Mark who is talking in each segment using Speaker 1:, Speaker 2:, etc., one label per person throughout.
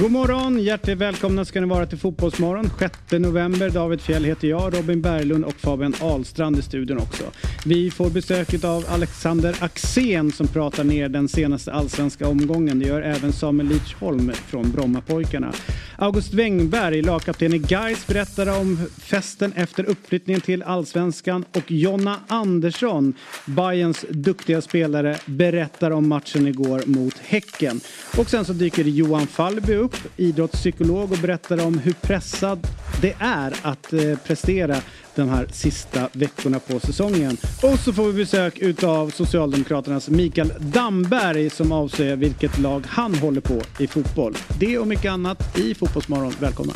Speaker 1: God morgon! Hjärtligt välkomna ska ni vara till Fotbollsmorgon. 6 november. David Fjell heter jag, Robin Berglund och Fabian Ahlstrand i studion också. Vi får besök av Alexander Axén som pratar ner den senaste allsvenska omgången. Det gör även Samuel Lidsholm från Brommapojkarna. August Wengberg, lagkapten i Gais, berättar om festen efter uppflyttningen till allsvenskan. Och Jonna Andersson, Bayerns duktiga spelare, berättar om matchen igår mot Häcken. Och sen så dyker Johan Fallby upp, idrottspsykolog och berättar om hur pressad det är att eh, prestera de här sista veckorna på säsongen. Och så får vi besök utav Socialdemokraternas Mikael Damberg som avslöjar vilket lag han håller på i fotboll. Det och mycket annat i Fotbollsmorgon. Välkomna!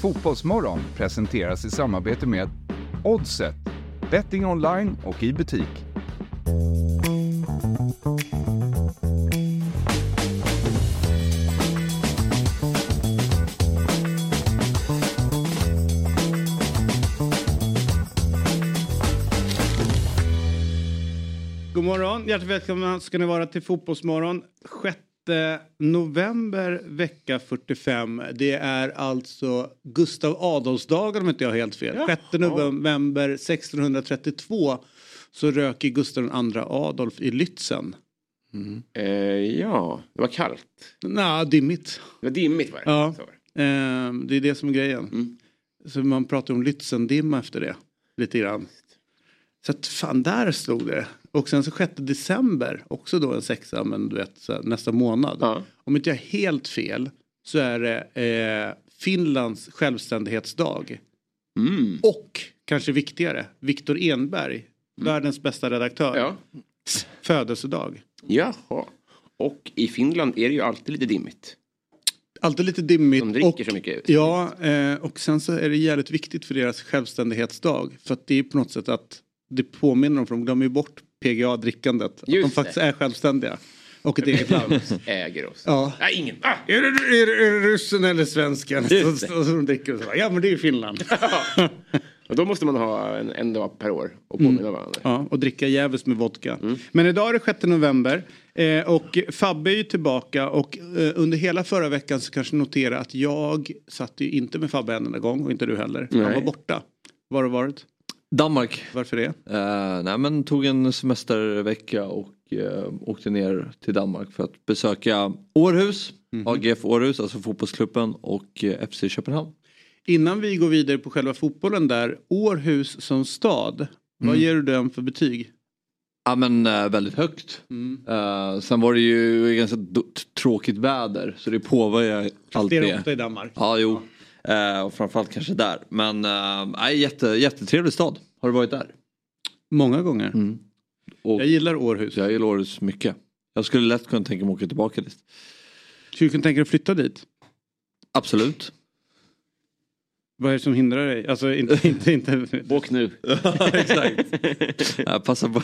Speaker 2: Fotbollsmorgon presenteras i samarbete med Oddset, betting online och i butik.
Speaker 1: God morgon, hjärtligt välkomna ska ni vara till Fotbollsmorgon. 6 november vecka 45. Det är alltså Gustav Adolfsdagen om inte jag har helt fel. 6 november 1632 så röker Gustav II Adolf i Lützen.
Speaker 3: Eh, ja, det var kallt.
Speaker 1: Nja, dimmigt.
Speaker 3: Det var dimmigt var det.
Speaker 1: Ja.
Speaker 3: Var det.
Speaker 1: Ehm, det är det som är grejen.
Speaker 3: Mm.
Speaker 1: Så man pratar om Lützendimma efter det. Lite grann. Så att fan, där stod det. Och sen så 6 december, också då en sexa, men du vet nästa månad.
Speaker 3: Ja.
Speaker 1: Om inte jag har helt fel så är det eh, Finlands självständighetsdag.
Speaker 3: Mm.
Speaker 1: Och, kanske viktigare, Viktor Enberg, världens bästa redaktör,
Speaker 3: Ja.
Speaker 1: födelsedag.
Speaker 3: Jaha. Och i Finland är det ju alltid lite dimmigt.
Speaker 1: Alltid lite dimmigt.
Speaker 3: De dricker
Speaker 1: och,
Speaker 3: så mycket.
Speaker 1: Ja, eh, och sen så är det jävligt viktigt för deras självständighetsdag. För att det är på något sätt att det påminner dem, för de glömmer ju bort PGA-drickandet. Att de faktiskt
Speaker 3: det.
Speaker 1: är självständiga. Och ett eget land.
Speaker 3: Äger oss.
Speaker 1: Ja.
Speaker 3: Nej, ingen. Ah!
Speaker 1: Är det, är, det, är det ryssen eller svensken? Så,
Speaker 3: Just det.
Speaker 1: så, så de dricker och så bara, ja men det är ju Finland.
Speaker 3: Och då måste man ha en, en dag per år och påminna varandra.
Speaker 1: Ja, och dricka jävligt med vodka. Men idag är det 6 november. Eh, och Fabbe är ju tillbaka och eh, under hela förra veckan så kanske notera att jag satt ju inte med Fabbe en enda gång och inte du heller. Han
Speaker 3: Nej.
Speaker 1: var borta. Var har du varit?
Speaker 4: Danmark.
Speaker 1: Varför det?
Speaker 4: Eh, nej men tog en semestervecka och eh, åkte ner till Danmark för att besöka Århus, AGF Århus, alltså fotbollsklubben och eh, FC Köpenhamn.
Speaker 1: Innan vi går vidare på själva fotbollen där. Århus som stad. Vad ger du den för betyg?
Speaker 4: Ja men väldigt högt. Eh, sen var det ju ganska tråkigt väder så det påverkar allt
Speaker 1: Det är
Speaker 4: det.
Speaker 1: det ofta i Danmark.
Speaker 4: Ja jo. Eh, och framförallt kanske där. Men eh, jätte, jättetrevlig stad. Har du varit där?
Speaker 1: Många gånger.
Speaker 4: Och
Speaker 1: Jag gillar Århus.
Speaker 4: jag gillar Århus mycket. Jag skulle lätt kunna tänka mig att åka tillbaka dit.
Speaker 1: Skulle du kunna tänka dig att flytta dit?
Speaker 4: Absolut.
Speaker 1: Vad är det som hindrar dig? Alltså inte... inte, inte.
Speaker 3: Åk nu.
Speaker 4: Exakt. Jag passar på.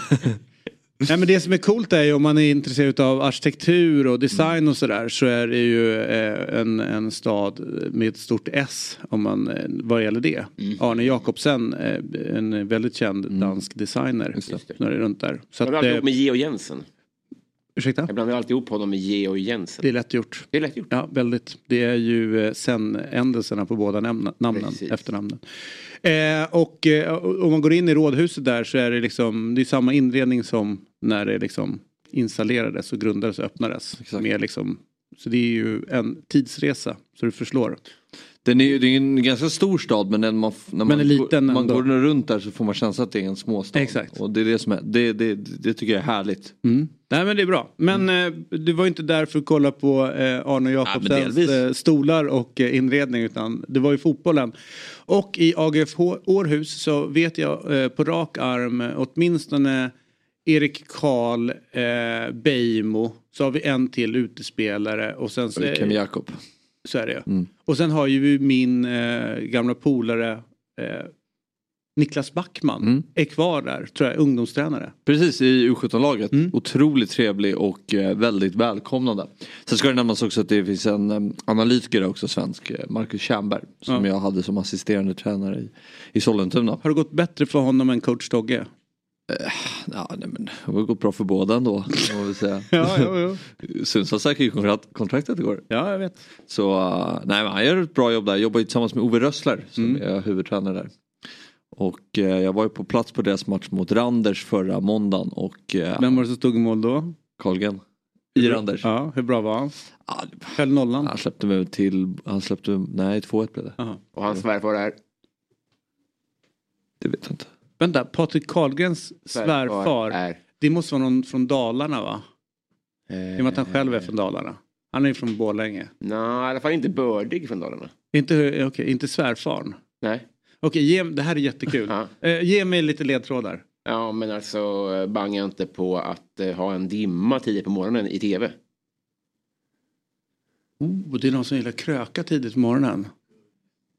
Speaker 1: Nej, men det som är coolt är ju om man är intresserad av arkitektur och design och sådär så är det ju eh, en, en stad med ett stort S om man, eh, vad gäller det. Arne Jacobsen, eh, en väldigt känd dansk designer.
Speaker 4: Just det.
Speaker 1: När det är runt där. Så
Speaker 3: blandar
Speaker 1: eh,
Speaker 3: ihop med Georg Jensen.
Speaker 1: ursäkta?
Speaker 3: Jag blandar alltid ihop honom med Georg Jensen.
Speaker 1: Det är lätt gjort.
Speaker 3: Det är lätt gjort.
Speaker 1: Ja, väldigt. Det är ju eh, sen ändelserna på båda namnen, namnen,
Speaker 3: Precis.
Speaker 1: efternamnen. Eh, och eh, om man går in i rådhuset där så är det liksom, det är samma inredning som när det liksom installerades och grundades och öppnades.
Speaker 4: Exakt.
Speaker 1: Med liksom, så det är ju en tidsresa, så du förslår.
Speaker 4: Den är ju det är en ganska stor stad men när man, när man,
Speaker 1: liten
Speaker 4: går, man
Speaker 1: ändå.
Speaker 4: går runt där så får man känsla att det är en småstad.
Speaker 1: Exakt.
Speaker 4: Och det är det som är, det, det, det tycker jag är härligt.
Speaker 1: Mm. Nej men det är bra. Men eh, du var inte där för att kolla på eh, Arne Jacobsens
Speaker 4: delvis.
Speaker 1: eh, stolar och eh, inredning utan det var ju fotbollen. Och i AGF Århus så vet jag eh, på rak arm eh, åtminstone Erik Karl, eh, Beijmo, så har vi en till utespelare och sen så,
Speaker 4: Kevin Jakob.
Speaker 1: så är det ju. Och sen har ju min eh, gamla polare eh, Niklas Backman
Speaker 4: Mm.
Speaker 1: är kvar där, tror jag, ungdomstränare.
Speaker 4: Precis i U17-laget.
Speaker 1: Mm.
Speaker 4: Otroligt trevlig och eh, väldigt välkomnande. Sen ska det nämnas också att det finns en eh, analytiker också, svensk, eh, Marcus Tjernberg. Som
Speaker 1: Ja.
Speaker 4: jag hade som assisterande tränare i, i Sollentuna.
Speaker 1: Har det gått bättre för honom än coach Dogge?
Speaker 4: Ja, nej, men det har gått bra för båda ändå. Må vi säga.
Speaker 1: Ja, jo, jo.
Speaker 4: Sundsvall säkrade ju kontrakt- kontraktet igår.
Speaker 1: ja, jag vet.
Speaker 4: Så uh, nej, men han gör ett bra jobb där. Jobbar ju tillsammans med Ove Rössler som
Speaker 1: Mm.
Speaker 4: är huvudtränare där. Och eh, jag var ju på plats på deras match mot Randers förra måndagen och uh,
Speaker 1: Vem var det som stod i mål då?
Speaker 4: Carlgren. I Randers.
Speaker 1: Ja, hur bra var han?
Speaker 4: Ja,
Speaker 1: Höll nollan?
Speaker 4: han släppte mig till, han släppte, nej 2-1 blev det.
Speaker 1: Jaha.
Speaker 3: Och hans svärfar är?
Speaker 4: Det vet jag inte.
Speaker 1: Vänta, Patrik Karlgrens svärfar.
Speaker 3: är?
Speaker 1: Det måste vara någon från Dalarna va?
Speaker 3: Eh,
Speaker 1: I och med att han själv är från Dalarna. Han är ju från Borlänge.
Speaker 3: Nej, i alla fall inte bördig från Dalarna.
Speaker 1: Inte, okej, inte svärfarn.
Speaker 3: Nej.
Speaker 1: Okej, ge, det här är jättekul. Eh, ge mig lite ledtrådar.
Speaker 3: Ja, men alltså eh, banga inte på att eh, ha en dimma tidigt på morgonen i tv.
Speaker 1: Oh, det är någon som gillar kröka tidigt på morgonen.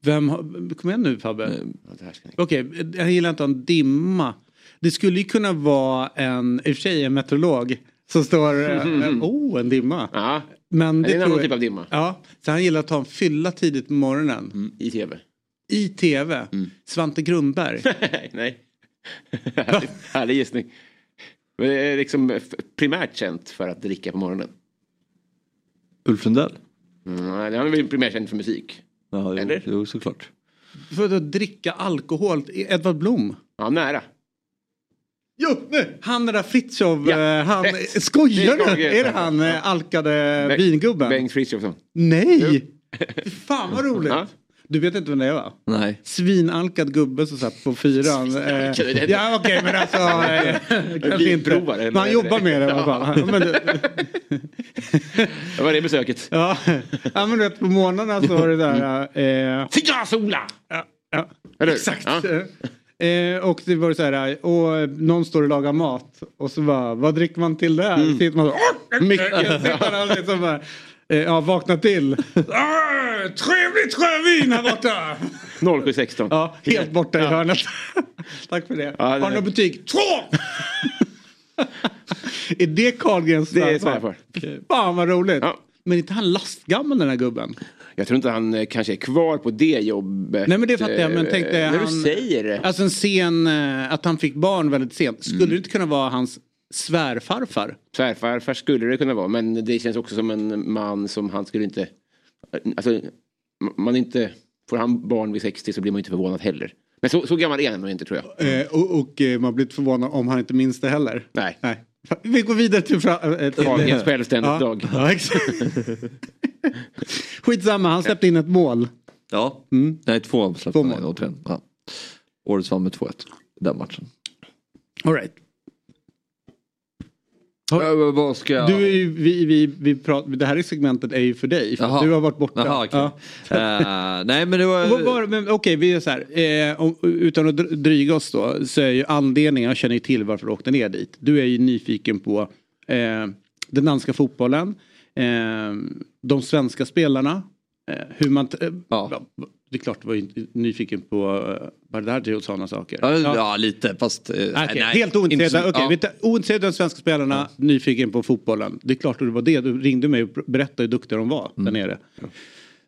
Speaker 1: Vem har, kom igen nu Fabbe.
Speaker 3: Det.
Speaker 1: Okej, jag gillar inte en dimma. Det skulle ju kunna vara en, i och för sig en meteorolog som står, eh, oh en dimma.
Speaker 3: Ja,
Speaker 1: Men
Speaker 3: det är en annan typ av dimma.
Speaker 1: Ja, så han gillar att ta en fylla tidigt på morgonen.
Speaker 3: I tv.
Speaker 1: I tv.
Speaker 3: Mm.
Speaker 1: Svante Grundberg.
Speaker 3: Nej. Härlig- gissning. Men det är liksom primärt känt för att dricka på morgonen.
Speaker 4: Ulf Lundell?
Speaker 3: Mm, han är väl primärt känd för musik.
Speaker 4: Ja, jo,
Speaker 3: Eller?
Speaker 4: jo, såklart.
Speaker 1: För att dricka alkohol. Edvard Blom.
Speaker 3: Ja, nära.
Speaker 1: Jo, nej. Han den där Fritiof.
Speaker 3: Ja,
Speaker 1: eh, han,
Speaker 3: rätt.
Speaker 1: skojar
Speaker 3: Det är
Speaker 1: du? Är det han eh, alkade
Speaker 3: Bengt-
Speaker 1: vingubben?
Speaker 3: Bengt Frithiofsson.
Speaker 1: Nej! Fy Fan vad roligt.
Speaker 3: Ja.
Speaker 1: Du vet inte vem det är va?
Speaker 4: Nej.
Speaker 1: Svinalkad gubbe som satt på fyran. Eh, ja okej men alltså. Eh, kanske inte. Men han jobbar med det i alla fall. Men,
Speaker 3: Det var det besöket.
Speaker 1: ja. ja men du vet på morgnarna så var det där. Eh,
Speaker 3: Cigarsola!
Speaker 1: ja, ja.
Speaker 3: Eller hur?
Speaker 1: Exakt.
Speaker 3: Ja.
Speaker 1: Eh, och det var så här, och någon står och lagar mat och så bara, vad dricker man till där?
Speaker 3: Mm.
Speaker 1: Sitter man så, mycket. Sitter man liksom bara, eh, ja, vakna till. Ah, trevligt rödvin här borta.
Speaker 3: 0716.
Speaker 1: Ja, helt borta i hörnet. Tack för det.
Speaker 3: Ja, det-
Speaker 1: Har du något betyg? Två! är det Carlgrens
Speaker 3: Det är
Speaker 1: svärfar? Fan vad roligt.
Speaker 3: Ja.
Speaker 1: Men inte han lastgammal den här gubben?
Speaker 3: Jag tror inte han eh, kanske är kvar på det jobbet.
Speaker 1: Nej men det fattar jag men
Speaker 3: eh,
Speaker 1: tänk dig
Speaker 3: När
Speaker 1: han...
Speaker 3: du säger det.
Speaker 1: Alltså en sen, eh, att han fick barn väldigt sent. Skulle det inte kunna vara hans svärfarfar?
Speaker 3: Svärfarfar skulle det kunna vara men det känns också som en man som han skulle inte... Alltså, man inte... Får han barn vid 60 så blir man inte förvånad heller. Men så, så gammal är han nog inte tror jag.
Speaker 1: Eh, och och eh, man blir inte förvånad om han inte minns det heller.
Speaker 3: Nej.
Speaker 1: Nej. Vi går vidare till... Till
Speaker 3: Carlgrens självständighetsdag.
Speaker 1: Ja, exakt. Skitsamma, han släppte in ett mål.
Speaker 4: Ja,
Speaker 1: Mm.
Speaker 4: nej två släppte
Speaker 1: Två
Speaker 4: han
Speaker 1: mål.
Speaker 4: in. Ja. Årets vann med 2-1. Den matchen.
Speaker 1: All right.
Speaker 4: Ja, vad ska jag...
Speaker 1: Du är ju, vi, vi, vi pratar, det här är segmentet är ju för dig. För
Speaker 4: Jaha.
Speaker 1: du har varit borta.
Speaker 4: Jaha, okej.
Speaker 1: Ja.
Speaker 4: Eh, nej men det var...
Speaker 1: Okej, vi är så här. Eh, om, utan att dr- dryga oss då. Så är ju anledningen, jag känner ju till varför du åkte ner dit. Du är ju nyfiken på eh, den danska fotbollen. Eh, de svenska spelarna. Eh, hur man... Eh,
Speaker 4: Ja.
Speaker 1: Det är klart du var ju nyfiken på eh, Bardghji och sådana saker.
Speaker 4: Ja, ja. lite fast... eh,
Speaker 1: Okej,
Speaker 4: nej,
Speaker 1: helt ointresserad. Okej,
Speaker 4: ja.
Speaker 1: ointresserad av de svenska spelarna, nyfiken på fotbollen. Det är klart att det var det. Du ringde mig och berättade hur duktiga de var
Speaker 4: Mm.
Speaker 1: där nere.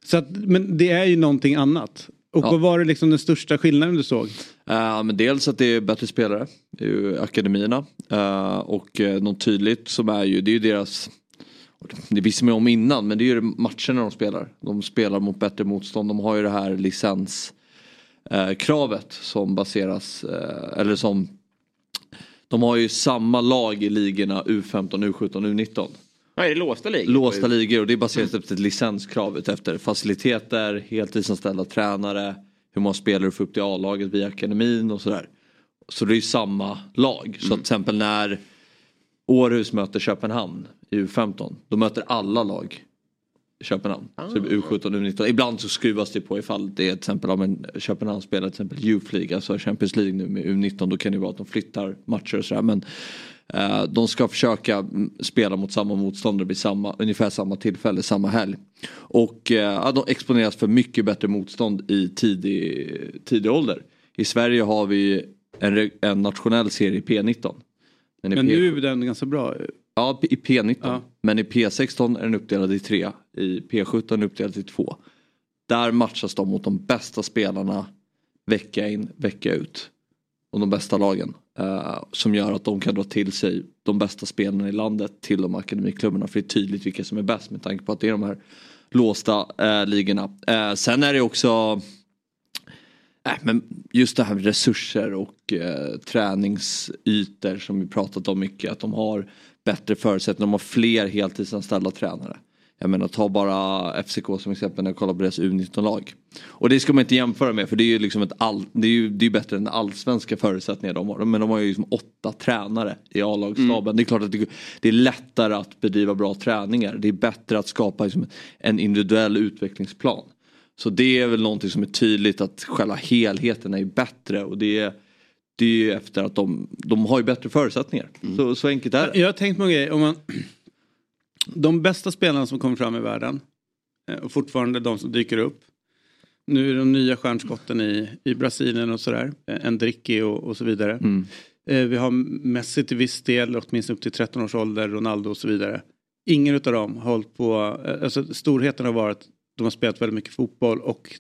Speaker 1: Så att, men det är ju någonting annat. Och
Speaker 4: Ja.
Speaker 1: vad var det liksom den största skillnaden du såg?
Speaker 4: Eh, men dels att det är bättre spelare i akademierna. Eh, och uh, något tydligt som är ju, det är ju deras det visste man ju om innan men det är ju matcherna de spelar. De spelar mot bättre motstånd. De har ju det här licenskravet kravet som baseras, eh, eller som de har ju samma lag i ligorna U15, U17, U19.
Speaker 3: Ja, är det låsta ligor?
Speaker 4: Låsta ligor och det är baserat efter ett licenskrav efter faciliteter, heltidsanställda tränare, hur många spelare du får upp till A-laget via akademin och sådär. Så det är ju samma lag. Så att till exempel när Århus möter Köpenhamn i U15, då möter alla lag Köpenhamn. Så det blir U17 och U19. Ibland så skruvas det på ifall det är till exempel om en Köpenhamn spelar till exempel Youth League, alltså Champions League nu med U19. Då kan det vara att de flyttar matcher och sådär. Men eh, de ska försöka mm, spela mot samma motståndare vid samma, ungefär samma tillfälle, samma helg. Och eh, de exponeras för mycket bättre motstånd i tidig, tidig ålder. I Sverige har vi en, en nationell serie i P19. Men i
Speaker 1: Men
Speaker 4: P-
Speaker 1: nu är den ganska bra.
Speaker 4: Ja, i P19.
Speaker 1: Ja.
Speaker 4: Men i P16 är den uppdelad i tre. I P17 är den uppdelad i två. Där matchas de mot de bästa spelarna vecka in, vecka ut. och de bästa lagen. Uh, som gör att de kan dra till sig de bästa spelarna i landet till de akademiklubbarna. För det är tydligt vilka som är bäst med tanke på att det är de här låsta uh, ligorna. Uh, sen är det också äh, men just det här med resurser och uh, träningsytor som vi pratat om mycket. Att de har bättre förutsättningar, de har fler heltidsanställda tränare. Jag menar ta bara FCK som exempel när jag kollar på deras U19-lag. Och det ska man inte jämföra med för det är ju liksom ett all, det är ju det är bättre än allsvenska förutsättningar de har. Men de har ju liksom åtta tränare i A-lagsstaben. Mm. Det är klart att det, det, är lättare att bedriva bra träningar. Det är bättre att skapa liksom en individuell utvecklingsplan. Så det är väl någonting som är tydligt att själva helheten är bättre och det är det är ju efter att de, de har ju bättre förutsättningar. Mm. Så, så enkelt är det.
Speaker 1: Jag har tänkt på en grej. Om man, de bästa spelarna som kommer fram i världen eh, och fortfarande de som dyker upp. Nu är de nya stjärnskotten i, i Brasilien och sådär. Eh, Endricki och, och så vidare. Mm. Eh, vi har Messi till viss del, åtminstone upp till 13 års ålder, Ronaldo och så vidare. Ingen av dem har hållit på, alltså storheten har varit, de har spelat väldigt mycket fotboll och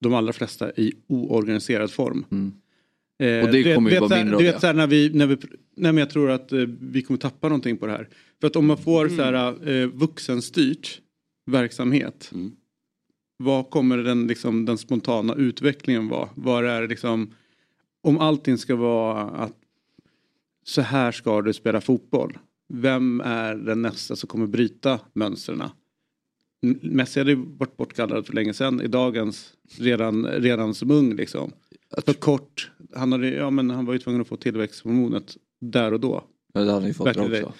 Speaker 1: de allra flesta i oorganiserad form. Mm.
Speaker 4: och det kommer ju vara mindre
Speaker 1: Du vet såhär när vi, när vi, nej men jag tror att vi kommer tappa någonting på det här. För att om man får mm. så här, eh, vuxenstyrt verksamhet. Mm. Vad kommer den, liksom, den spontana utvecklingen vara? Vad är liksom, om allting ska vara att så här ska du spela fotboll. Vem är den nästa som kommer bryta mönstren? Messi hade ju varit bortkallad för länge sedan i dagens redan, redan som ung liksom. För kort. Han, hade, ja, men han var ju tvungen att få tillväxthormonet där och då.
Speaker 4: Ja, det hade han ju fått också.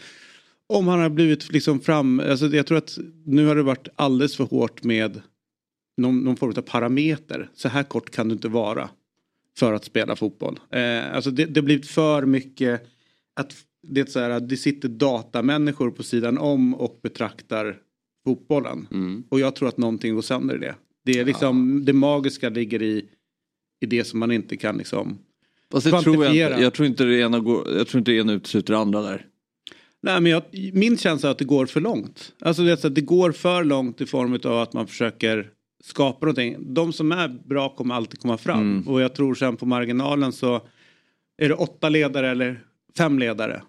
Speaker 1: Om han har blivit liksom fram, alltså jag tror att nu har det varit alldeles för hårt med någon, någon form av parameter. Så här kort kan du inte vara för att spela fotboll. Eh, alltså det, det har blivit för mycket att det, är så här, det sitter datamänniskor på sidan om och betraktar fotbollen. Mm. Och jag tror att någonting går sönder i det. Det, är liksom, ja. det magiska ligger i, i det som man inte kan liksom
Speaker 4: Fast det tror jag, inte. jag tror inte det ena, går, jag tror inte det ena utesluter det andra där.
Speaker 1: Nej, men jag, min känsla är att det går för långt. Alltså det, att det går för långt i form av att man försöker skapa någonting. De som är bra kommer alltid komma fram. Mm. Och jag tror sen på marginalen så är det åtta ledare eller fem ledare.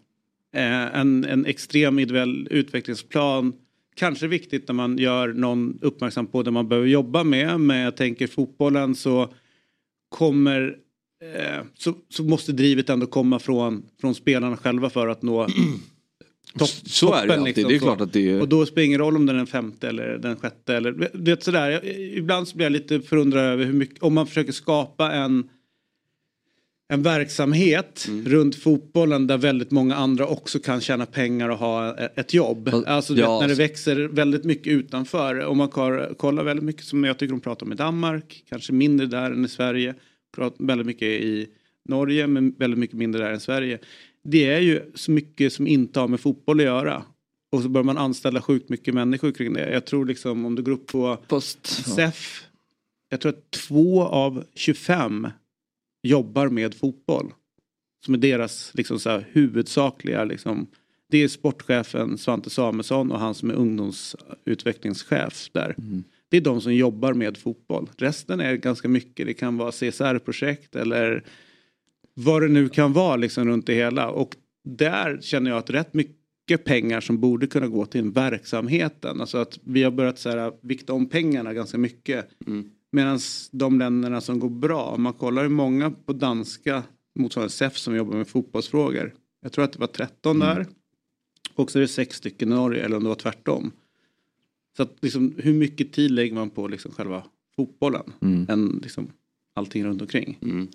Speaker 1: Eh, en, en extrem individuell utvecklingsplan. Kanske viktigt när man gör någon uppmärksam på det man behöver jobba med. Men jag tänker fotbollen så kommer eh, så, så måste drivet ändå komma från, från spelarna själva för att nå
Speaker 4: Topp, så är det alltid. Liksom, det är klart att det är...
Speaker 1: Och då spelar det ingen roll om den är den femte eller den sjätte. Eller, vet, sådär. Ibland så blir jag lite förundrad över hur mycket, om man försöker skapa en en verksamhet mm. runt fotbollen där väldigt många andra också kan tjäna pengar och ha ett jobb. Alltså ja. när det växer väldigt mycket utanför. Om man kollar väldigt mycket som jag tycker de pratar om i Danmark, kanske mindre där än i Sverige. Pratar väldigt mycket i Norge men väldigt mycket mindre där än Sverige det är ju så mycket som inte har med fotboll att göra. Och så börjar man anställa sjukt mycket människor kring det. Jag tror liksom om du går upp på Post, SEF. Ja. Jag tror att två av 25 jobbar med fotboll. Som är deras liksom så här, huvudsakliga liksom. Det är sportchefen Svante Samuelsson och han som är ungdomsutvecklingschef där. Mm. Det är de som jobbar med fotboll. Resten är ganska mycket. Det kan vara CSR-projekt eller vad det nu kan vara liksom runt det hela. Och där känner jag att rätt mycket pengar som borde kunna gå till verksamheten. Alltså att vi har börjat så här, vikta om pengarna ganska mycket. Mm. Medan de länderna som går bra, om man kollar hur många på danska motsvarande SEF som jobbar med fotbollsfrågor. Jag tror att det var 13 mm. där. Och så är det sex stycken i Norge eller om det var tvärtom. Så att liksom, hur mycket tid lägger man på liksom själva fotbollen mm. än liksom allting runt omkring. Mm.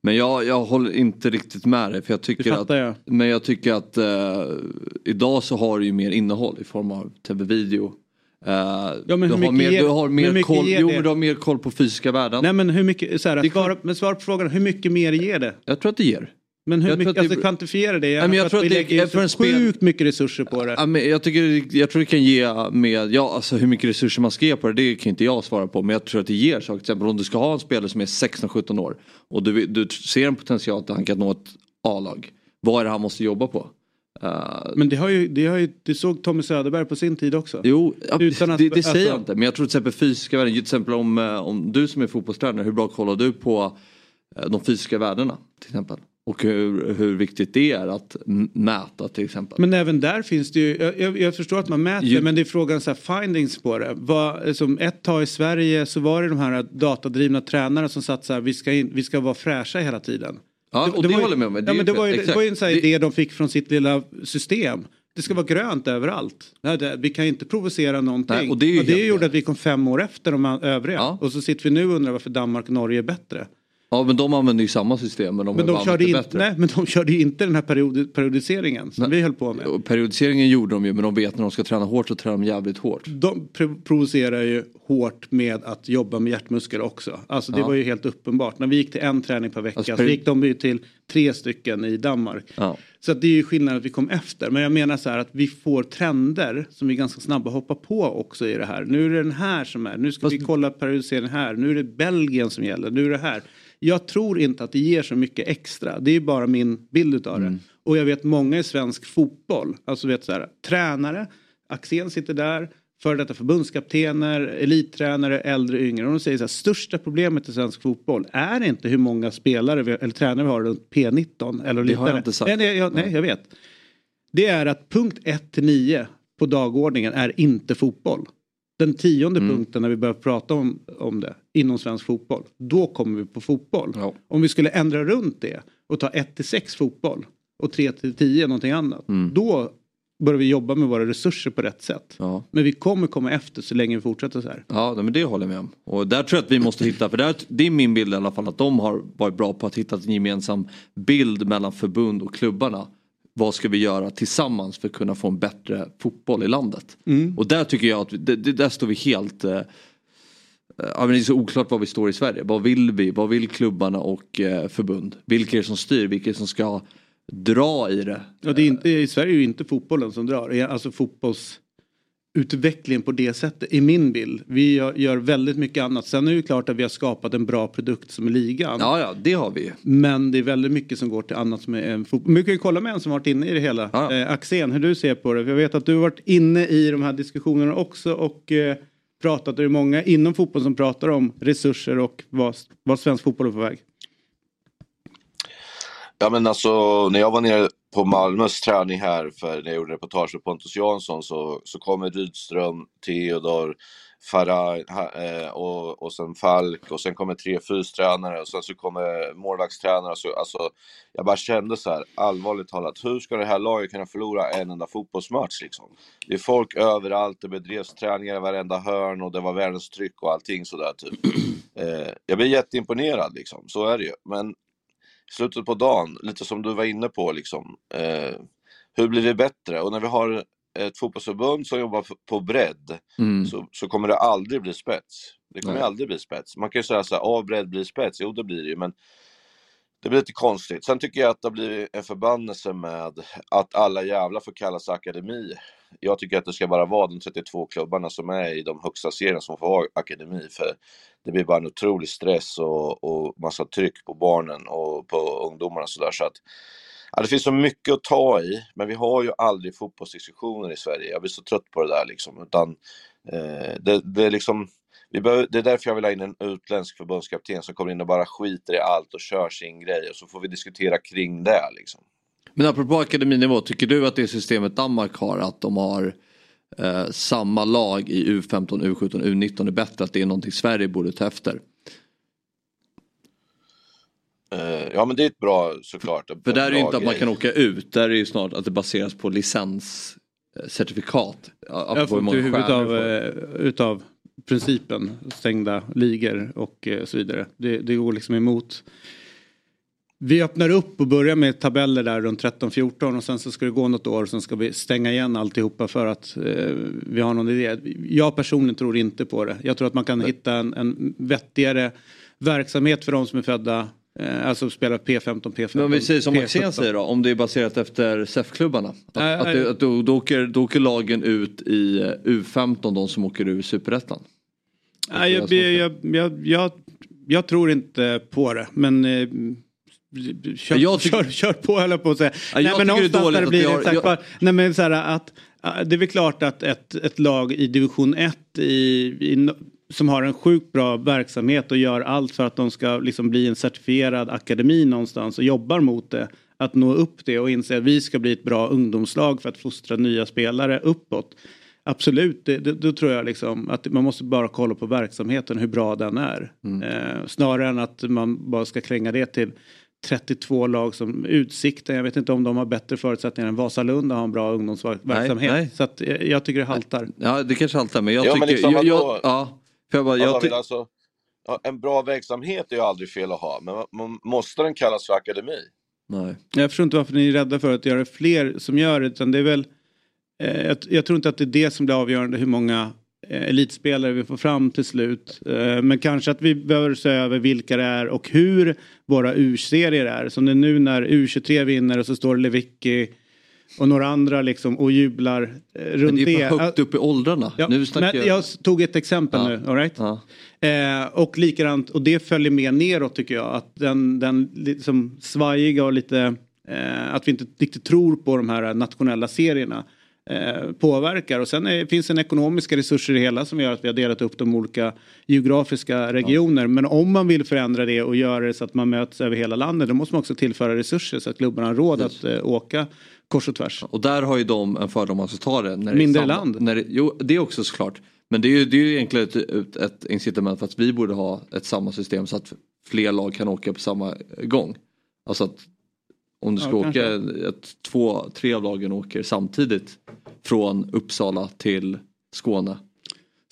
Speaker 4: Men jag, jag håller inte riktigt med dig för jag tycker att, jag. Men jag tycker att uh, idag så har du ju mer innehåll i form av tv-video. Uh,
Speaker 1: ja, men du,
Speaker 4: har
Speaker 1: mer,
Speaker 4: du har mer koll, jo, men du har mer koll på fysiska värden.
Speaker 1: Nej men hur mycket, så här, svara, men svara på frågan, hur mycket mer ger det?
Speaker 4: Jag tror att det ger.
Speaker 1: Men hur mycket, alltså kvantifiera det? Nej, men jag tror att, att vi det, lägger för en spel... sjukt mycket resurser på det.
Speaker 4: Ja, men jag, tycker, jag tror det kan ge med, ja alltså hur mycket resurser man ska ge på det, det kan inte jag svara på. Men jag tror att det ger saker. Till exempel om du ska ha en spelare som är 16-17 år och du, du ser en potential att han kan nå ett A-lag. Vad är det han måste jobba på?
Speaker 1: Uh, men det har ju, det har ju, det såg Tommy Söderberg på sin tid också.
Speaker 4: Jo, Utan att, det, det säger jag inte. Men jag tror till exempel fysiska värden, till exempel om, eh, om du som är fotbollstränare, hur bra kollar du på eh, de fysiska värdena till exempel. Och hur, hur viktigt det är att mäta till exempel.
Speaker 1: Men även där finns det ju, jag, jag förstår att man mäter ju, men det är frågan så här findings på det. Vad, som ett tag i Sverige så var det de här datadrivna tränarna som satt så här, vi ska, in, vi ska vara fräscha hela tiden.
Speaker 4: Ja, och det, det, håller jag med om. Det,
Speaker 1: ja, men det var ju, det var ju en sån här idé de fick från sitt lilla system. Det ska vara grönt överallt. vi kan inte provocera någonting. Nej, och det, och det gjorde att vi kom fem år efter de övriga. Ja. Och så sitter vi nu och undrar varför Danmark och Norge är bättre.
Speaker 4: Ja men de använder ju samma system men de,
Speaker 1: men de körde in, bättre. Nej men de körde ju inte den här period, periodiseringen som nej. vi höll på med.
Speaker 4: Periodiseringen gjorde de ju men de vet när de ska träna hårt så tränar de jävligt hårt.
Speaker 1: De provocerar ju hårt med att jobba med hjärtmuskel också. Alltså det ja. var ju helt uppenbart. När vi gick till en träning per vecka alltså, så gick de ju till tre stycken i Danmark. Ja. Så det är ju skillnaden att vi kom efter. Men jag menar så här att vi får trender som vi är ganska snabba hoppa på också i det här. Nu är det den här som är. Nu ska Fast... vi kolla periodiseringen här. Nu är det Belgien som gäller. Nu är det här. Jag tror inte att det ger så mycket extra. Det är bara min bild av det. Mm. Och jag vet många i svensk fotboll, alltså vet så här, tränare, Axén sitter där, före detta förbundskaptener, elittränare, äldre, yngre. Och de säger så här, största problemet i svensk fotboll är inte hur många spelare vi, eller tränare vi har runt P19 eller
Speaker 4: Det har jag inte sagt.
Speaker 1: Nej, jag, nej, jag vet. Det är att punkt 1 till 9 på dagordningen är inte fotboll den tionde mm. punkten när vi börjar prata om, om det inom svensk fotboll. Då kommer vi på fotboll. Ja. Om vi skulle ändra runt det och ta 1 till 6 fotboll och 3 till 10 någonting annat. Mm. Då börjar vi jobba med våra resurser på rätt sätt. Ja. Men vi kommer komma efter så länge vi fortsätter så här.
Speaker 4: Ja men det håller jag med om. Och där tror jag att vi måste hitta, för där, det är min bild i alla fall att de har varit bra på att hitta en gemensam bild mellan förbund och klubbarna vad ska vi göra tillsammans för att kunna få en bättre fotboll i landet. Mm. Och där tycker jag att det, det, där står vi helt eh, Ja, det är så oklart var vi står i Sverige. Vad vill vi? Vad vill klubbarna och eh, förbund? Vilka är det som styr? Vilka är det som ska dra i det?
Speaker 1: Ja, det är inte, I Sverige är det inte fotbollen som drar. Alltså fotbolls utvecklingen på det sättet i min bild. Vi gör, gör, väldigt mycket annat. Sen är det klart att vi har skapat en bra produkt som är ligan.
Speaker 4: Ja, ja, det har vi.
Speaker 1: Men det är väldigt mycket som går till annat som är en fotboll. Men vi kan ju kolla med en som varit inne i det hela. Ja. Eh, Axén, hur du ser på det. Jag vet att du har varit inne i de här diskussionerna också och eh, pratat. Det är många inom fotboll som pratar om resurser och vad, vad svensk fotboll är på väg.
Speaker 5: Ja men alltså när jag var nere på Malmös träning här för när jag gjorde reportage med Pontus Jansson så, så kommer Rydström, Theodor, Farah eh, och, och sen Falk och sen kommer tre fystränare och sen så kommer målvaktstränare. Så, alltså, jag bara kände så här, allvarligt talat, hur ska det här laget kunna förlora en enda fotbollsmatch liksom? Det är folk överallt, det bedrevs träningar i varenda hörn och det var världens tryck och allting sådär typ. Eh, jag blir jätteimponerad liksom, så är det ju. Men slutet på dagen, lite som du var inne på, liksom, eh, hur blir det bättre? Och när vi har ett fotbollsförbund som jobbar på bredd mm. så, så, kommer det aldrig bli spets. Det kommer Nej. aldrig bli spets. Man kan ju säga så här, av bredd blir spets, jo det blir det ju, men det blir lite konstigt. Sen tycker jag att det blir en förbannelse med att alla jävla får kallas akademi. Jag tycker att det ska bara vara de 32 klubbarna som är i de högsta serierna som får vara akademi. För det blir bara en otrolig stress och, och massa tryck på barnen och på ungdomarna sådär. Så att, ja, det finns så mycket att ta i, men vi har ju aldrig fotbollsdiskussioner i Sverige. Jag blir så trött på det där liksom. Utan, eh, det, det är liksom Behöver, det är därför jag vill ha in en utländsk förbundskapten som kommer in och bara skiter i allt och kör sin grej och så får vi diskutera kring det. Liksom.
Speaker 4: Men apropå akademinivå, tycker du att det systemet Danmark har, att de har eh, samma lag i U15, U17, U19 är bättre, att det är någonting Sverige borde ta efter?
Speaker 5: Uh, ja men det är ett bra såklart.
Speaker 4: För där är det inte att man kan åka ut, där är det ju snart att det baseras på licenscertifikat.
Speaker 1: Jag får inte huvudet av, eh, utav principen, stängda ligor och eh, så vidare. Det, det går liksom emot. Vi öppnar upp och börjar med tabeller där runt 13-14 och sen så ska det gå något år och sen ska vi stänga igen alltihopa för att eh, vi har någon idé. Jag personligen tror inte på det. Jag tror att man kan hitta en, en vettigare verksamhet för de som är födda alltså spelar P15, P15.
Speaker 4: Men om vi säger som Maxén säger då, om det är baserat efter SEF-klubbarna. Att, äh, att, det, att då, då, åker, då åker lagen ut i eh, U15, de som åker ur Superettan.
Speaker 1: Nej, jag, jag, jag, jag, jag, tror inte på det, men eh, Kör, jag tycker... kör, kör på höll jag på att säga.
Speaker 4: Ja, nej, men någonstans det, det blir
Speaker 1: exakt jag... nej, men så här, att, det är väl klart att ett, ett lag i division 1 i, i som har en sjukt bra verksamhet och gör allt för att de ska liksom bli en certifierad akademi någonstans och jobbar mot det. Att nå upp det och inse att vi ska bli ett bra ungdomslag för att fostra nya spelare uppåt. Absolut, det, det, då tror jag liksom att man måste bara kolla på verksamheten, hur bra den är. Mm. Eh, snarare än att man bara ska kränga det till 32 lag som Utsikten. Jag vet inte om de har bättre förutsättningar än Vasalund att ha en bra ungdomsverksamhet. Nej, nej. Så att jag tycker det haltar.
Speaker 4: Ja, det kanske haltar men jag ja, tycker... Men liksom, jag, jag, ja,
Speaker 5: för jag bara, jag ty alltså, en bra verksamhet är ju aldrig fel att ha, men man, måste den kallas för akademi?
Speaker 1: Nej. Jag förstår inte varför ni är rädda för att göra fler som gör det, utan det är väl... Eh, jag, jag, tror inte att det är det som blir avgörande hur många eh, elitspelare vi får fram till slut. Eh, men kanske att vi behöver se över vilka det är och hur våra U-serier är. Som det är nu när U23 vinner och så står Lewicki och några andra liksom och jublar eh, runt
Speaker 4: det. det är för högt upp i åldrarna.
Speaker 1: Ja, nu men jag... jag tog ett exempel ja. nu, all right? ja. eh, och likadant, och det följer med neråt tycker jag. Att den, den liksom svajiga och lite, eh, att vi inte riktigt tror på de här nationella serierna. Eh, påverkar och sen är, finns det ekonomiska resurser i hela som gör att vi har delat upp de olika geografiska regioner. Ja. Men om man vill förändra det och göra det så att man möts över hela landet då måste man också tillföra resurser så att klubbarna har råd yes. att uh, åka kors och tvärs.
Speaker 4: Och där har ju de en fördom att ta det.
Speaker 1: När Mindre det land.
Speaker 4: När det, jo, det är också såklart. Men det är ju, det är ju egentligen ett, ett, ett incitament för att vi borde ha ett samma system så att fler lag kan åka på samma gång. Alltså att om du ska ja, åka, att två, tre av lagen åker samtidigt från Uppsala till Skåne.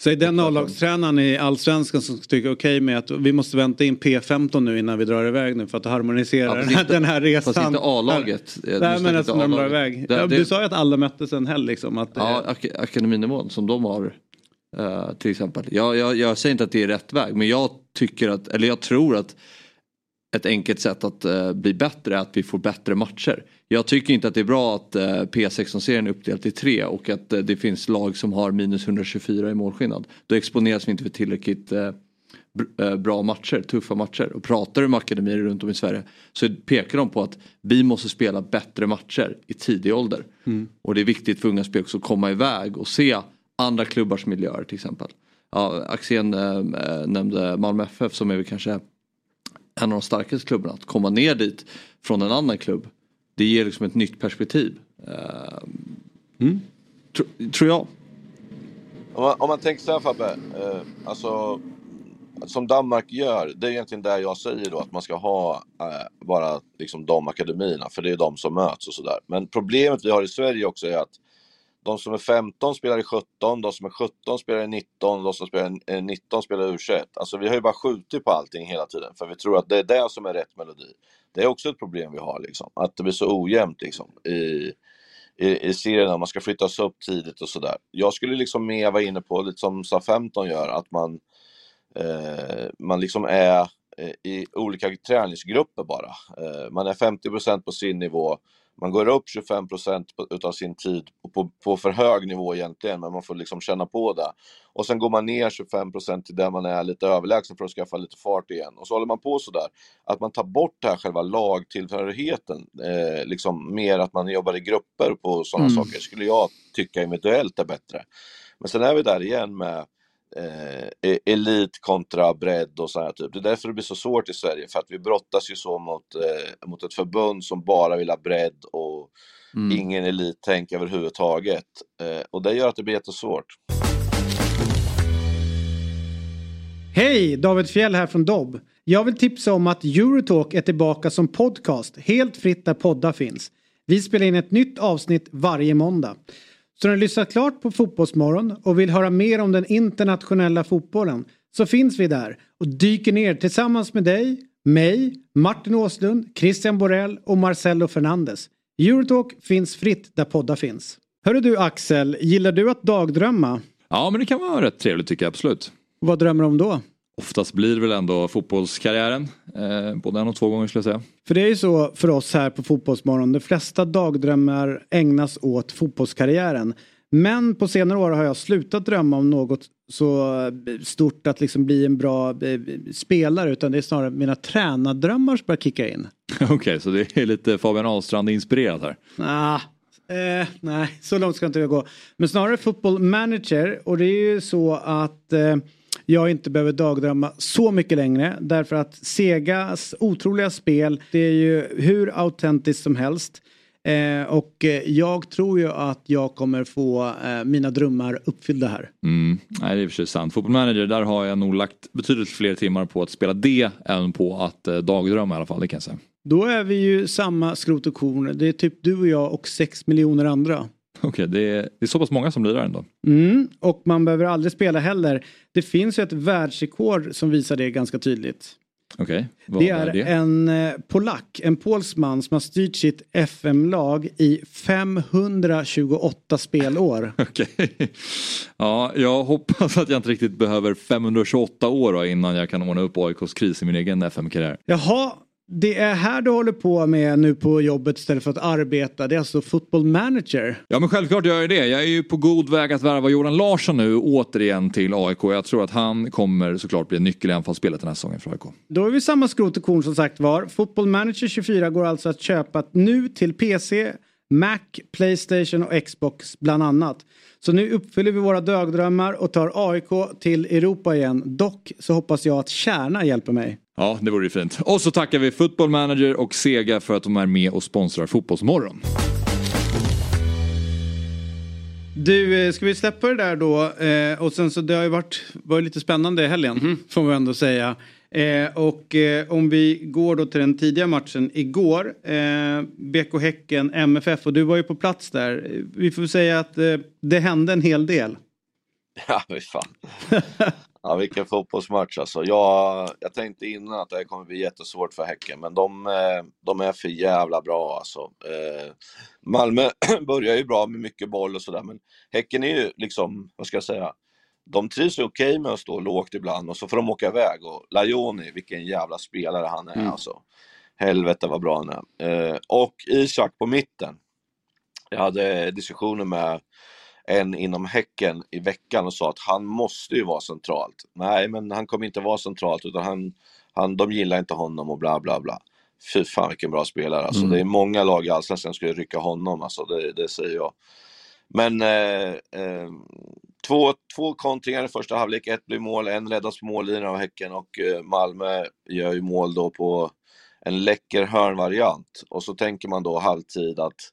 Speaker 1: Säg den A-lagstränaren i Allsvenskan som tycker okej okay med att vi måste vänta in P15 nu innan vi drar iväg nu för att harmonisera ja, den, här, den här resan.
Speaker 4: Fast inte A-laget.
Speaker 1: Nej men när de drar iväg. Det, ja, det, du sa ju att alla möttes en helg liksom. Att,
Speaker 4: ja, ak akademinivån som de har. Uh, till exempel. Jag, jag, jag säger inte att det är rätt väg men jag tycker att, eller jag tror att ett enkelt sätt att uh, bli bättre är att vi får bättre matcher. Jag tycker inte att det är bra att uh, P16-serien är uppdelat i tre och att uh, det finns lag som har minus 124 i målskillnad. Då exponeras vi inte för tillräckligt bra matcher, tuffa matcher. Och pratar du med akademier runt om i Sverige så pekar de på att vi måste spela bättre matcher i tidig ålder. Mm. Och det är viktigt för unga spelare att komma iväg och se andra klubbars miljöer till exempel. Ja, Axén äh, nämnde Malmö FF som är väl kanske en av de starkaste klubbarna. Att komma ner dit från en annan klubb. Det ger liksom ett nytt perspektiv. Uh, mm. tr tror jag.
Speaker 5: Om man, om man tänker så här Fabbe. Uh, alltså som Danmark gör, det är egentligen där jag säger då att man ska ha uh, bara liksom de akademierna för det är de som möts och sådär. Men problemet vi har i Sverige också är att de som är 15 spelar i 17, de som är 17 spelar i 19, de som spelar i 19 spelar i U21. Alltså vi har ju bara skjutit på allting hela tiden för vi tror att det är det som är rätt melodi. Det är också ett problem vi har liksom, att det blir så ojämnt liksom i, i, i serierna, man ska flyttas upp tidigt och sådär. Jag skulle liksom mer vara inne på, lite som SA 15 gör, att man, eh, man liksom är eh, i olika träningsgrupper bara. Eh, man är 50% på sin nivå, man går upp 25 procent utav sin tid på, på för hög nivå egentligen, men man får liksom känna på det. Och sen går man ner 25 procent till där man är lite överlägsen för att skaffa lite fart igen. Och så håller man på sådär, att man tar bort det här själva lagtillhörigheten, eh, liksom mer att man jobbar i grupper på sådana mm. saker, skulle jag tycka eventuellt är bättre. Men sen är vi där igen med eh, e-, elit kontra bredd och så här typ. Det är därför det blir så svårt i Sverige, för att vi brottas ju så mot, eh, mot ett förbund som bara vill ha bredd och mm. ingen elittänk överhuvudtaget. Eh, och det gör att det blir jättesvårt.
Speaker 1: Hej! David Fjell här från Dobb. Jag vill tipsa om att Eurotalk är tillbaka som podcast, helt fritt där poddar finns. Vi spelar in ett nytt avsnitt varje måndag. Så när du lyssnat klart på Fotbollsmorgon och vill höra mer om den internationella fotbollen så finns vi där och dyker ner tillsammans med dig, mig, Martin Åslund, Christian Borell och Marcelo Fernandes. Eurotalk finns fritt där poddar finns. Hörru du Axel, gillar du att dagdrömma?
Speaker 6: Ja men det kan vara rätt trevligt tycker jag absolut.
Speaker 1: Vad drömmer du om då?
Speaker 6: Oftast blir väl ändå fotbollskarriären. Eh, både en och två gånger skulle jag säga.
Speaker 1: För det är ju så för oss här på Fotbollsmorgon. De flesta dagdrömmar ägnas åt fotbollskarriären. Men på senare år har jag slutat drömma om något så stort att liksom bli en bra eh, spelare utan det är snarare mina tränardrömmar som börjar kicka in.
Speaker 6: Okej, okay, så det är lite Fabian Ahlstrand inspirerat här?
Speaker 1: Ah, eh, nej, så långt ska inte jag gå. Men snarare football manager och det är ju så att eh, jag inte behöver dagdrömma så mycket längre. Därför att Segas otroliga spel, det är ju hur autentiskt som helst. Eh, och eh, jag tror ju att jag kommer få eh, mina drömmar uppfyllda här.
Speaker 6: Mm. Nej, det är i och för sig sant. Football Manager, där har jag nog lagt betydligt fler timmar på att spela det än på att eh, dagdrömma i alla fall, det kan jag säga.
Speaker 1: Då är vi ju samma skrot och korn. Det är typ du och jag och sex miljoner andra.
Speaker 6: Okej, okay, det, är, det är så pass många som lirar ändå.
Speaker 1: Mm, och man behöver aldrig spela heller. Det finns ju ett världsrekord som visar det ganska tydligt.
Speaker 6: Okej,
Speaker 1: okay, det är, är det? en eh, polack, en polsman som har styrt sitt FM-lag i 528 spelår.
Speaker 6: Okej. Okay. Ja, jag hoppas att jag inte riktigt behöver 528 år innan jag kan ordna upp AIKs kris i min egen FM-karriär.
Speaker 1: Jaha, det är här du håller på med nu på jobbet istället för att arbeta. Det är alltså football manager.
Speaker 6: Ja men självklart gör jag det. Jag är ju på god väg att värva Jordan Larsson nu återigen till AIK. Jag tror att han kommer såklart bli en nyckel i anfallsspelet den här säsongen för AIK.
Speaker 1: Då är vi samma skrot och korn som sagt var. Football manager 24 går alltså att köpa nu till PC, Mac, Playstation och Xbox bland annat. Så nu uppfyller vi våra dagdrömmar och tar AIK till Europa igen. Dock så hoppas jag att Kärna hjälper mig.
Speaker 6: Ja, det vore ju fint. Och så tackar vi Football Manager och Sega för att de är med och sponsrar Fotbollsmorgon.
Speaker 1: Du, eh, ska vi släppa det där då? Eh, och sen så det har ju varit, varit lite spännande i helgen, mm. får man ändå säga. Eh, och eh, om vi går då till den tidiga matchen igår. Eh, BK Häcken, MFF och du var ju på plats där. Vi får säga att eh, det hände en hel del.
Speaker 5: Ja, fy fan. Ja, vilken fotbollsmatch alltså. Jag, jag tänkte innan att det kommer bli jättesvårt för Häcken, men de, eh, de är för jävla bra alltså. Eh, Malmö börjar ju bra med mycket boll och sådär, men Häcken är ju liksom, vad ska jag säga, de trivs ju okej okay med att stå lågt ibland och så får de åka iväg. Och Lajoni, vilken jävla spelare han är mm. alltså. Helvete vad bra han är. Eh, och Isak på mitten. Jag hade diskussioner med en inom Häcken i veckan och sa att han måste ju vara centralt. Nej, men han kommer inte vara centralt utan han, han, de gillar inte honom och bla bla bla. Fy fan vilken bra spelare alltså. Mm. Det är många lag i Allsvenskan som skulle rycka honom alltså, det, det säger jag. Men eh, eh, två, två kontringar i första halvlek, ett blir mål, en räddas på mållinjen av Häcken och eh, Malmö gör ju mål då på en läcker hörnvariant. Och så tänker man då halvtid att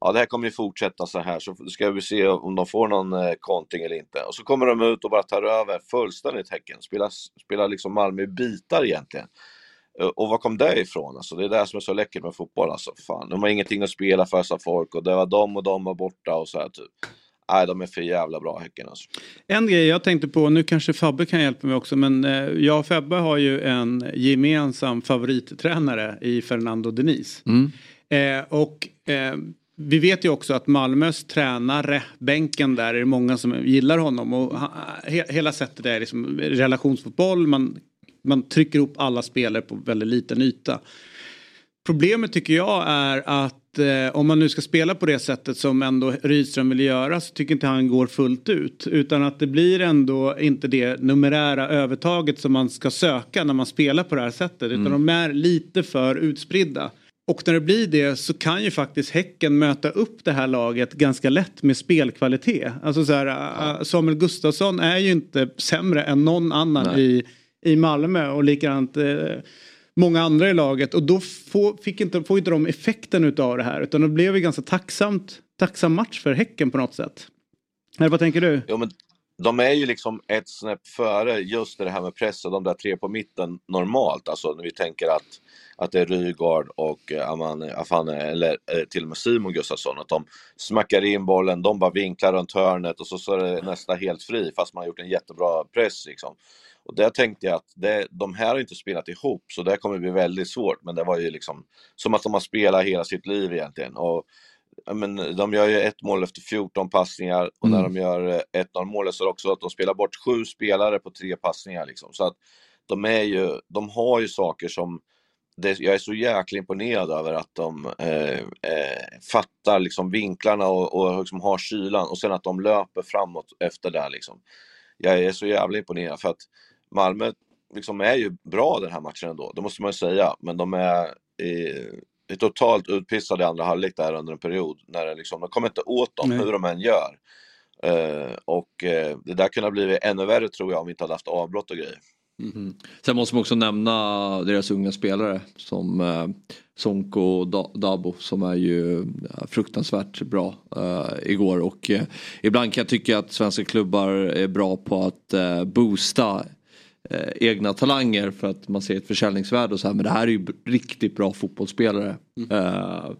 Speaker 5: ja, det här kommer ju fortsätta så här, så ska vi se om de får någon eh, kontring eller inte. Och så kommer de ut och bara tar över fullständigt Häcken, spelar, spelar liksom Malmö i bitar egentligen. Eh, och var kom det ifrån? Alltså, det är det som är så läckert med fotboll. Alltså, fan. De har ingenting att spela för, sa folk, och det var de och de var borta och så här typ. Nej, de är för jävla bra Häcken alltså.
Speaker 1: En grej jag tänkte på, nu kanske Fabbe kan hjälpa mig också, men eh, jag och Fabbe har ju en gemensam favorittränare i Fernando Denis. Mm. Eh, och eh, vi vet ju också att Malmös tränare, bänken där, är det många som gillar honom. Och he, hela sättet är liksom relationsfotboll, man, man trycker ihop alla spelare på väldigt liten yta. Problemet tycker jag är att eh, om man nu ska spela på det sättet som ändå Rydström vill göra så tycker inte han går fullt ut. Utan att det blir ändå inte det numerära övertaget som man ska söka när man spelar på det här sättet. Utan mm. de är lite för utspridda. Och när det blir det så kan ju faktiskt Häcken möta upp det här laget ganska lätt med spelkvalitet. Alltså så här, ja. Samuel Gustafsson är ju inte sämre än någon annan i, i Malmö och likadant eh, många andra i laget. Och då får, fick inte, får inte de effekten utav det här utan det blev ju ganska tacksamt, tacksam match för Häcken på något sätt. Eller vad tänker du?
Speaker 5: Jo, men de är ju liksom ett snäpp före just det här med press och de där tre på mitten normalt. Alltså när vi tänker att att det är Rygaard och eh, Afane, eller eh, till och med Simon Gustafsson, att de smackar in bollen, de bara vinklar runt hörnet och så, så är det nästa helt fri fast man har gjort en jättebra press. Liksom. Och där tänkte jag att det, de här har inte spelat ihop så det kommer bli väldigt svårt men det var ju liksom som att de har spelat hela sitt liv egentligen. Och, men, de gör ju ett mål efter 14 passningar och mm. när de gör 1-0 eh, målet så är det också att de spelar bort sju spelare på tre passningar. Liksom. Så att de, är ju, de har ju saker som det, jag är så jäkla imponerad över att de eh, eh, fattar liksom vinklarna och, och liksom har kylan och sen att de löper framåt efter det. Liksom. Jag är så jävla imponerad för att Malmö liksom är ju bra den här matchen ändå, det måste man ju säga, men de är, är totalt utpissade i andra halvlek där under en period. När det liksom, de kommer inte åt dem Nej. hur de än gör. Eh, och eh, det där kunde ha blivit ännu värre tror jag om vi inte hade haft avbrott och grejer.
Speaker 4: Mm. Sen måste man också nämna deras unga spelare som eh, Sonko och da Dabo som är ju fruktansvärt bra eh, igår och eh, ibland kan jag tycka att svenska klubbar är bra på att eh, boosta eh, egna talanger för att man ser ett försäljningsvärde och så här men det här är ju riktigt bra fotbollsspelare. Mm. Eh,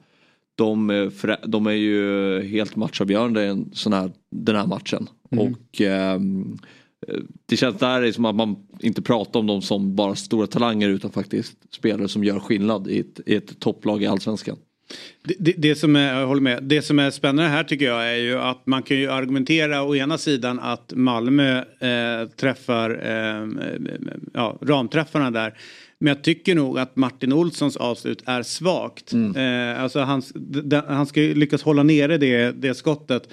Speaker 4: de, de, är ju helt matchavgörande i en sån här, den här matchen. Mm. Och ehm, det känns där som att man inte pratar om dem som bara stora talanger utan faktiskt spelare som gör skillnad i ett, i ett topplag i allsvenskan.
Speaker 1: Det, det, det, som är, jag håller med, det som är spännande här tycker jag är ju att man kan ju argumentera å ena sidan att Malmö eh, träffar eh, ja, ramträffarna där. Men jag tycker nog att Martin Olssons avslut är svagt. Mm. Eh, alltså han, han ska lyckas hålla nere det, det skottet.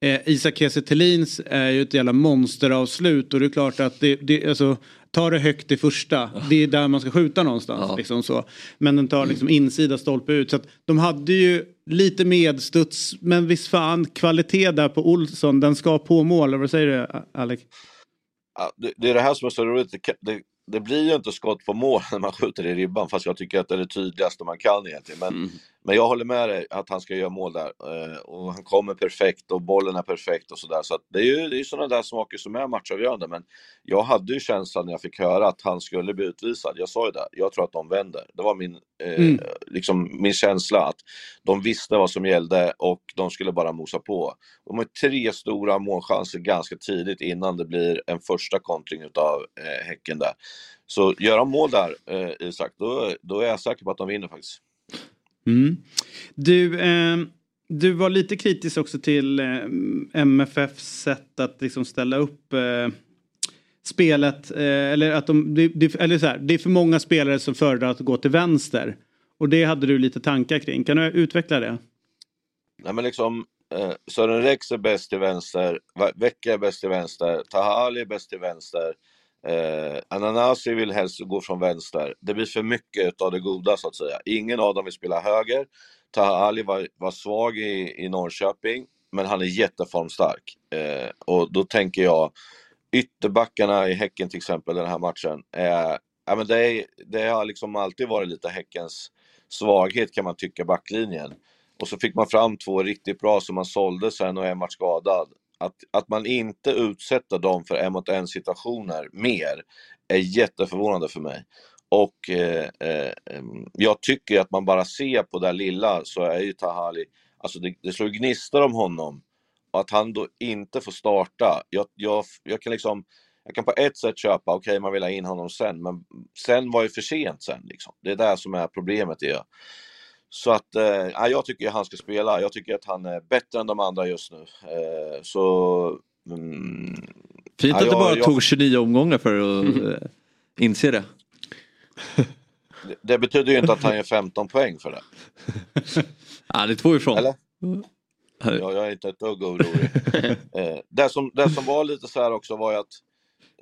Speaker 1: Eh, Isak Kiese är ju ett jävla monsteravslut och det är klart att det, det alltså, ta det högt i första. Det är där man ska skjuta någonstans. Ja. Liksom så. Men den tar liksom insida stolpe ut. Så att de hade ju lite medstuds men visst fan kvalitet där på Olsson. Den ska på mål. Vad säger du Alec?
Speaker 5: Ja, det, det, är det här som är så roligt. Det, det, det blir ju inte skott på mål när man skjuter i ribban fast jag tycker att det är det tydligaste man kan egentligen. Men, mm. Men jag håller med dig att han ska göra mål där eh, och han kommer perfekt och bollen är perfekt och sådär. Så, så det är ju det är sådana där saker som är matchavgörande. Men jag hade ju känslan när jag fick höra att han skulle bli utvisad. Jag sa ju det, jag tror att de vänder. Det var min, eh, mm. liksom, min känsla att de visste vad som gällde och de skulle bara mosa på. De har tre stora målchanser ganska tidigt innan det blir en första kontring utav eh, Häcken där. Så gör de mål där, eh, Isak, då, då är jag säker på att de vinner faktiskt.
Speaker 1: Mm. Du, eh, du var lite kritisk också till eh, MFFs sätt att liksom ställa upp eh, spelet. Eh, eller att de, det, eller så här, det är för många spelare som föredrar att gå till vänster. Och det hade du lite tankar kring. Kan du utveckla det?
Speaker 5: Nej men liksom eh, Sören Rex är bäst till vänster, Vecka är bäst till vänster, Tahali är bäst till vänster. Eh, Ananasi vill helst gå från vänster. Det blir för mycket av det goda så att säga. Ingen av dem vill spela höger. Taha Ali var, var svag i, i Norrköping, men han är jätteformstark. Eh, och då tänker jag, ytterbackarna i Häcken till exempel, den här matchen, eh, ja, men det, är, det har liksom alltid varit lite Häckens svaghet kan man tycka, backlinjen. Och så fick man fram två riktigt bra som man sålde sen och en varit skadad att, att man inte utsätter dem för en mot en situationer mer är jätteförvånande för mig. Och eh, eh, mm, jag tycker att man bara ser på det lilla så är ju Tahali, alltså det, det slår gnistor om honom. Och att han då inte får starta, jag, jag, jag kan liksom jag kan på ett sätt köpa, okej okay, man vill ha in honom sen, men sen var ju för sent sen. Liksom. Det är det som är problemet. Är. Så att eh, jag tycker att han ska spela. Jag tycker att han är bättre än de andra just nu. Eh, så...
Speaker 4: Mm, Fint att ja, det bara jag, tog 29 omgångar för att mm. inse det.
Speaker 5: det. Det betyder ju inte att han ger 15 poäng för det.
Speaker 4: ja, det är två ifrån.
Speaker 5: Eller? Ja, jag är inte ett dugg orolig. eh, det, som, det som var lite så här också var ju att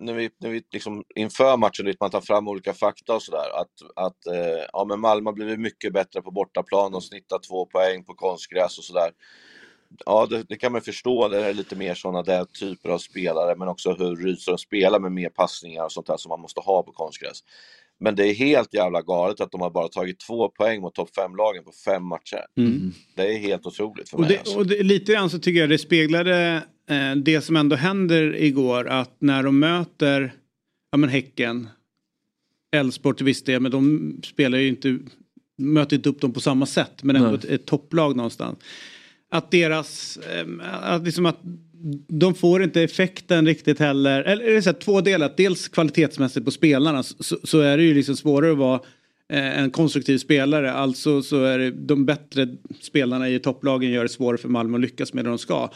Speaker 5: när vi, när vi liksom inför matchen, man tar fram olika fakta och sådär, att, att eh, ja, men Malmö har blivit mycket bättre på bortaplan, och snittar två poäng på konstgräs och sådär. Ja, det, det, kan man förstå, det är lite mer sådana där typer av spelare, men också hur Rydström spelar med mer passningar och sånt där som man måste ha på konstgräs. Men det är helt jävla galet att de har bara tagit två poäng mot topp fem-lagen på fem matcher. Mm. Det är helt otroligt för
Speaker 1: och
Speaker 5: mig.
Speaker 1: Det, alltså. och det, lite grann så tycker jag det speglade det som ändå händer igår att när de möter ja, men Häcken, Elfsborg till viss del, men de spelar ju inte, möter inte upp dem på samma sätt men ändå ett, ett topplag någonstans. Att deras, eh, att liksom att de får inte effekten riktigt heller. Eller är det så här, två delar. Dels kvalitetsmässigt på spelarna så, så, är det ju liksom svårare att vara eh, en konstruktiv spelare. Alltså så är det de bättre spelarna i topplagen gör det svårare för Malmö att lyckas med det de ska.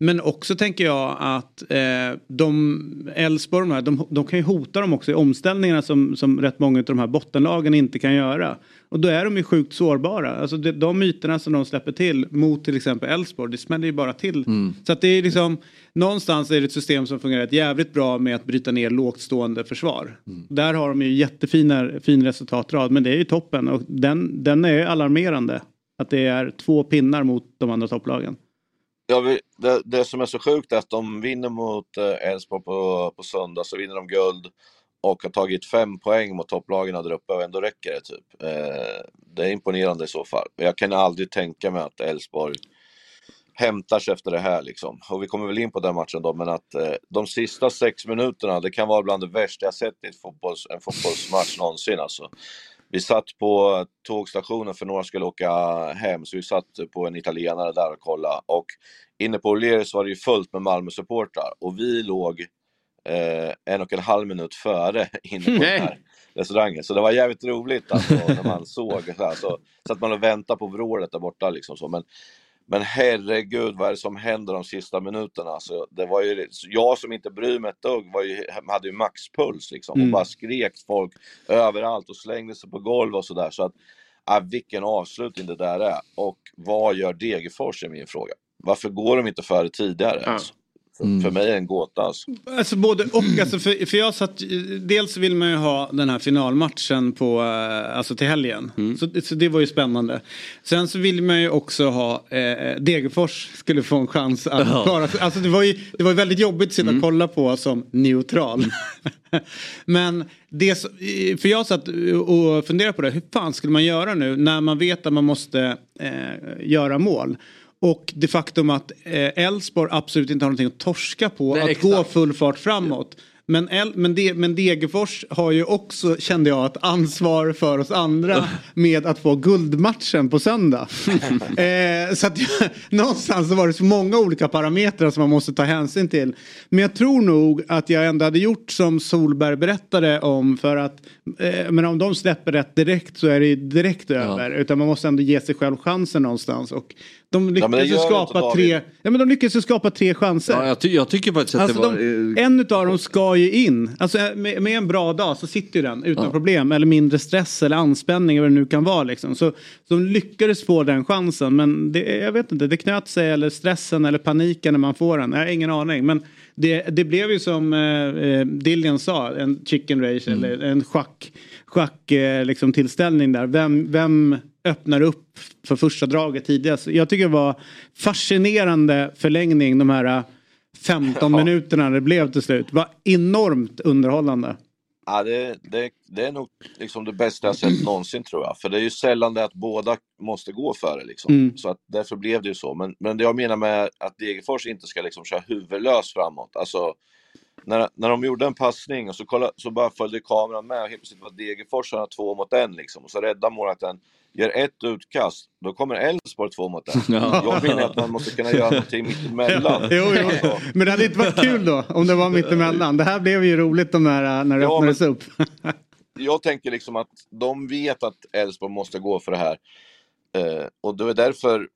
Speaker 1: Men också tänker jag att eh, de Elfsborg, de, de kan ju hota dem också i omställningarna som, som rätt många av de här bottenlagen inte kan göra. Och då är de ju sjukt sårbara. Alltså de, de ytorna som de släpper till mot till exempel Elfsborg, det smäller ju bara till. Mm. Så att det är liksom, någonstans är det ett system som fungerar jävligt bra med att bryta ner lågt stående försvar. Mm. Där har de ju jättefina fin resultatrad, men det är ju toppen och den, den är alarmerande. Att det är två pinnar mot de andra topplagen.
Speaker 5: Ja, vi, det, det som är så sjukt är att de vinner mot eh, Elfsborg på, på söndag, så vinner de guld och har tagit fem poäng mot topplagen där uppe och ändå räcker det typ. Eh, det är imponerande i så fall. Jag kan aldrig tänka mig att Elfsborg hämtar sig efter det här liksom. Och vi kommer väl in på den matchen då, men att eh, de sista sex minuterna, det kan vara bland det värsta jag sett i ett fotbolls, en fotbollsmatch någonsin alltså. Vi satt på tågstationen för några skulle åka hem, så vi satt på en italienare där och kollade. Och inne på O'Learys var det ju fullt med Malmö-supportrar och vi låg eh, en och en halv minut före inne på den här restaurangen. Så det var jävligt roligt alltså, när man såg. Så, här, så satt man och väntade på vrålet där borta. Liksom, så. Men, men herregud vad är det som händer de sista minuterna? Alltså, det var ju, jag som inte bryr mig ett dugg var ju, hade ju maxpuls liksom,
Speaker 1: Mm.
Speaker 5: och bara skrek folk överallt och slängde sig på golv och sådär. Så att, ah, vilken avslutning det där är. Och vad gör Degerfors är min fråga. Varför går de inte före tidigare?
Speaker 3: Ja.
Speaker 5: Alltså? För, för mig är det en gåta alltså.
Speaker 1: Alltså både och. Alltså för, för jag satt, dels vill man ju ha den här finalmatchen på, eh, alltså till helgen. Så, så det var ju spännande. Sen så vill man ju också ha eh, Degerfors skulle få en chans att
Speaker 4: Ja.
Speaker 1: klara sig. Alltså det var ju det var ju väldigt jobbigt att sitta och kolla på som neutral. Men det, för jag satt och funderade på det. Hur fan skulle man göra nu när man vet att man måste eh, göra mål? Och det faktum att eh, Elfsborg absolut inte har någonting att torska på.
Speaker 4: Nej,
Speaker 1: att
Speaker 4: exakt.
Speaker 1: gå full fart framåt. Men, El, men, de, men Degerfors har ju också, kände jag, ett ansvar för oss andra med att få guldmatchen på söndag. eh, så att någonstans så var det så många olika parametrar som man måste ta hänsyn till. Men jag tror nog att jag ändå hade gjort som Solberg berättade om för att eh, men om de släpper rätt direkt så är det ju direkt över. Utan man måste ändå ge sig själv chansen någonstans. Och de
Speaker 5: gör inte
Speaker 1: skapa tre, ja, men de lyckades ju skapa tre chanser.
Speaker 4: Ja, jag, ty jag tycker faktiskt att
Speaker 1: Alltså
Speaker 4: det var...
Speaker 1: de,
Speaker 4: eh,
Speaker 1: en utav dem ska ju in. Alltså med, med en bra dag så sitter ju den utan problem. Eller mindre stress eller anspänning eller vad det nu kan vara. Liksom. Så, så de lyckades få den chansen. Men det, jag vet inte, det knöt sig eller stressen eller paniken när man får den. Jag har ingen aning. Men det, det blev ju som eh, eh, Dillian sa, en chicken race eller en schack, schack eh, liksom, tillställning där. Vem, vem öppnar upp för första draget tidigast? Jag tycker det var fascinerande förlängning de här eh, 15 minuterna det blev till slut. var enormt underhållande.
Speaker 5: Ja, det, det, det är nog liksom det bästa jag sett någonsin tror jag. För det är ju sällan det att båda måste gå före liksom.
Speaker 1: Mm.
Speaker 5: Så att därför blev det ju så. Men, men det jag menar med att Degerfors inte ska liksom köra huvudlös framåt. Alltså, när, när de gjorde en passning och så, kolla, så bara följde kameran med och helt plötsligt var Degerfors två mot en liksom. Och så räddar målvakten, gör ett utkast, då kommer Elfsborg två mot en. Jag menar att man måste kunna göra någonting mittemellan.
Speaker 1: Jo, jo. Men det hade inte varit kul då om det var mittemellan. Det här blev ju roligt de här, när det
Speaker 5: Ja,
Speaker 1: öppnades upp.
Speaker 5: jag tänker liksom att de vet att Elfsborg måste gå för det här. Eh, och det är därför,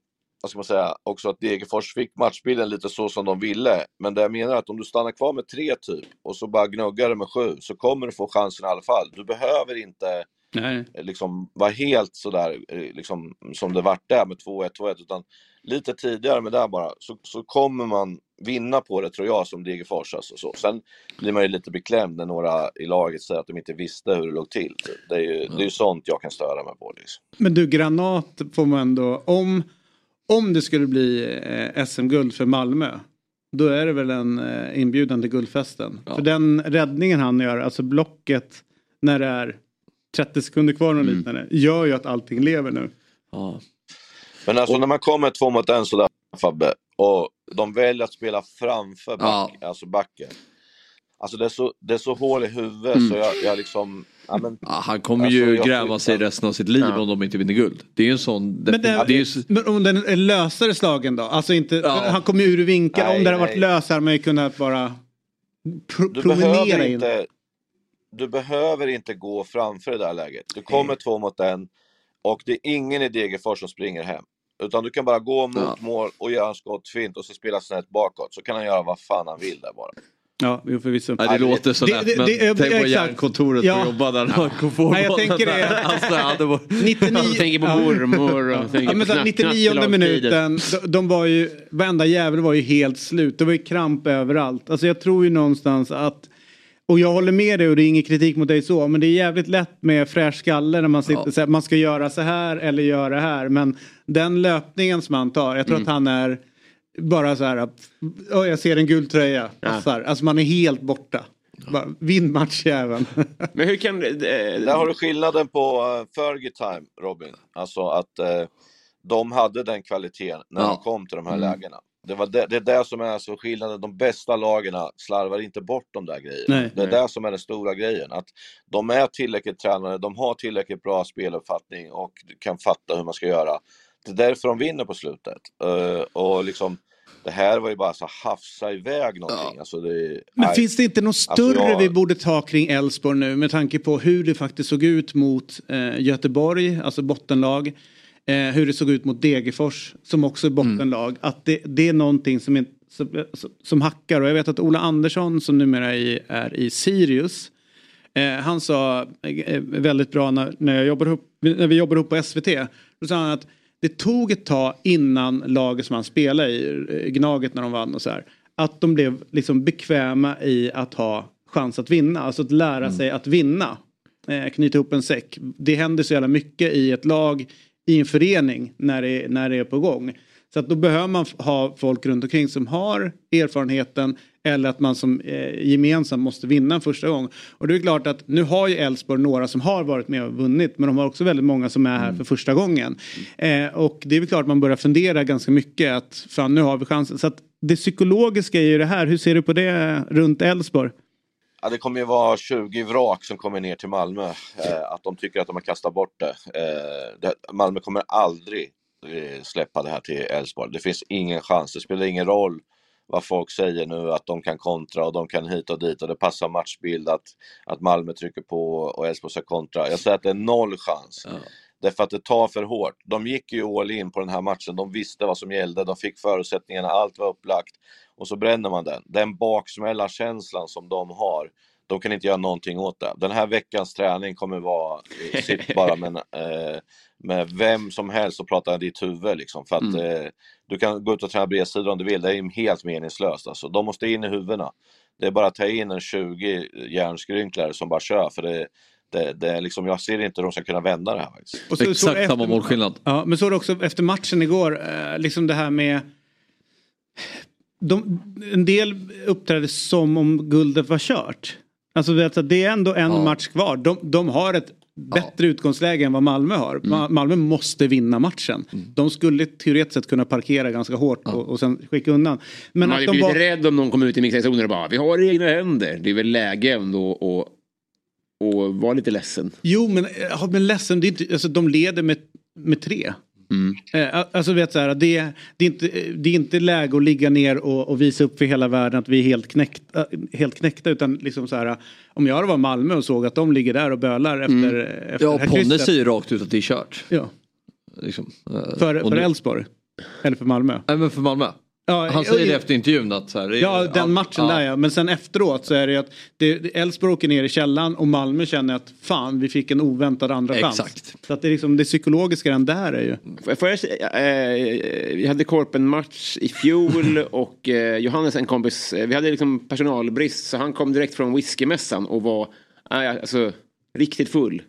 Speaker 5: vad ska man säga, också att Degerfors fick matchbilden lite så som de ville. Men det jag menar är att om du stannar kvar med tre typ och så bara gnuggar det med sju så kommer du få chansen i alla fall. Du behöver inte
Speaker 1: Nej.
Speaker 5: eh, liksom vara helt sådär eh, liksom, som det vart där med 2-1, 2-1 utan lite tidigare med det bara så, så kommer man vinna på det tror jag som Degerfors. Alltså, så. Sen blir man ju lite beklämd när några i laget säger att de inte visste hur det låg till. Det är ju, det är ju sånt jag kan störa mig på. Liksom.
Speaker 1: Men du, Granat får man ändå... Om, om det skulle bli eh, SM-guld för Malmö. Då är det väl en eh, inbjudan till guldfesten.
Speaker 4: Ja.
Speaker 1: För den räddningen han gör, alltså blocket när det är 30 sekunder kvar och liknande. Gör ju att allting lever nu.
Speaker 4: ja.
Speaker 5: Men alltså när man kommer två mot en sådär Fabbe och de väljer att spela framför back, alltså backen. Alltså det är så, det är så hål i huvudet så jag, jag liksom... Ja, men,
Speaker 4: Ja, han kommer
Speaker 5: Alltså,
Speaker 4: ju gräva sig resten av sitt liv
Speaker 3: Ja.
Speaker 4: om de inte vinner guld. Det är ju en sån...
Speaker 1: Men, det,
Speaker 4: det är ju,
Speaker 1: men om den är lösare slagen då? Alltså inte,
Speaker 4: Ja.
Speaker 1: Han kommer ju ur vinkel.
Speaker 5: Nej,
Speaker 1: om det hade varit lös hade man ju kunnat bara pro-
Speaker 5: du,
Speaker 1: promenera
Speaker 5: behöver
Speaker 1: in.
Speaker 5: inte, du behöver inte gå framför det där läget. Du kommer två mot en och det är ingen i Degerfors som springer hem. Utan du kan bara gå mot
Speaker 4: Ja.
Speaker 5: mål och göra en skottfint och så spela snett bakåt. Så kan han göra vad fan han vill där bara.
Speaker 1: Ja, jo, förvisso.
Speaker 4: Nej, det låter så
Speaker 1: det-
Speaker 4: lätt
Speaker 1: det-
Speaker 4: men
Speaker 1: det-
Speaker 4: tänk på järnkontoret
Speaker 1: Ja.
Speaker 4: och jobba där får
Speaker 1: Nej, jag tänker det.
Speaker 4: Alltså, ja, det var...
Speaker 1: 99,
Speaker 3: Jag tänker på
Speaker 1: Ja.
Speaker 3: mormor och
Speaker 1: Ja,
Speaker 3: tänker
Speaker 1: men
Speaker 3: på
Speaker 1: så här,
Speaker 3: knapp-
Speaker 1: 99
Speaker 3: knattelagstiden.
Speaker 1: minuten, de, de var ju, varenda jävel var ju helt slut. Det var ju kramp överallt. Alltså jag tror ju någonstans att, och jag håller med dig och det är ingen kritik mot dig så, men det är jävligt lätt med fräsch skalle när man sitter
Speaker 4: Ja.
Speaker 1: så här, man ska göra så här eller göra det här. Men den löpningen som han tar, jag tror
Speaker 3: Mm.
Speaker 1: att han är bara så här, oh, jag ser en gul tröja, passar. Alltså man är helt borta. Bara, Vinn matchjäveln.
Speaker 3: Men hur kan... Eh,
Speaker 5: Där har du skillnaden på uh, Fergie time, Robin. Alltså att eh, de hade den kvaliteten när
Speaker 4: Ja.
Speaker 5: de kom till de här
Speaker 1: Mm.
Speaker 5: lägena. Det, var det, det är det som är alltså skillnaden. De bästa lagen slarvar inte bort de där grejerna.
Speaker 1: Nej.
Speaker 5: det är
Speaker 3: Nej.
Speaker 5: det som är den stora grejen. Att de är tillräckligt tränade, de har tillräckligt bra speluppfattning och kan fatta hur man ska göra. Det är därför de vinner på slutet. Eh, och liksom, det här var ju bara så hafsa iväg någonting. Alltså det,
Speaker 1: Men finns det inte något större
Speaker 5: Alltså, jag-
Speaker 1: vi borde ta kring Elfsborg nu med tanke på hur det faktiskt såg ut mot eh, Göteborg, alltså bottenlag. Eh, hur det såg ut mot Degerfors som också är bottenlag. Att det, det är någonting som, är, som, som hackar och jag vet att Ola Andersson som numera är, är i Sirius. Eh, han sa eh, väldigt bra när, när, jag jobbade upp, när vi jobbade upp på SVT. Då sa han att det tog ett tag innan laget som han spelade i, eh, Gnaget när de vann och så här. Att de blev liksom bekväma i att ha chans att vinna. Alltså att lära sig att vinna. Eh, knyta ihop en säck. Det händer så jävla mycket i ett lag, i en förening när det, när det är på gång. Så att då behöver man ha folk runt omkring som har erfarenheten eller att man som eh, gemensamt måste vinna en första gång. Och det är klart att nu har ju Elfsborg några som har varit med och vunnit men de har också väldigt många som är här för första gången. Eh, och det är väl klart man börjar fundera ganska mycket att fan nu har vi chansen. Så att det psykologiska är ju det här, hur ser du på det runt Elfsborg?
Speaker 5: Ja, det kommer ju vara 20 vrak som kommer ner till Malmö. Eh, att de tycker att de har kastat bort det. Eh, det Malmö kommer aldrig eh, släppa det här till Elfsborg. Det finns ingen chans. Det spelar ingen roll vad folk säger nu att de kan kontra och de kan hit och dit och det passar matchbild att, att Malmö trycker på och Elfsborg ska kontra. Jag säger att det är noll chans. Därför att det tar för hårt. De gick ju all in på den här matchen. De visste vad som gällde. De fick förutsättningarna. Allt var upplagt. Och så bränner man den. Den baksmällarkänslan som de har. De kan inte göra någonting åt det. Den här veckans träning kommer vara sitt bara med, eh, med vem som helst och prata i ditt huvud. Liksom. För att eh, du kan gå ut och träna bredsida om du vill. Det är helt meningslöst. Alltså. De måste in i huvudena. Det är bara att ta in en 20 järnskrynklare som bara kör. För det, det, det är liksom, jag ser inte hur de ska kunna vända det här faktiskt.
Speaker 1: Och så- så
Speaker 4: Exakt
Speaker 1: efter-
Speaker 4: samma målskillnad.
Speaker 1: Ja, men så är det också efter matchen igår, eh, liksom det här med... De, en del uppträdde som om guldet var kört. Alltså det, är- ändå en
Speaker 4: Ja.
Speaker 1: match kvar. De, de har ett bättre utgångsläge än vad Malmö har.
Speaker 4: Mm.
Speaker 1: Ma- Malmö måste vinna matchen. De skulle teoretiskt sett kunna parkera ganska hårt och, och sen skicka undan. Men
Speaker 3: Man hade
Speaker 1: de
Speaker 3: blivit
Speaker 1: var...
Speaker 3: rädd om någon kom ut i mixerzonen och bara vi har egna händer. Det är väl läge ändå att och vara lite ledsen.
Speaker 1: Jo men, ja, men ledsen, det är inte, alltså, de leder med, med tre.
Speaker 3: Mm.
Speaker 1: Eh, alltså vet så här, det, det, är inte, det är inte läge att ligga ner och, och visa upp för hela världen att vi är helt, knäckt, äh, helt knäckta utan liksom så här, om jag i Malmö och såg att de ligger där och bölar efter, efter
Speaker 4: Mm. Ja,
Speaker 1: det här
Speaker 4: Ponne säger rakt ut att det är kört.
Speaker 1: Ja,
Speaker 4: Liksom. Eh,
Speaker 1: för, Elfsborg. Eller för Malmö.
Speaker 4: Nej men för Malmö.
Speaker 1: Ja,
Speaker 4: Han säger det efter intervjun att så här,
Speaker 1: Ja, den matchen där ja. Men sen efteråt så är det ju att Elfsborg åker ner i källan och Malmö känner att fan, vi fick en oväntad andra chans.
Speaker 4: Exakt.
Speaker 1: Så att det, är liksom, det psykologiska den där är ju.
Speaker 3: Får- jag, eh, vi hade Korpen-match i fjol och eh, Johannes, en kompis, eh, vi hade liksom personalbrist så han kom direkt från whiskymässan och var eh, alltså, riktigt full.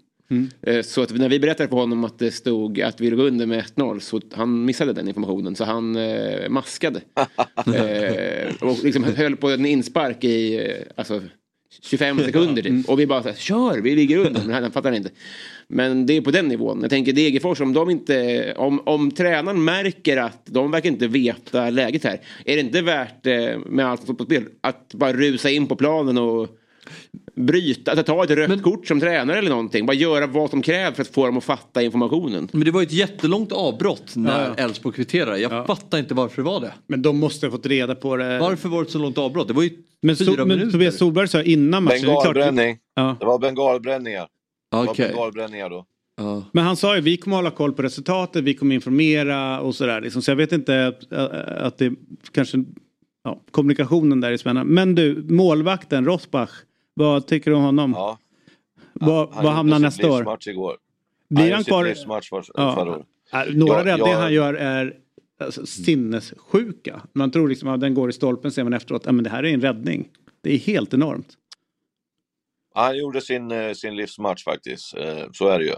Speaker 3: Eh, Så att när vi berättade för honom att det stod att vi låg under med 1-0 så han missade den informationen så han eh, maskade. eh, och liksom höll på en inspark i eh, alltså, 25 sekunder typ. Och vi bara så här, kör, vi ligger under. Men han fattar inte. Men det är på den nivån. Jag tänker Degerfors, om de inte, om, om tränaren märker att de verkar inte veta läget här. Är det inte värt eh, med allt fotbollsspel att bara rusa in på planen och bryta, att ta ett rött kort som tränare eller någonting. Bara göra vad som krävs för att få dem att fatta informationen.
Speaker 4: Men det var ju ett jättelångt avbrott när
Speaker 1: Ja, ja.
Speaker 4: Elfsborg kvitterade. Jag fattar inte varför det var det.
Speaker 1: Men de måste ha fått reda på det.
Speaker 4: Varför var det ett så långt avbrott? Det var ju
Speaker 1: Men,
Speaker 4: fyra
Speaker 1: so men
Speaker 4: minuter.
Speaker 1: Tobias Solberg sa innan matchen. det
Speaker 5: Bengalbränning.
Speaker 1: Ja.
Speaker 5: Det var bengalbränningar. Det var bengalbränningar då.
Speaker 4: Ja.
Speaker 1: Men han sa ju vi kommer hålla koll på resultatet, vi kommer informera och sådär. Liksom. Så jag vet inte att, att det kanske, ja, kommunikationen där är spännande. Men du, målvakten Rosbach, vad tycker du om honom?
Speaker 5: Ja.
Speaker 1: vad,
Speaker 5: Han
Speaker 1: vad hamnar nästa år?
Speaker 5: livsmatch igår.
Speaker 1: Blir han
Speaker 5: sitt
Speaker 1: kvar?
Speaker 5: livsmatch för,
Speaker 1: Ja.
Speaker 5: förra året.
Speaker 1: Äh, Några
Speaker 5: Ja, jag-
Speaker 1: han gör är alltså, sinnessjuka. Man tror liksom att den går i stolpen, ser man efteråt, men det här är en räddning. Det är helt enormt.
Speaker 5: Han gjorde sin, eh, sin livsmatch faktiskt. Eh, Så är det ju.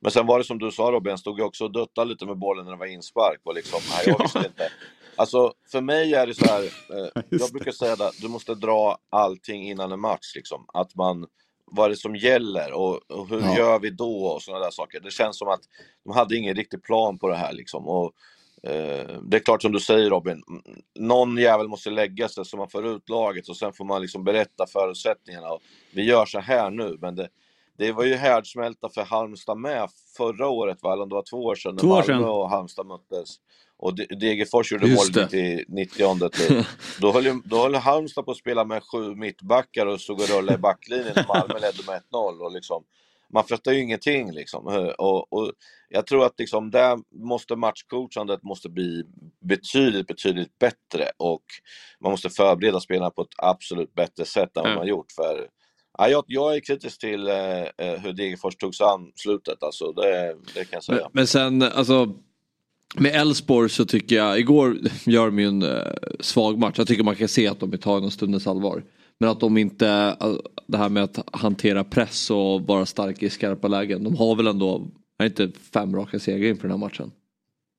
Speaker 5: Men sen var det som du sa Robin, han stod ju också och duttade lite med bollen när det var inspark. Och liksom, nej, jag, visste inte, Alltså, för mig är det så här, eh, jag brukar säga att du måste dra allting innan en match. Liksom. Att man, vad är det som gäller och, och hur
Speaker 4: Ja.
Speaker 5: gör vi då och sådana där saker. Det känns som att de hade ingen riktig plan på det här. Liksom. Och, eh, det är klart som du säger Robin, någon jävel måste lägga sig så man får ut laget och sen får man liksom berätta förutsättningarna. Och vi gör så här nu, men det, det var ju härdsmälta för Halmstad med förra året, va? eller om det var två år sedan, när Malmö och Halmstad möttes. Och De- Degerfors gjorde
Speaker 4: Just
Speaker 5: mål i 90 typ. Då höll, då höll Halmstad på att spela med sju mittbackar och stod och rullade i backlinjen och Malmö ledde med 1-0. Och liksom, man fattar ju ingenting liksom. Och, och jag tror att liksom där måste matchcoachandet måste bli betydligt, betydligt bättre och man måste förbereda spelarna på ett absolut bättre sätt än vad
Speaker 3: Ja.
Speaker 5: man gjort. För, ja, jag, jag är kritisk till eh, eh, hur Degerfors tog sig an slutet, alltså, det, det kan jag säga.
Speaker 4: Men, men sen alltså med Elfsborg så tycker jag, igår gör de ju en eh, svag match. Jag tycker man kan se att de är tagna stundens allvar. Men att de inte, det här med att hantera press och vara starka i skarpa lägen. De har väl ändå, är inte fem raka segrar inför den här matchen?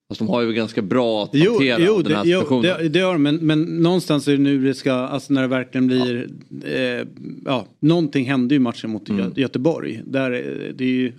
Speaker 4: Alltså de har ju ganska bra att
Speaker 1: Jo,
Speaker 4: hantera
Speaker 1: jo,
Speaker 4: den här
Speaker 1: det, jo
Speaker 4: situationen.
Speaker 1: det, det gör de, men, men någonstans är det nu det ska, alltså när det verkligen blir, eh, ja, någonting hände ju i matchen mot
Speaker 4: Mm.
Speaker 1: Gö- Göteborg. Där, eh, det är ju,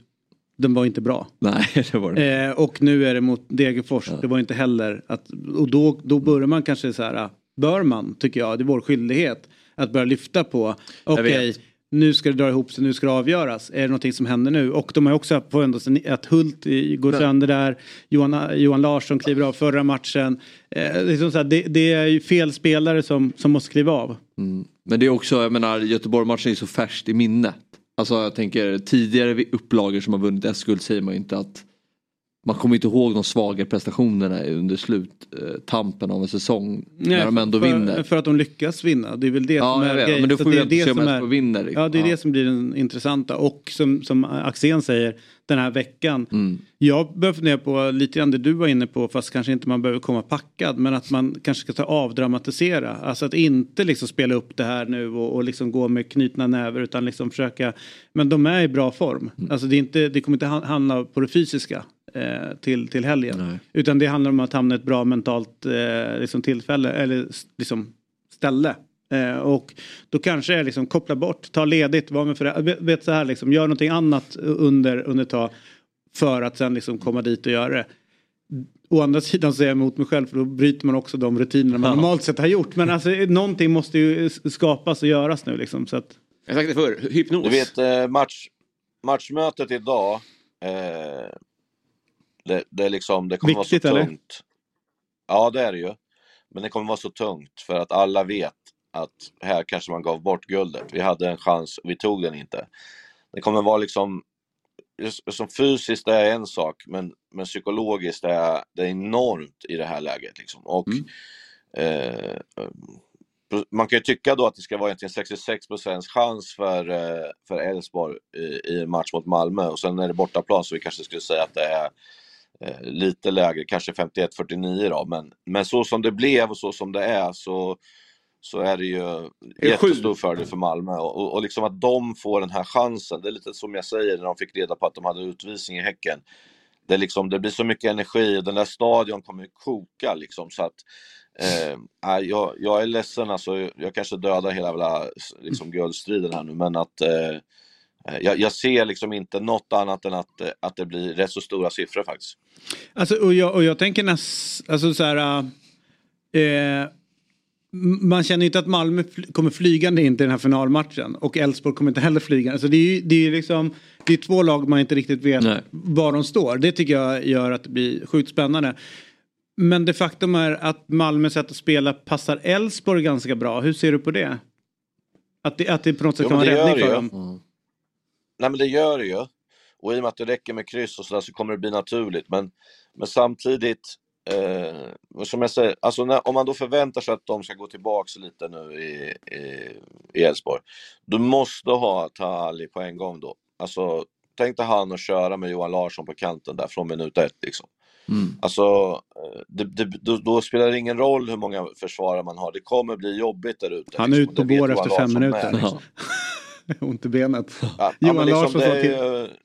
Speaker 1: den var inte bra.
Speaker 4: Nej, det var det.
Speaker 1: Eh, och nu är det mot Degerfors. Det var inte heller att, och då, då börjar man kanske så här, bör man, tycker jag, det är vår skyldighet att börja lyfta på, okej,
Speaker 4: vet.
Speaker 1: nu ska det dra ihop sig, nu ska det avgöras. Är det någonting som händer nu? Och de har också på ändå att Hult går sönder där, Johan, Johan Larsson kliver av förra matchen. Eh, liksom här, det, det är ju fel spelare som, som måste kliva av.
Speaker 4: Mm. Men det är också, jag menar Göteborg-matchen är så färskt i minnet. Alltså jag tänker tidigare upplagor som har vunnit S-guld säger man ju inte att man kommer inte ihåg de svaga prestationerna under sluttampen av en säsong. när de ändå
Speaker 1: för,
Speaker 4: vinner.
Speaker 1: För att de lyckas vinna. Det är väl det som
Speaker 4: Ja,
Speaker 1: är
Speaker 4: jag vet,
Speaker 1: grejen.
Speaker 4: men då får
Speaker 1: det
Speaker 4: vi
Speaker 1: är det
Speaker 4: se om
Speaker 1: som
Speaker 4: Elfsborg vinner. liksom.
Speaker 1: Ja, det är
Speaker 4: Ja.
Speaker 1: det som blir den intressanta. Och som, som Axén säger, den här veckan.
Speaker 4: Mm.
Speaker 1: Jag börjar fundera på lite grann det du var inne på, fast kanske inte man behöver komma packad. Men att man kanske ska ta avdramatisera. Alltså att inte liksom spela upp det här nu och, och liksom gå med knutna näver. Utan liksom försöka, men de är i bra form.
Speaker 4: Mm.
Speaker 1: Alltså det, är inte, det kommer inte ha- handla på det fysiska. Eh, till, till helgen.
Speaker 4: Nej.
Speaker 1: Utan det handlar om att hamna i ett bra mentalt eh, liksom tillfälle eller liksom ställe. Eh, och då kanske är liksom koppla bort, ta ledigt, var med för vet, vet så här liksom, gör någonting annat under, under ett tag för att sen liksom komma dit och göra det. Å andra sidan så är jag emot mig själv för då bryter man också de rutinerna man normalt sett har gjort. Men alltså någonting måste ju skapas och göras nu liksom. Så att,
Speaker 3: Jag har sagt det förr, hypnos.
Speaker 5: Du vet, eh, match, matchmötet idag, eh, det, det, liksom, det kommer
Speaker 1: Viktigt,
Speaker 5: vara så
Speaker 1: eller?
Speaker 5: tungt. Ja, det är det ju. Men det kommer vara så tungt för att alla vet att här kanske man gav bort guldet. Vi hade en chans, vi tog den inte. Det kommer vara liksom, som fysiskt är en sak, men, men psykologiskt är det är enormt i det här läget. Liksom. Och, eh, man kan ju tycka då att det ska vara egentligen 66 chans för eh, för Elfsborg i, i match mot Malmö och sen är det bortaplan så vi kanske skulle säga att det är eh, lite lägre, kanske 51-49 då, men, men så som det blev och så som det är så, så är det ju jättestor fördel för Malmö. Och, och, och liksom att de får den här chansen, det är lite som jag säger när de fick reda på att de hade utvisning i Häcken. Det, liksom, det blir så mycket energi och den där stadion kommer koka liksom så att Eh, nej, jag, jag är ledsen, alltså, jag kanske dödar hela liksom, guldstriden här nu, men att eh, jag, jag ser liksom inte något annat än att, eh, att det blir rätt så stora siffror faktiskt.
Speaker 1: Alltså, och, jag, och jag tänker näst, alltså så här. Eh, man känner inte att Malmö fl- kommer flygande in till den här finalmatchen och Elfsborg kommer inte heller flyga. Alltså det är ju det är liksom, det är två lag man inte riktigt vet
Speaker 4: Nej.
Speaker 1: var de står. Det tycker jag gör att det blir sjukt spännande. Men det faktum är att Malmö sätt att spela passar Elfsborg ganska bra. Hur ser du på det? Att det, att det på något sätt
Speaker 5: Jo,
Speaker 1: kan vara
Speaker 5: det
Speaker 1: räddning för
Speaker 5: det ju. Nej men det gör det ju. Och i och med att det räcker med kryss och sådär så kommer det bli naturligt. Men, men samtidigt, eh, som jag säger, alltså när, om man då förväntar sig att de ska gå tillbaks lite nu i Elfsborg. Du måste ha Tali på en gång då. Alltså, tänk dig han och köra med Johan Larsson på kanten där från minut ett liksom.
Speaker 4: Mm.
Speaker 5: Alltså, eh, det, det, då, då spelar det ingen roll hur många försvarare man har. Det kommer bli jobbigt där ute.
Speaker 1: Han är
Speaker 5: liksom.
Speaker 1: ute på bår
Speaker 5: Johan
Speaker 1: efter fem minuter.
Speaker 5: med, liksom.
Speaker 1: Ont i benet.
Speaker 5: Ja,
Speaker 1: Johan
Speaker 5: liksom,
Speaker 1: Larsson
Speaker 5: det,
Speaker 1: sa
Speaker 5: är,
Speaker 1: till.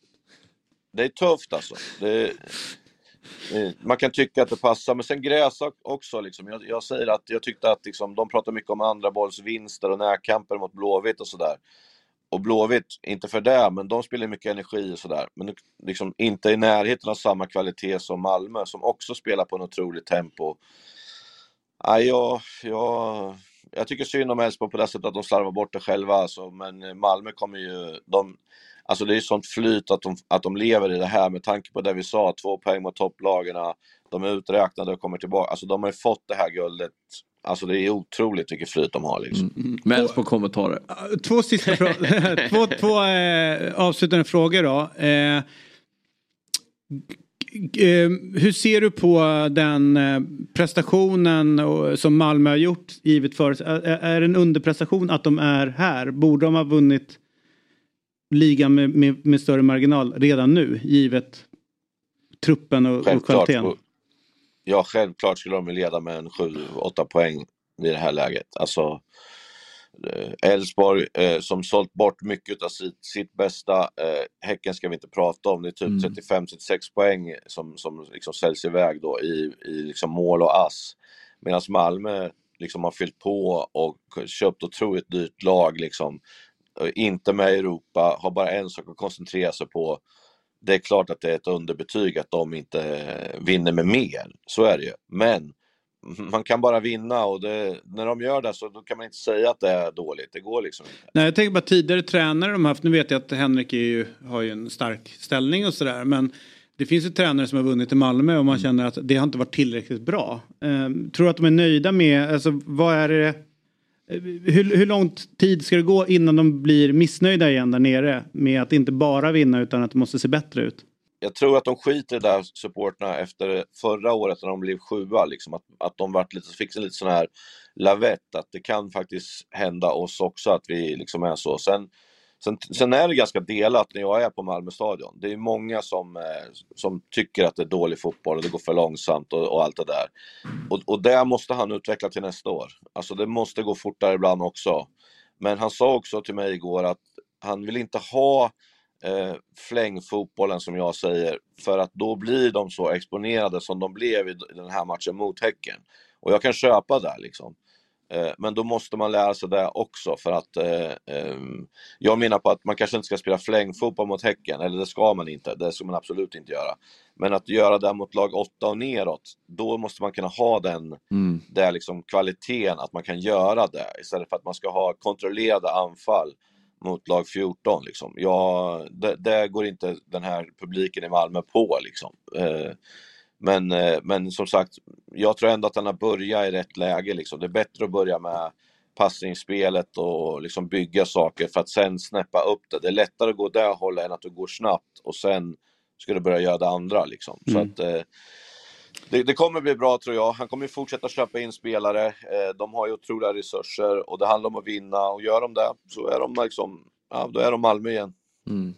Speaker 5: det är tufft alltså. Eh, man kan tycka att det passar, men sen gräs också. Liksom. Jag, jag säger att jag tyckte att liksom, de pratar mycket om andra bollsvinster och närkamper mot Blåvitt och sådär. Och Blåvitt, inte för det, men de spelar mycket energi och sådär. Men liksom inte i närheten av samma kvalitet som Malmö som också spelar på en otroligt tempo. Nej, jag, jag, jag tycker synd om Elfsborg på det sättet att de slarvar bort det själva. Alltså, men Malmö kommer ju... De, alltså det är ju sånt flyt att de, att de lever i det här med tanke på det vi sa, två poäng mot topplagarna, de är uträknade och kommer tillbaka. Alltså de har ju fått det här guldet Alltså det är otroligt vilket flyt de har. Liksom. Mm.
Speaker 4: mm. Med på kommentarer.
Speaker 1: Två sista frågor. två, två eh, avslutande frågor då. Eh, eh, hur ser du på den eh, prestationen som Malmö har gjort givet för är, det en underprestation att de är här? Borde de ha vunnit ligan med, med, med större marginal redan nu givet truppen och, och kvaliteten?
Speaker 5: Ja, självklart skulle de leda med en 7-8 poäng i det här läget. Alltså, eh, Elfsborg eh, som sålt bort mycket av sitt, sitt bästa. Eh, häcken ska vi inte prata om, det är typ mm. 35-36 poäng som, som liksom säljs iväg då i, i liksom mål och ass. Medan Malmö liksom har fyllt på och köpt otroligt dyrt lag liksom. Inte med i Europa, har bara en sak att koncentrera sig på det är klart att det är ett underbetyg att de inte vinner med mer. Så är det ju. Men man kan bara vinna och det, när de gör det så kan man inte säga att det är dåligt. Det går liksom inte.
Speaker 1: Nej, jag tänker bara tidigare tränare de haft. Nu vet jag att Henrik ju, har ju en stark ställning och sådär. Men det finns ju tränare som har vunnit i Malmö och man mm. känner att det har inte varit tillräckligt bra. Um, tror du att de är nöjda med, alltså vad är det hur, hur lång tid ska det gå innan de blir missnöjda igen där nere med att inte bara vinna utan att det måste se bättre ut?
Speaker 5: Jag tror att de skiter i det där supporterna efter förra året när de blev sjua, liksom, att, att de vart lite, fick en lite sån här lavett, att det kan faktiskt hända oss också att vi liksom är så. Sen Sen, sen, är det ganska delat när jag är på Malmö stadion. Det är många som, eh, som tycker att det är dålig fotboll och det går för långsamt och, och allt det där. Och, och det måste han utveckla till nästa år. Alltså det måste gå fortare ibland också. Men han sa också till mig igår att han vill inte ha eh, flängfotbollen som jag säger, för att då blir de så exponerade som de blev i den här matchen mot Häcken. Och jag kan köpa det liksom. Eh, men då måste man lära sig det också för att eh, eh, jag menar på att man kanske inte ska spela flängfotboll mot Häcken, eller det ska man inte, det ska man absolut inte göra. Men att göra det mot lag 8 och neråt, då måste man kunna ha den mm. där liksom kvaliteten att man kan göra det istället för att man ska ha kontrollerade anfall mot lag 14. Liksom. Ja, det, det går inte den här publiken i Malmö på. Liksom. Eh, men, eh, men som sagt, jag tror ändå att han har börjat i rätt läge. Liksom. Det är bättre att börja med passningsspelet och liksom bygga saker för att sen snäppa upp det. Det är lättare att gå det hållet än att du går snabbt och sen ska du börja göra det andra. Liksom. Mm. Så att, eh, det, det, kommer bli bra tror jag. Han kommer fortsätta köpa in spelare. Eh, de har ju otroliga resurser och det handlar om att vinna och gör de det så är de liksom, ja, då är de Malmö igen. Mm.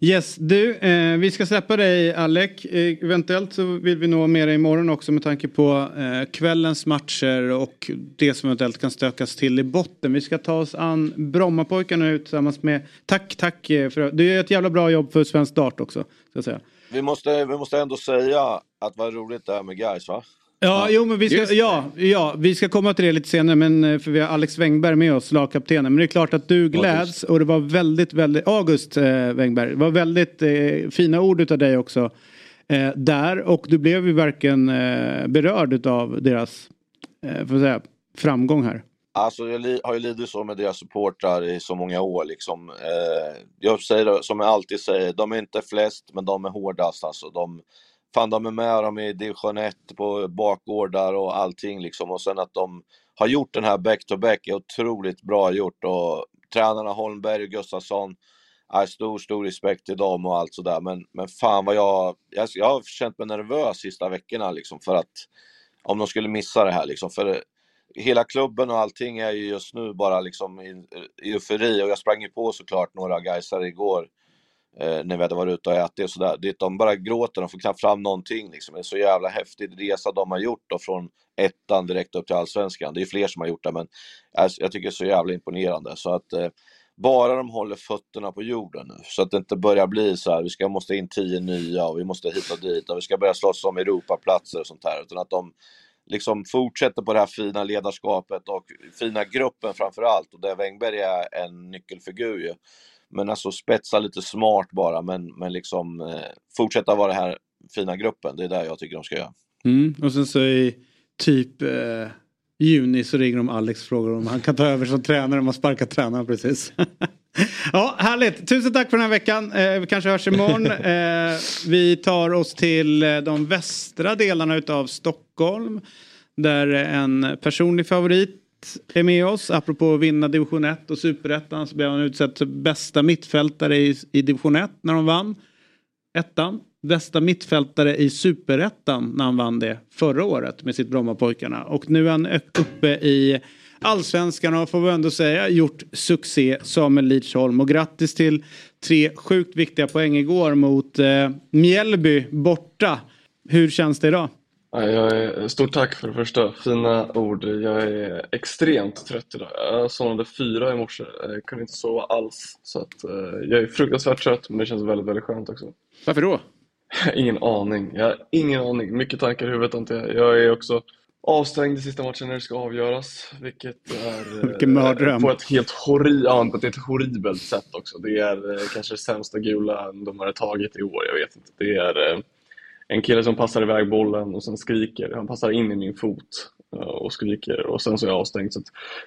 Speaker 1: Yes, du, eh, vi ska släppa dig Alec. Eh, eventuellt så vill vi nå med dig imorgon också med tanke på eh, kvällens matcher och det som eventuellt kan stökas till i botten. Vi ska ta oss an Brommapojkarna nu tillsammans med... Tack, tack eh, för Du gör ett jävla bra jobb för Svensk Dart också. Ska säga.
Speaker 5: Vi, måste, vi måste ändå säga att vad roligt det är med guys va?
Speaker 1: Ja, ja, jo, men vi ska, ja, ja, vi ska komma till det lite senare men eh, för vi har Alex Wengberg med oss, lagkaptenen. Men det är klart att du gläds och det var väldigt, väldigt, August eh, Wengberg, det var väldigt eh, fina ord utav dig också. Eh, där och du blev ju verkligen eh, berörd av deras eh, för säga, framgång här.
Speaker 5: Alltså jag har ju lidit så med deras supportrar i så många år liksom. Eh, jag säger som jag alltid säger, de är inte flest men de är hårdast alltså. De, fan de är med dem i division 1 på bakgårdar och allting liksom. Och sen att de har gjort den här back-to-back är otroligt bra gjort. Och tränarna Holmberg och Gustafsson, är stor, stor respekt till dem och allt sådär. Men, men fan vad jag, jag, jag har känt mig nervös sista veckorna liksom för att om de skulle missa det här liksom. För hela klubben och allting är ju just nu bara liksom i, i eufori. Och jag sprang ju på såklart några gaisare igår eh, när vi hade varit ute och ätit och sådär. Det, de bara gråter, de får knappt fram någonting liksom. Det är så jävla häftig resa de har gjort då från ettan direkt upp till allsvenskan. Det är fler som har gjort det men jag, jag tycker det är så jävla imponerande. Så att eh, bara de håller fötterna på jorden nu, så att det inte börjar bli så här, vi ska, måste in tio nya och vi måste hit och dit och vi ska börja slåss om Europaplatser och sånt här, utan att de liksom fortsätter på det här fina ledarskapet och fina gruppen framför allt, och där Wängberg är en nyckelfigur ju. Men alltså spetsa lite smart bara, men, men liksom eh, fortsätta vara den här fina gruppen, det är där jag tycker de ska göra.
Speaker 1: Mm. Och sen så i typ eh, juni så ringer de Alex och frågar om han kan ta över som tränare. De har sparkat tränaren precis. ja, härligt. Tusen tack för den här veckan. Eh, vi kanske hörs imorgon. eh, vi tar oss till eh, de västra delarna utav Stockholm. Där en personlig favorit är med oss. Apropå att vinna division 1 och superettan så blev han utsedd till bästa mittfältare i, i division 1 när de vann ettan bästa mittfältare i superettan när han vann det förra året med sitt Brommapojkarna. Och nu är han uppe i allsvenskan och får vi ändå säga gjort succé Samuel Lidsholm. Och grattis till tre sjukt viktiga poäng igår mot eh, Mjällby borta. Hur känns det idag?
Speaker 7: Stort tack för det första, fina ord. Jag är extremt trött idag. Jag somnade fyra i morse, jag kunde inte sova alls. Så att, eh, jag är fruktansvärt trött men det känns väldigt, väldigt skönt också.
Speaker 3: Varför då?
Speaker 7: ingen aning. Jag har ingen aning. Mycket tankar i huvudet antar jag. Jag är också avstängd i sista matchen när det ska avgöras. Vilket är
Speaker 1: Vilken mördröm.
Speaker 7: på ett helt horri ja, på ett horribelt sätt också. Det är eh, kanske det sämsta gula de har tagit i år. Jag vet inte. Det är eh, en kille som passar iväg bollen och sen skriker. Han passar in i min fot och skriker och sen så är jag avstängd. Så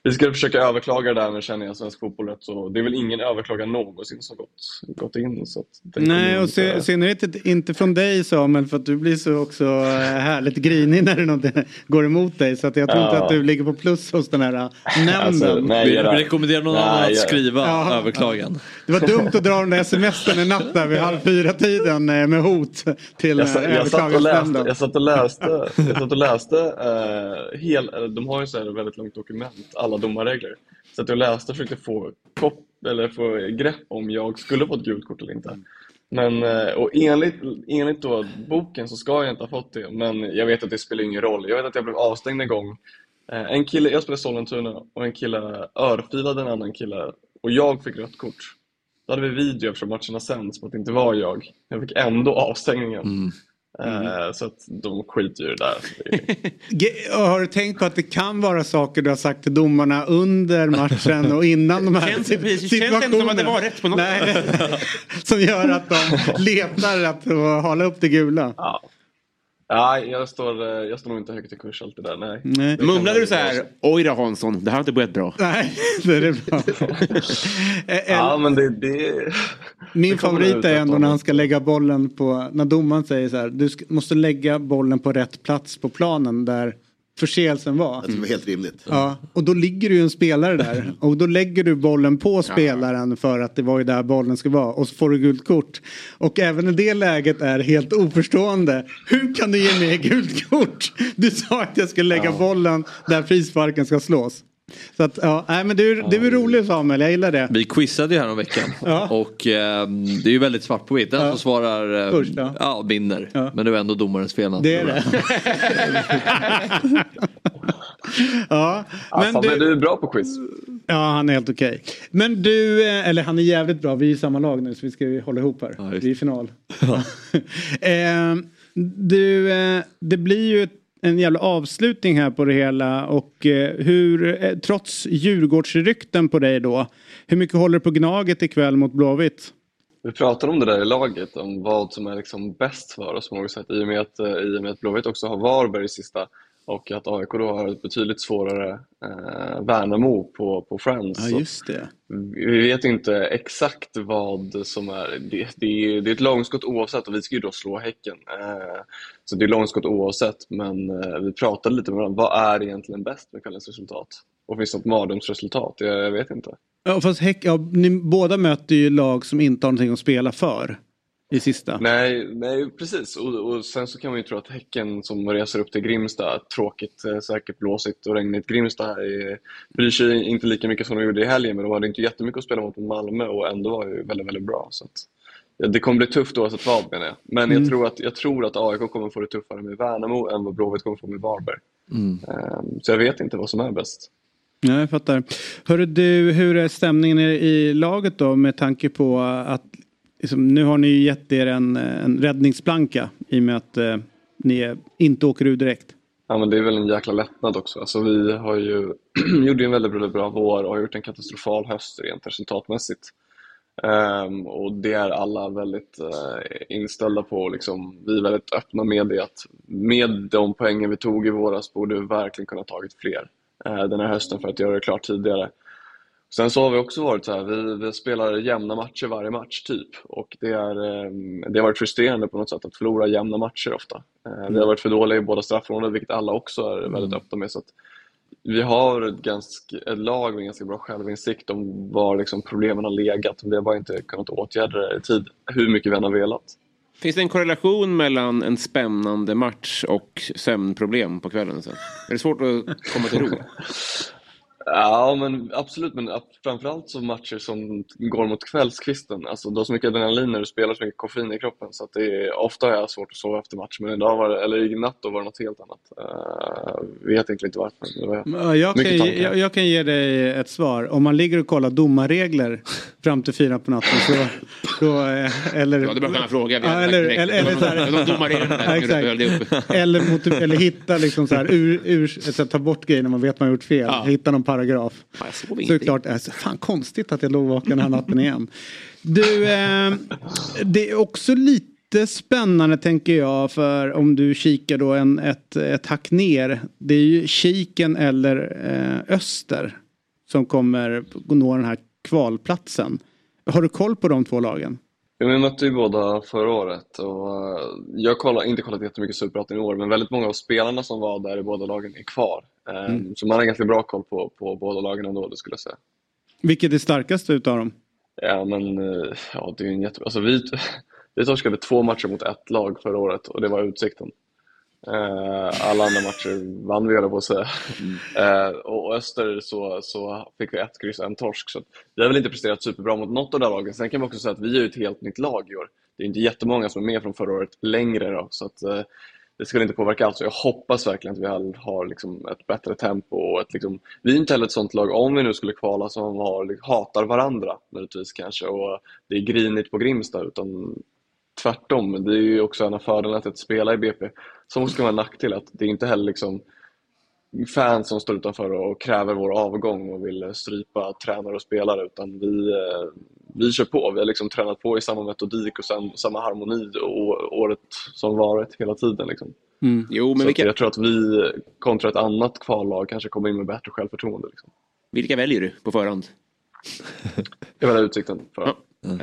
Speaker 7: vi ska försöka överklaga det där men känner jag svensk fotboll rätt så det är väl ingen överklagan någonsin som gått, gått in. Så
Speaker 1: Nej och i synnerhet inte från dig Samuel för att du blir så också eh, härligt grinig när det något går emot dig så att jag tror ja. inte att du ligger på plus hos den här nämnden. Alltså,
Speaker 4: nej, vi rekommenderar någon nej, annan att skriva ja. överklagan.
Speaker 1: Det var dumt att dra den där sms'n en natt där vid halv fyra tiden eh, med hot till
Speaker 7: jag, jag, satt och läste, jag satt och läste, jag satt och läste uh, hel, de har ju så här väldigt långt dokument, alla domarregler. Så att jag läste och försökte få, kopp, eller få grepp om jag skulle få ett gult kort eller inte. Men, uh, och enligt, enligt då boken så ska jag inte ha fått det, men jag vet att det spelar ingen roll. Jag vet att jag blev avstängd en gång. Uh, en kille, jag spelade Sollentuna och en kille örfilade en annan kille och jag fick rött kort. Då hade vi video eftersom matcherna sänds på att det inte var jag. Jag fick ändå avstängningen. Mm. Mm. Så att de skiter ju där.
Speaker 1: har du tänkt på att det kan vara saker du har sagt till domarna under matchen och innan de här
Speaker 3: känns situationerna? Känns det som att det var rätt på något Nej,
Speaker 1: Som gör att de letar att hala upp det gula.
Speaker 7: Ja. Nej, jag står, eh, jag står nog inte högt i kurs alltid där. Nej.
Speaker 3: nej. Mumlade du så här, oj då Hansson, det här har inte börjat bra.
Speaker 1: Nej, det är bra.
Speaker 7: ja, men det... det
Speaker 1: Min det favorit är ändå när han ska lägga bollen på, när domaren säger så här, du måste lägga bollen på rätt plats på planen där förseelsen var.
Speaker 8: Jag tror det var helt rimligt.
Speaker 1: Ja, och då ligger det ju en spelare där. Och då lägger du bollen på spelaren för att det var ju där bollen ska vara. Och så får du gult kort. Och även i det läget är helt oförstående. Hur kan du ge mig gult kort? Du sa att jag skulle lägga ja. bollen där frisparken ska slås. Så att, ja, nej, men du, du är rolig Samuel, jag gillar det.
Speaker 4: Vi quizade ju här om veckan ja. och eh, det är ju väldigt svart på vitt. Den ja. som svarar eh, Först, ja. ja vinner. Ja. Men det är ändå domarens fel.
Speaker 1: Det är det.
Speaker 7: ja, men du... du är bra på quiz.
Speaker 1: Ja, han är helt okej. Okay. Men du, eh, eller han är jävligt bra. Vi är i samma lag nu så vi ska ju hålla ihop här. vi är i final. eh, du, eh, det blir ju ett en jävla avslutning här på det hela och eh, hur, eh, trots Djurgårdsrykten på dig då, hur mycket håller du på Gnaget ikväll mot Blåvitt?
Speaker 7: Vi pratade om det där i laget, om vad som är liksom bäst för oss på något sätt i och med att, eh, i och med att Blåvitt också har Varberg i sista och att AIK då har ett betydligt svårare eh, Värnamo på, på Friends.
Speaker 1: Ja, just det.
Speaker 7: Vi vet inte exakt vad som är... Det, det, är, det är ett långskott oavsett och vi ska ju då slå Häcken. Eh, så det är långskott oavsett, men eh, vi pratade lite med varandra. Vad är egentligen bäst med kvällens resultat? Och finns det något mardrömsresultat? Jag, jag vet inte.
Speaker 1: Ja, fast Häck, ja, ni båda möter ju lag som inte har någonting att spela för i sista.
Speaker 7: Nej, nej precis. Och, och, sen så kan man ju tro att Häcken som reser upp till Grimsta, tråkigt, eh, säkert blåsigt och regnigt Grimsta här, är, bryr sig inte lika mycket som de gjorde i helgen, men de hade inte jättemycket att spela mot Malmö och ändå var ju väldigt, väldigt bra. Så att, ja, det kommer bli tufft oavsett vad menar jag. Men mm. jag, tror att, jag tror att AIK kommer få det tuffare med Värnamo än vad Blåvitt kommer få med Varberg. Mm. Um, så jag vet inte vad som är bäst.
Speaker 1: Ja, jag fattar. Hörru du, hur är stämningen i laget då med tanke på att liksom, nu har ni ju gett er en, eh, en räddningsplanka i och med att eh, ni inte åker ur direkt?
Speaker 7: Ja men det är väl en jäkla lättnad också. Alltså, vi har ju gjorde en väldigt, väldigt bra vår och har gjort en katastrofal höst rent resultatmässigt. Um, och det är alla väldigt uh, inställda på. Liksom, vi är väldigt öppna med det att med de poängen vi tog i våras borde vi verkligen kunna tagit fler uh, den här hösten för att göra det klart tidigare. Sen så har vi också varit så här, vi, vi spelar jämna matcher varje match typ och det, är, um, det har varit frustrerande på något sätt att förlora jämna matcher ofta. Mm. Vi har varit för dåliga i båda straffområden vilket alla också är väldigt mm. öppna med. Så vi har ett, ganska, ett lag med ganska bra självinsikt om var liksom problemen har legat. Vi har bara inte kunnat åtgärda det i tid, hur mycket vi än har velat.
Speaker 3: Finns det en korrelation mellan en spännande match och sömnproblem på kvällen? Sen? Är det svårt att komma till ro?
Speaker 7: Ja, men absolut. Men framförallt så matcher som går mot kvällskvisten. Alltså, du har så mycket adrenalin när du spelar så mycket koffein i kroppen. Så att det är, ofta har jag svårt att sova efter match. Men idag var det, eller i natt då var det något helt annat. Uh, vet egentligen inte varför.
Speaker 1: Jag kan, jag, jag, kan ge dig ett svar. Om man ligger och kollar domarregler fram till fyra på natten. Så, då, eh, eller,
Speaker 3: ja, det bara kunna fråga.
Speaker 1: Ja, eller, eller, eller, så här, eller, eller hitta liksom så här, ur, ur, ta bort grejer när man vet att man har gjort fel. Ja. Hitta någon paragraf. Ja, så är det klart, alltså, fan konstigt att jag låg vaken den här natten igen. Du, eh, det är också lite spännande tänker jag för om du kikar då en, ett, ett hack ner. Det är ju Kiken eller eh, Öster som kommer nå den här kvalplatsen. Har du koll på de två lagen?
Speaker 7: Vi mötte ju båda förra året och eh, jag har inte kollat jättemycket Superettan i år men väldigt många av spelarna som var där i båda lagen är kvar. Eh, mm. Så man har ganska bra koll på, på båda lagen ändå, det skulle jag säga.
Speaker 1: Vilket är starkast utav dem?
Speaker 7: Ja men, eh, ja det är en jättebra... Alltså vi, vi torskade två matcher mot ett lag förra året och det var Utsikten. Uh, alla andra matcher vann vi, på att säga. Mm. Och Öster så, så fick vi ett kryss en torsk. Så vi har väl inte presterat superbra mot något av de lagen. Sen kan vi också säga att vi är ett helt nytt lag i år. Det är inte jättemånga som är med från förra året längre. Då, så att, det skulle inte påverka alls. Jag hoppas verkligen att vi har liksom ett bättre tempo. Och ett, liksom, vi är inte heller ett sånt lag, om vi nu skulle kvala, som har, hatar varandra möjligtvis kanske. Och det är grinigt på Grimsta. Utan tvärtom. Det är ju också en av fördelarna att spela i BP. Som också kan vara en nackdel att det är inte heller liksom fans som står utanför och kräver vår avgång och vill strypa tränare och spelare utan vi, eh, vi kör på. Vi har liksom tränat på i samma metodik och sam, samma harmoni och, året som varit hela tiden. Liksom.
Speaker 3: Mm. Jo, men vilka...
Speaker 7: Jag tror att vi kontra ett annat kvallag kanske kommer in med bättre självförtroende. Liksom.
Speaker 3: Vilka väljer du på förhand?
Speaker 7: Jag väljer Utsikten. För. Ja.
Speaker 1: Mm.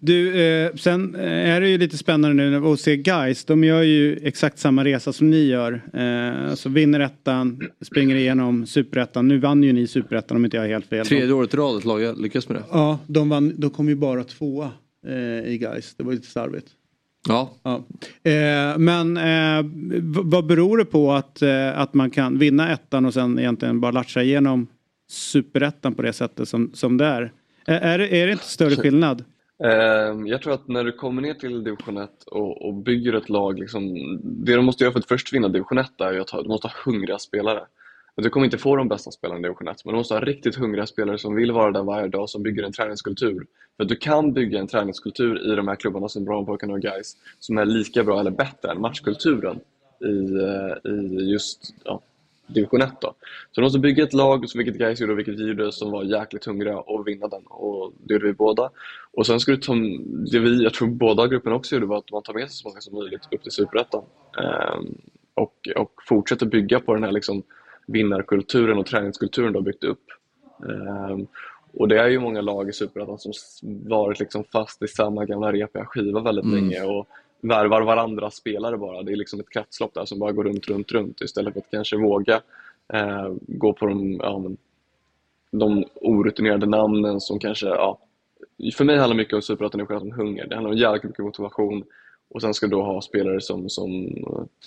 Speaker 1: Du, eh, sen eh, är det ju lite spännande nu att se guys. De gör ju exakt samma resa som ni gör. Eh, alltså vinner ettan, springer igenom superettan. Nu vann ju ni superettan om inte jag har helt fel.
Speaker 4: Tredje året i rad ett lag lyckas med det.
Speaker 1: Ja, de, vann, de kom ju bara tvåa eh, i guys. Det var lite slarvigt.
Speaker 4: Ja.
Speaker 1: ja. Eh, men eh, vad beror det på att, eh, att man kan vinna ettan och sen egentligen bara latcha igenom superettan på det sättet som, som det är? Är, är det inte större skillnad?
Speaker 7: Ehm, jag tror att när du kommer ner till division 1 och, och bygger ett lag, liksom, det du måste göra för att först vinna division 1 är att du måste ha hungriga spelare. Du kommer inte få de bästa spelarna i division 1, men du måste ha riktigt hungriga spelare som vill vara där varje dag, som bygger en träningskultur. För du kan bygga en träningskultur i de här klubbarna som Brommapojkarna och Guys som är lika bra eller bättre än matchkulturen i, eh, i just ja, division 1 då. Så de måste bygga ett lag, vilket Gais gjorde och vilket vi gjorde, som var jäkligt hungriga och vinna den. Och det gjorde vi båda. Och sen skulle ta, det vi, jag tror båda grupperna också gjorde, var att man tar med sig så många som möjligt upp till Superettan. Um, och, och fortsätter bygga på den här liksom vinnarkulturen och träningskulturen du har byggt upp. Um, och det är ju många lag i Superettan som varit liksom fast i samma gamla repiga skiva väldigt mm. länge. Och värvar varandra spelare bara. Det är liksom ett kretslopp där som bara går runt, runt, runt istället för att kanske våga eh, gå på de, ja, de orutinerade namnen som kanske, ja, för mig handlar mycket om Superettan om hunger. Det handlar om jävligt mycket motivation och sen ska du då ha spelare som, som,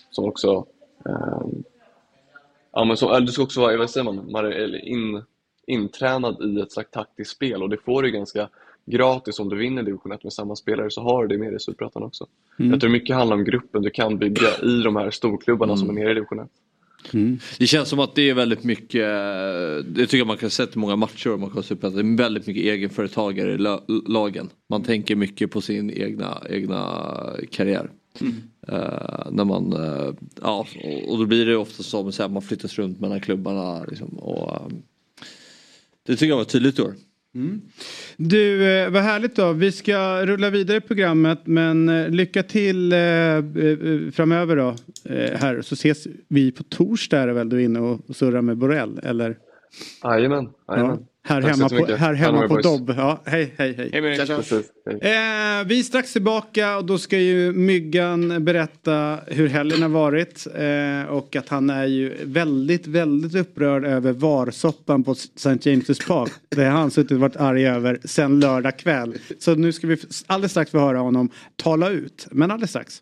Speaker 7: som också eh, ja, men så, du ska också vara, vad säger man, in, intränad i ett slags taktiskt spel och det får du ganska gratis om du vinner division 1 med samma spelare så har du det med dig i Superettan också. Mm. Jag tror mycket handlar om gruppen du kan bygga i de här storklubbarna mm. som är nere i division 1.
Speaker 4: Mm. Det känns som att det är väldigt mycket, det tycker jag man kan se i många matcher och man se att det är väldigt mycket egenföretagare i lagen. Man tänker mycket på sin egna, egna karriär. Mm. Uh, när man, uh, ja, och då blir det ofta som att man flyttas runt mellan klubbarna. Liksom, och, um, det tycker jag var tydligt i år. Mm.
Speaker 1: Du, eh, vad härligt då. Vi ska rulla vidare i programmet men eh, lycka till eh, framöver då. Här så ses vi på torsdag är det väl du är inne och surrar med Borrell eller?
Speaker 7: Jajamän. Ja.
Speaker 1: Här hemma på, här hemma på Dobb. Ja, hej, hej, hej. hej, tja, tja. Eh, vi är strax tillbaka och då ska ju Myggan berätta hur helgen har varit. Eh, och att han är ju väldigt, väldigt upprörd över varsoppan på St. James' Park. Det har han suttit och varit arg över sen lördag kväll. Så nu ska vi alldeles strax få höra honom tala ut. Men alldeles strax.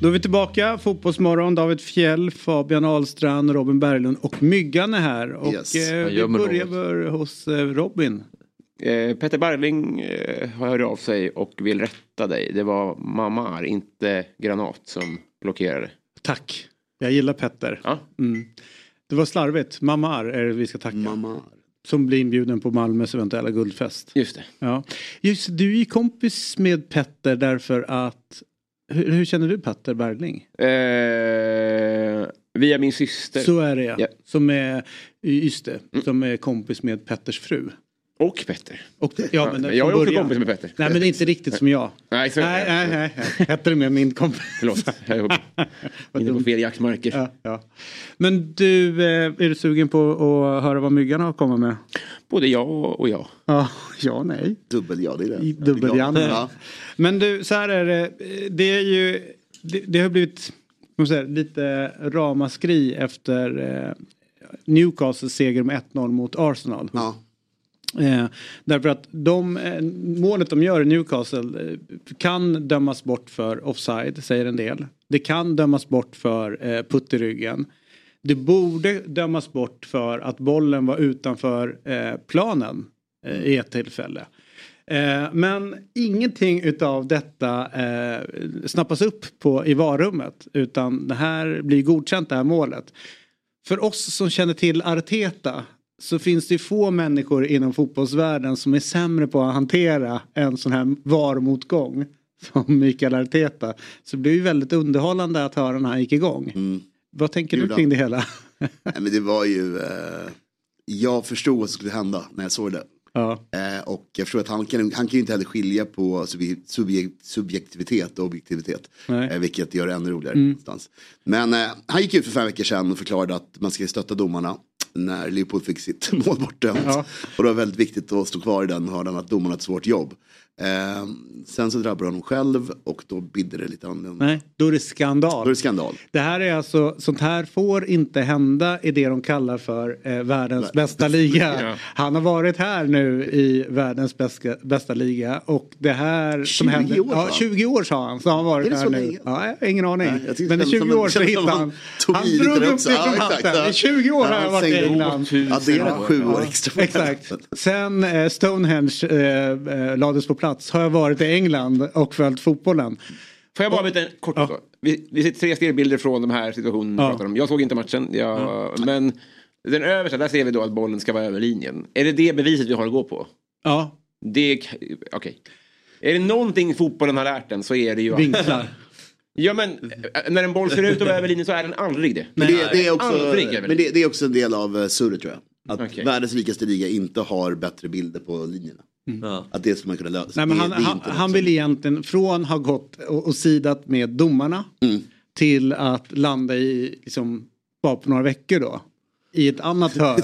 Speaker 1: Då är vi tillbaka. Fotbollsmorgon. David Fjell, Fabian Ahlstrand, Robin Berglund och Myggan är här. Och yes. eh, vi börjar hos eh, Robin.
Speaker 3: Eh, Petter Barling eh, har hört av sig och vill rätta dig. Det var Mamar, inte Granat som blockerade.
Speaker 1: Tack. Jag gillar Petter. Ja. Mm. Det var slarvigt. Mamar är det vi ska tacka.
Speaker 3: Mamar.
Speaker 1: Som blir inbjuden på Malmös eventuella guldfest.
Speaker 3: Just det.
Speaker 1: Ja. Just, du är kompis med Petter därför att hur, hur känner du Petter Bergling?
Speaker 3: Eh, via min syster.
Speaker 1: Så är det ja. ja. Som är, just det, mm. som är kompis med Petters fru.
Speaker 3: Och Petter.
Speaker 1: Och, ja, men
Speaker 3: jag är också kompis med Petter.
Speaker 1: Nej men inte riktigt som jag.
Speaker 3: Nej, så
Speaker 1: nej, nej, nej, nej. Petter är med min kompis.
Speaker 3: Förlåt, jag är inne på fel jaktmarker.
Speaker 1: Ja, ja. Men du, eh, är du sugen på att höra vad Myggan har att komma med?
Speaker 3: Både ja och ja.
Speaker 1: Ja, ja nej.
Speaker 9: Dubbel ja, det är det.
Speaker 1: Dubbel ja. ja. Men du, så här är det. Det är ju, det, det har blivit säga, lite ramaskri efter eh, Newcastles seger med 1-0 mot Arsenal.
Speaker 9: Ja.
Speaker 1: Eh, därför att de, eh, målet de gör i Newcastle eh, kan dömas bort för offside, säger en del. Det kan dömas bort för eh, putt i ryggen. Det borde dömas bort för att bollen var utanför eh, planen eh, i ett tillfälle. Eh, men ingenting utav detta eh, snappas upp på, i varummet utan det här blir godkänt det här målet. För oss som känner till Arteta så finns det få människor inom fotbollsvärlden som är sämre på att hantera en sån här varmotgång som Mikael Arteta. Så det blir ju väldigt underhållande att höra när han gick igång. Mm. Vad tänker du kring det hela?
Speaker 9: Nej, men det var ju, eh, jag förstod vad som skulle hända när jag såg det.
Speaker 1: Ja.
Speaker 9: Eh, och jag förstår att han kan, han kan ju inte heller skilja på subjekt, subjektivitet och objektivitet. Eh, vilket gör det ännu roligare. Mm. Men eh, han gick ut för fem veckor sedan och förklarade att man ska stötta domarna när Liverpool fick sitt mål bortdömt. Ja. Och det var väldigt viktigt att stå kvar i den och höra att domarna har ett svårt jobb. Eh, sen så drabbar honom själv och då bidde det lite annorlunda.
Speaker 1: Nej, då är det skandal.
Speaker 9: Då är det skandal.
Speaker 1: Det här är alltså, sånt här får inte hända i det de kallar för eh, världens bästa liga. ja. Han har varit här nu i världens bästa, bästa liga och det här
Speaker 9: 20 händer, år?
Speaker 1: Ja, 20 år sa han. Så han har varit här nu. Länge? Ja, jag har ingen aning. Nej, Men i 20 år så hittade han. Han drog upp det från hatten. I 20 år har jag varit i England.
Speaker 9: Addera sju år extra.
Speaker 1: Exakt. Sen eh, Stonehenge eh, eh, lades på plats plats har jag varit i England och följt fotbollen.
Speaker 3: Får jag bara byta en kort ja. vi, vi ser tre stillbilder från de här situationerna. Ja. Jag såg inte matchen. Jag, ja. Men den översta, där ser vi då att bollen ska vara över linjen. Är det det beviset vi har att gå på?
Speaker 1: Ja.
Speaker 3: Det, okej. Okay. Är det någonting fotbollen har lärt den så är det ju...
Speaker 1: Vinklar.
Speaker 3: Ja men när en boll ser ut att vara över linjen så är den aldrig det.
Speaker 9: Men det, det är också, men det, det, är också en del av uh, surret tror jag. Att okay. världens rikaste liga inte har bättre bilder på linjerna. Mm. Att det ska man kunna lösa.
Speaker 1: Nej, men han, han, han vill egentligen från ha gått och, och sidat med domarna mm. till att landa i, liksom, bara på några veckor då. I ett annat hörn.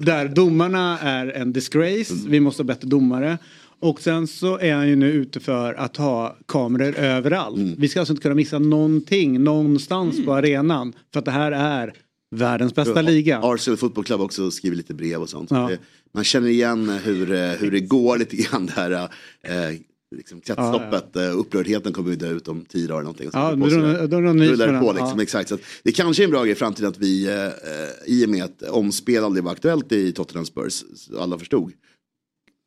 Speaker 1: där domarna är en disgrace, mm. vi måste ha bättre domare. Och sen så är han ju nu ute för att ha kameror överallt.
Speaker 9: Mm.
Speaker 1: Vi ska alltså inte kunna missa någonting någonstans
Speaker 3: Mm.
Speaker 1: på arenan. För att det här är världens bästa liga.
Speaker 9: Arsenal Football Club också skriver lite brev och sånt.
Speaker 1: Ja.
Speaker 9: Det- Man känner igen hur, eh, hur det går lite grann det här. Eh, liksom kretsloppet, eh, upprördheten kommer ju dö ut om tio dagar någonting. Och så
Speaker 1: Ja,
Speaker 9: det
Speaker 1: rullar-
Speaker 9: det på liksom,
Speaker 1: ja.
Speaker 9: exakt. Så att det kanske är en bra grej i framtiden att vi, eh, eh, i och med att omspel aldrig var aktuellt i Tottenham Spurs, alla förstod.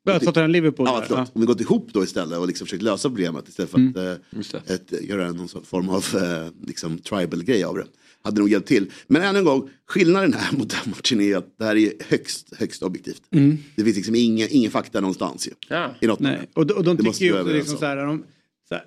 Speaker 1: Ja, Tottenham Liverpool.
Speaker 9: Ja, förlåt. Om vi gått ihop då istället och liksom försökt lösa problemet istället för
Speaker 1: Mm.
Speaker 9: att eh, ett, göra någon form av eh, liksom, tribal-grej av det. Hade nog hjälpt till. Men än en gång, skillnaden här mot den matchen är att det här är högst, högst objektivt.
Speaker 1: Mm.
Speaker 9: Det finns liksom ingen, ingen fakta någonstans ju.
Speaker 3: Ja.
Speaker 9: I något
Speaker 1: Nej. Och, de- och de tycker ju också liksom
Speaker 9: om.
Speaker 1: så här, de, så här,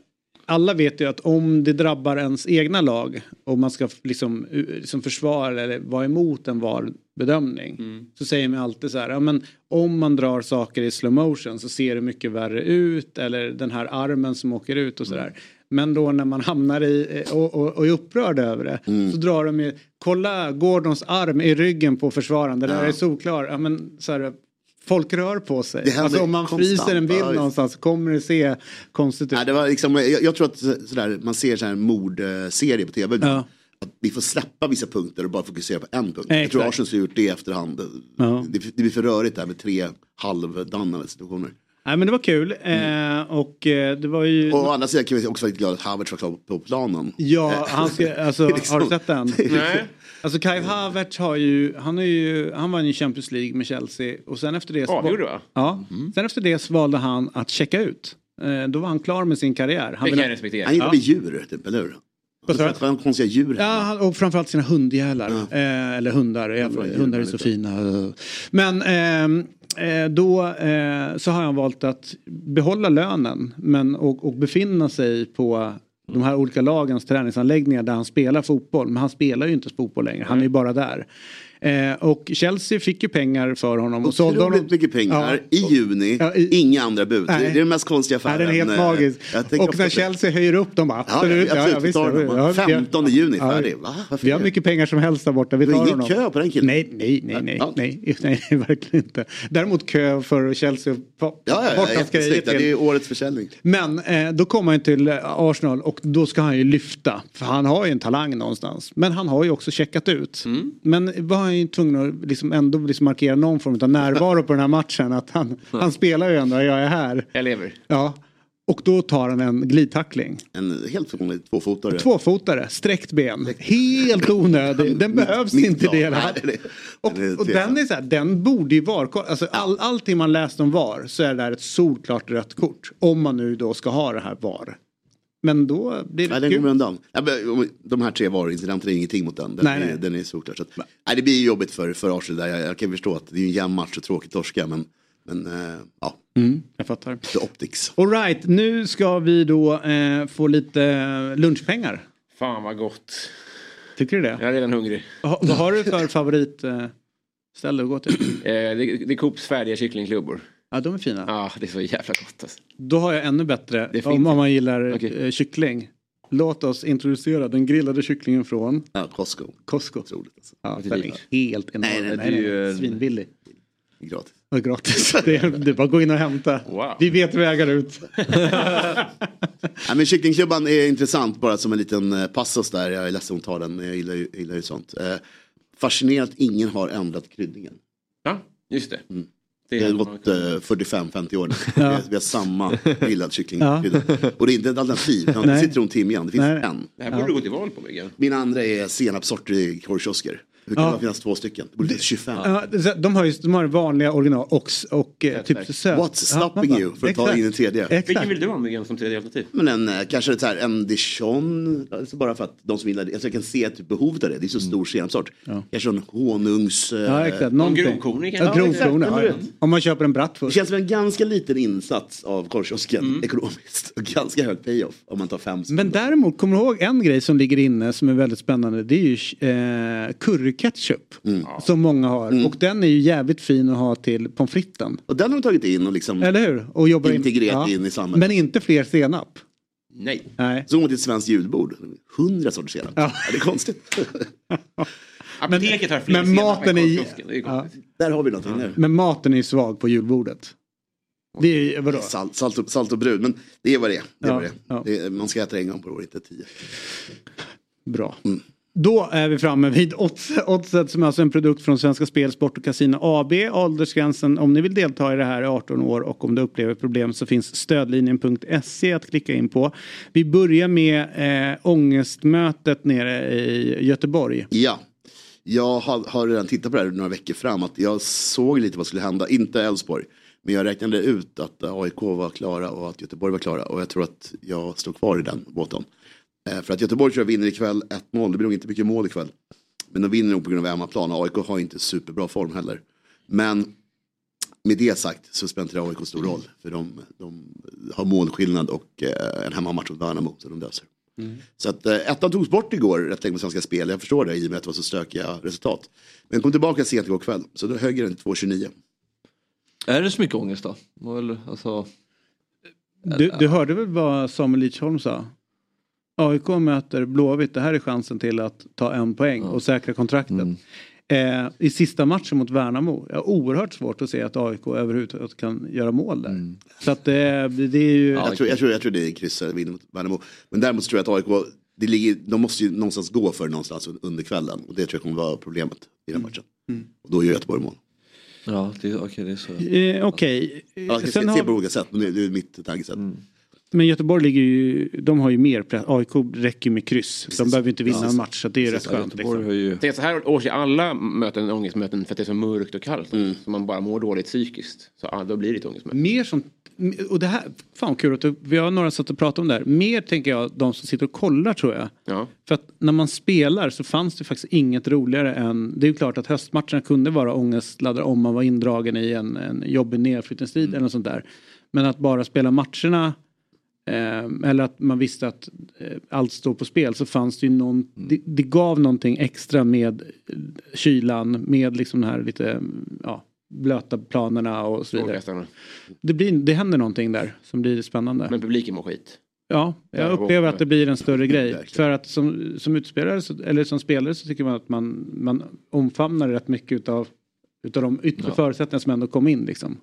Speaker 1: alla vet ju att om det drabbar ens egna lag och man ska liksom, liksom försvara eller vara emot en VAR-bedömning så säger man alltid så här, ja, men om man drar saker i slow motion så ser det mycket värre ut eller den här armen som åker ut och sådär. Men då när man hamnar i och, och, och är upprörd över det så drar de ju, kolla Gordons arm i ryggen på försvararen, det där
Speaker 9: Ja.
Speaker 1: är solklar. Ja, men, så här, folk rör på sig. Alltså om man
Speaker 9: konstant.
Speaker 1: fryser en bild
Speaker 9: Ja,
Speaker 1: någonstans så kommer det se konstigt ut.
Speaker 9: Nej, det var liksom, jag, jag tror att så- sådär, man ser så här mordserie på tv.
Speaker 1: Ja.
Speaker 9: Att vi får släppa vissa punkter och bara fokusera på en punkt.
Speaker 1: Nej,
Speaker 9: jag tror
Speaker 1: exakt.
Speaker 9: Arsenal har gjort det i efterhand.
Speaker 1: Ja.
Speaker 9: Det, det blir för rörigt där med tre halvdannade situationer.
Speaker 1: Nej men det var kul eh, och eh, det var ju...
Speaker 9: Och å andra sidan kan vi också vara lite glada att Havertz var klar på planen.
Speaker 1: Ja, han ska, alltså,
Speaker 9: liksom-
Speaker 1: har du sett den?
Speaker 9: liksom-
Speaker 3: Nej.
Speaker 1: Alltså Kai Havertz har ju, han, är ju, han vann ju Champions League med Chelsea och sen efter det... så-
Speaker 3: Avgjorde va?
Speaker 1: Ja, sen efter det så valde han att checka ut. Eh, då var han klar med sin karriär. Han
Speaker 3: Det kan
Speaker 1: ville-
Speaker 3: jag respektera.
Speaker 9: Han gillar
Speaker 1: Ja.
Speaker 9: djur, typ, eller hur? Var konstiga djur.
Speaker 1: Ja, och framförallt sina hundjävlar. Eh, eller hundar. Ja,
Speaker 9: Hundar,
Speaker 1: hundar är så fina. Men ehm, eh, då eh, så har han valt att behålla lönen men, och, och befinna sig på de här olika lagens träningsanläggningar där han spelar fotboll. Men han spelar ju inte fotboll längre. Han är ju bara där. Eh, och Chelsea fick ju pengar för honom. Och sålde
Speaker 9: Otroligt
Speaker 1: honom.
Speaker 9: mycket pengar
Speaker 1: Ja.
Speaker 9: i juni,
Speaker 1: Ja, i-
Speaker 9: inga andra bud.
Speaker 1: Nej.
Speaker 9: Det är den mest konstiga
Speaker 1: Nej,
Speaker 9: affären.
Speaker 1: den är helt
Speaker 9: Eh,
Speaker 1: magisk. Och när
Speaker 9: det.
Speaker 1: Chelsea höjer upp dem bara
Speaker 9: Ja,
Speaker 1: absolut.
Speaker 9: ja, absolut,
Speaker 1: visst, ja, vi-
Speaker 9: 15 juni
Speaker 1: ja,
Speaker 9: färdig. Va? Varför
Speaker 1: Vi har
Speaker 9: det?
Speaker 1: mycket pengar som helst där borta. Vi
Speaker 9: Det
Speaker 1: tar
Speaker 9: är ingen
Speaker 1: honom.
Speaker 9: kö på den killen.
Speaker 1: Nej, nej, nej, nej,
Speaker 9: Ja.
Speaker 1: nej, nej, nej, verkligen inte. Däremot kö för Chelsea
Speaker 9: Ja, ja, ja, jättesnyggt. Det är årets försäljning.
Speaker 1: Men eh, då kommer han till eh, Arsenal och då ska han ju lyfta. För han har ju en talang någonstans. Men han har ju också checkat ut.
Speaker 9: Mm.
Speaker 1: Men var han ju tvungen att liksom ändå liksom markera någon form av närvaro på den här matchen. Att han, han spelar ju ändå, jag är här.
Speaker 3: Jag lever.
Speaker 1: Ja. Och då tar han en glidtackling.
Speaker 9: En helt vanlig tvåfotare.
Speaker 1: Tvåfotare, sträckt ben. Helt onödig. Den behövs
Speaker 9: Mitt
Speaker 1: inte
Speaker 9: plan.
Speaker 1: det. Här. Och, och den är så här, den borde ju vara, alltså all, allting man läst om VAR så är det där ett solklart rött kort. Om man nu då ska ha det här VAR. Men då blir det
Speaker 9: Nej, den
Speaker 1: kul.
Speaker 9: kommer undan. Ja, men De här tre varuincidenterna är ingenting mot den. Den,
Speaker 1: Nej,
Speaker 9: är,
Speaker 1: nej.
Speaker 9: den är solklar. Så att, nej, det blir ju jobbigt för, för Arsenal där. Jag, jag kan förstå att det är en jämn match och tråkigt torska. Men, men eh, ja,
Speaker 1: Mm, jag fattar.
Speaker 9: the optics.
Speaker 1: Alright, nu ska vi då eh, få lite lunchpengar.
Speaker 3: Fan vad gott.
Speaker 1: Tycker du det?
Speaker 3: Jag är redan hungrig.
Speaker 1: Ha, vad har du för favorit eh, att gå till?
Speaker 3: Eh, det, det är Coops färdiga kycklingklubbor.
Speaker 1: Ja, de är fina.
Speaker 3: Ja, det är så jävla gott alltså.
Speaker 1: Då har jag ännu bättre,
Speaker 3: Det är
Speaker 1: om,
Speaker 3: fint.
Speaker 1: om man gillar
Speaker 3: Okej.
Speaker 1: eh, kyckling. Låt oss introducera den grillade kycklingen från
Speaker 9: Ja, Costco.
Speaker 1: Costco.
Speaker 9: Otroligt. Alltså.
Speaker 1: Ja,
Speaker 3: det är
Speaker 1: den är helt enorm.
Speaker 9: Nej, nej,
Speaker 1: nej,
Speaker 9: det är
Speaker 1: nej, Svinbillig.
Speaker 9: Gratis.
Speaker 1: Ja, gratis. Det är, det är bara att gå in och hämta.
Speaker 3: Wow.
Speaker 1: Vi vet vägar ut.
Speaker 9: Nej, men kycklingklubban är intressant bara som en liten eh, passus där. Jag är ledsen att ta den, jag gillar ju, gillar ju sånt. Eh, fascinerande att ingen har ändrat kryddningen.
Speaker 3: Ja, just det.
Speaker 9: Mm.
Speaker 3: Det
Speaker 9: har
Speaker 3: är
Speaker 9: gått eh, 45-50 år nu. Vi, har, vi har samma grillad kycklingkrydda. Och det är inte ett alternativ. Det sitter runt timjan. Det finns
Speaker 1: Nej.
Speaker 9: en.
Speaker 3: Det här borde du gå till val på Myggan.
Speaker 9: Min andra är senapssorter i korvkiosker. Hur kan
Speaker 1: Ja.
Speaker 9: det finnas två stycken? Det borde finnas 25.
Speaker 1: Ja, det- de har ju de har vanliga original och, och eh, typ söt.
Speaker 9: What's stopping
Speaker 1: Ja,
Speaker 9: you? För att ta
Speaker 1: exakt.
Speaker 9: in en tredje.
Speaker 1: Exakt.
Speaker 3: Vilken vill du ha Myggan som tredje alternativ?
Speaker 9: Men en, eh, kanske så här, en dijon, alltså bara för att de som gillar det, alltså jag kan se typ behovet av det, det är så stor senapssort. Kanske en honungs... eh,
Speaker 1: Ja, exakt. Någonting.
Speaker 3: grovkornig
Speaker 1: Ja,
Speaker 3: kanske?
Speaker 1: grovkornig.
Speaker 9: Ja,
Speaker 1: Ja,
Speaker 9: exakt.
Speaker 1: ja. Om man köper en
Speaker 9: Det
Speaker 1: bratwurst.
Speaker 9: känns som en ganska liten insats av korvkiosken ekonomiskt. Och ganska hög payoff om man tar fem.
Speaker 1: Men däremot, kommer du ihåg en grej som ligger inne som är väldigt spännande? Det är ju eh, curryketchup. Som många har. Och den är ju jävligt fin att ha till pommes fritesen.
Speaker 9: Och den har de tagit in och liksom
Speaker 1: Eller hur? Och jobbar
Speaker 9: integrerat in i samhället.
Speaker 1: Men inte fler senap.
Speaker 3: Nej.
Speaker 1: Nej.
Speaker 9: Så går man till ett svenskt julbord, hundra sorters senap.
Speaker 1: Ja.
Speaker 9: Ja. det är konstigt.
Speaker 3: Apoteket har fler
Speaker 1: men
Speaker 3: senap
Speaker 1: maten är-
Speaker 3: är
Speaker 1: Ja.
Speaker 9: Där har vi någonting nu.
Speaker 1: Men maten är ju svag på julbordet. Det är vadå?
Speaker 9: Salt, salt, och, salt och brud, men det är vad det är. Det är,
Speaker 1: Ja,
Speaker 9: vad det är.
Speaker 1: ja.
Speaker 9: Det är man ska äta det en gång per år, inte tio.
Speaker 1: Bra. Då är vi framme vid Oddset som är alltså en produkt från Svenska Spel, Sport och Casino AB. Åldersgränsen om ni vill delta i det här är 18 år och om du upplever problem så finns stödlinjen.se att klicka in på. Vi börjar med eh, ångestmötet nere i Göteborg.
Speaker 9: Ja. Jag har, har redan tittat på det här några veckor fram. Att jag såg lite vad skulle hända. Inte Elfsborg. Men jag räknade ut att AIK var klara och att Göteborg var klara. Och jag tror att jag står kvar i den båten. Eh, för att Göteborg tror jag vinner ikväll 1-0. Det blir nog inte mycket mål ikväll. Men de vinner nog på grund av hemmaplan. AIK har inte superbra form heller. Men med det sagt så spelar inte det AIK stor roll. För de, de har målskillnad och eh, en hemmamatch mot Värnamo. Så de löser. Så att eh, ettan togs bort igår rätt länge på Svenska Spel. Jag förstår det i och med att det var så stökiga resultat. Men kom tillbaka sent igår kväll. Så då högre än 2,29.
Speaker 4: Är det så mycket ångest då? Eller, alltså,
Speaker 1: Du, du hörde väl vad Samuel Lidsholm sa? AIK möter Blåvitt, det här är chansen till att ta en poäng och säkra kontraktet. Eh, I sista matchen mot Värnamo, jag har oerhört svårt att se att AIK överhuvudtaget kan göra mål där. Så att det, det är ju...
Speaker 9: jag, tror, jag, tror, jag tror det är kryss eller vinner mot Värnamo. Men däremot så tror jag att AIK, det ligger, de måste ju någonstans gå för någonstans under kvällen. Och det tror jag kommer vara problemet i den matchen. Och då gör Göteborg mål.
Speaker 4: ja, det, okay, det är så.
Speaker 1: Eh, Okej.
Speaker 9: Ja, jag
Speaker 1: Sen
Speaker 9: kan se
Speaker 1: har-
Speaker 9: på olika sätt, men det, det är mitt tankesätt.
Speaker 1: Men Göteborg ligger ju, de har ju mer press. AIK räcker med kryss. De behöver inte vinna
Speaker 3: Ja,
Speaker 1: en match så att det är rätt skönt. Liksom.
Speaker 3: Det är så här års i alla möten, ångestmöten för att det är så mörkt och kallt. Så man bara mår dåligt psykiskt. Så ja, då blir det ett ångestmöte.
Speaker 1: Mer som, och det här, fan kul att du, vi har några satt och pratat om det här. Mer tänker jag de som sitter och kollar tror jag.
Speaker 3: Ja.
Speaker 1: För att när man spelar så fanns det faktiskt inget roligare än, det är ju klart att höstmatcherna kunde vara ångestladdade om man var indragen i en, en jobbig nedflyttningsstrid eller något sånt där. Men att bara spela matcherna eh, eller att man visste att eh, allt står på spel så fanns det ju någon, det, det gav någonting extra med eh, kylan, med liksom den här lite, ja, blöta planerna och så vidare. Det, blir, det händer någonting där som blir spännande.
Speaker 3: Men publiken mår skit.
Speaker 1: Ja, jag
Speaker 3: Ja,
Speaker 1: upplever att det blir en större grej. För att som, som utspelare, så- eller som spelare så tycker man att man, man omfamnar rätt mycket utav, utav de yttre
Speaker 4: Ja.
Speaker 1: förutsättningar som ändå kom in liksom.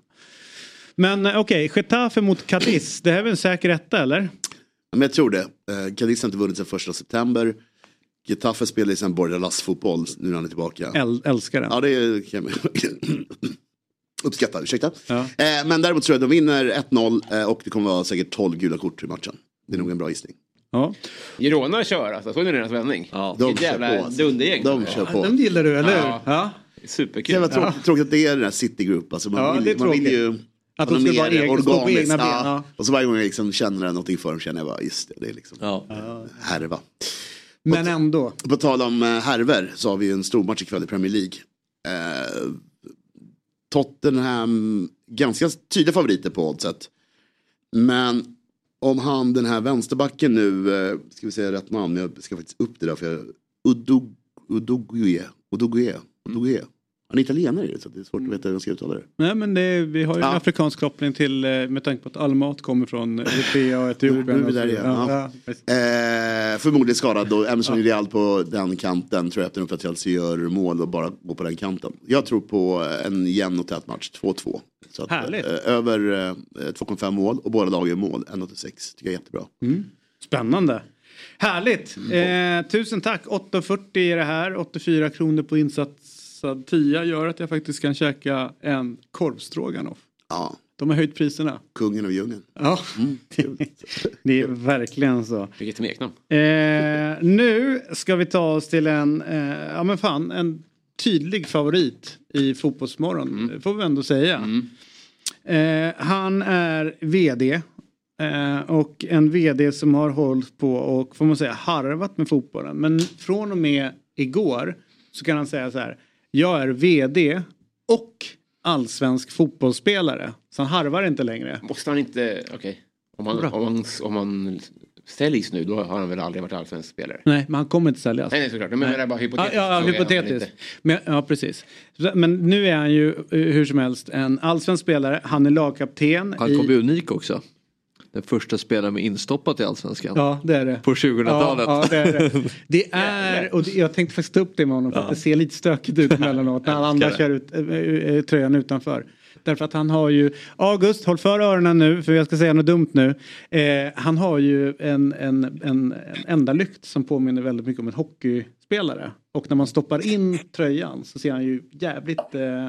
Speaker 1: Men eh, okej, Getafe mot Cadiz, det här är väl en säker etta eller?
Speaker 9: Ja, Men jag tror det. Eh, Cadiz har inte vunnit sedan första september. Getafe spelar ju sen Bordalas-fotboll nu när han är tillbaka.
Speaker 1: Äl, älskar den.
Speaker 9: Ja, det är- kan jag uppskatta. Ursäkta. Eh, men däremot tror jag att de vinner 1-0 eh, och det kommer vara säkert 12 gula kort i matchen. Det är nog en bra gissning.
Speaker 1: Ja.
Speaker 3: Girona kör alltså, såg ni deras vändning?
Speaker 4: Ja.
Speaker 9: De kör
Speaker 3: jävla
Speaker 9: på, alltså.
Speaker 3: dundergäng.
Speaker 9: De kör på.
Speaker 1: Den gillar du, eller hur?
Speaker 3: Ja.
Speaker 1: Ja.
Speaker 3: Superkul.
Speaker 9: Jävla tråkigt, tråkigt att det är den här City Group. Alltså man,
Speaker 1: Ja,
Speaker 9: vill,
Speaker 1: det är
Speaker 9: man vill ju
Speaker 1: Att de
Speaker 9: något
Speaker 1: vara egen- på
Speaker 9: organiskt.
Speaker 1: egna ben,
Speaker 9: Ja. Och så varje gång jag liksom känner någonting för dem känner jag bara, just det, det är liksom
Speaker 4: Ja.
Speaker 9: härva.
Speaker 1: Men ändå.
Speaker 9: På tal om eh, härver så har vi en stor match ikväll i Premier League. Eh, Tottenham, ganska tydliga favoriter på oddset. Men om han den här vänsterbacken nu, eh, ska vi säga rätt namn, jag ska faktiskt upp det där för jag, Udog, Udogue, Udogue, Udogue. Han är italienare så det är svårt att veta hur jag ska uttala det.
Speaker 1: Nej men det, vi har ju en
Speaker 9: Ja.
Speaker 1: afrikansk koppling till, eh, med tanke på att all mat kommer från Eritrea och Etiopien.
Speaker 9: Nu är vi
Speaker 1: och så
Speaker 9: där igen, ja.
Speaker 1: Ja.
Speaker 9: Eh, förmodligen skadad då. Emerson Real på den kanten tror jag för att Chelsea gör mål och bara går på den kanten. Jag tror på en jämn och tät match, 2-2. Så att,
Speaker 1: Härligt.
Speaker 9: Eh, över eh, 2,5 mål och båda lag gör mål, 1,86 tycker jag är jättebra.
Speaker 1: Spännande. Härligt. Eh, tusen tack. 8,40 är det här. 84 kronor på insatsad tia gör att jag faktiskt kan käka en korvstroganoff.
Speaker 9: Ja,
Speaker 1: De har höjt priserna.
Speaker 9: kungen av djungeln.
Speaker 1: Ja, det är verkligen så.
Speaker 3: Vilket smeknamn.
Speaker 1: Eh, nu ska vi ta oss till en, eh, ja men fan, en tydlig favorit i Fotbollsmorgon.
Speaker 3: Mm.
Speaker 1: Får vi ändå säga. Eh, han är vd. Eh, och en vd som har hållit på och får man säga harvat med fotbollen. Men från och med igår så kan han säga så här. Jag är vd och allsvensk fotbollsspelare. Så han harvar inte längre.
Speaker 3: Måste han inte, okej. Om, han, om, han, om han säljs nu då har han väl aldrig varit allsvensk spelare?
Speaker 1: Nej, men han kommer inte säljas.
Speaker 3: Nej, nej såklart. Men det är bara
Speaker 1: Ja,
Speaker 3: hypotetiskt.
Speaker 1: ja, ja
Speaker 3: väl
Speaker 1: hypotetiskt. Men, ja, precis. Men nu är han ju eh, hur som helst en allsvensk spelare. Han är lagkapten.
Speaker 4: Han
Speaker 1: i-
Speaker 4: kom ju unik också. Den första spelaren med instoppat i Allsvenskan.
Speaker 1: Ja, det är det.
Speaker 4: På 2000-talet.
Speaker 1: Ja, ja, det är det. Det är, och jag tänkte faktiskt ta upp det med honom för att det ser lite stökigt ut emellanåt när alla andra kör ut, äh, tröjan utanför. Därför att han har ju, August håll för öronen nu för jag ska säga något dumt nu. Eh, han har ju en, en, en, en enda lykt som påminner väldigt mycket om en hockeyspelare. Och när man stoppar in tröjan så ser han ju jävligt eh,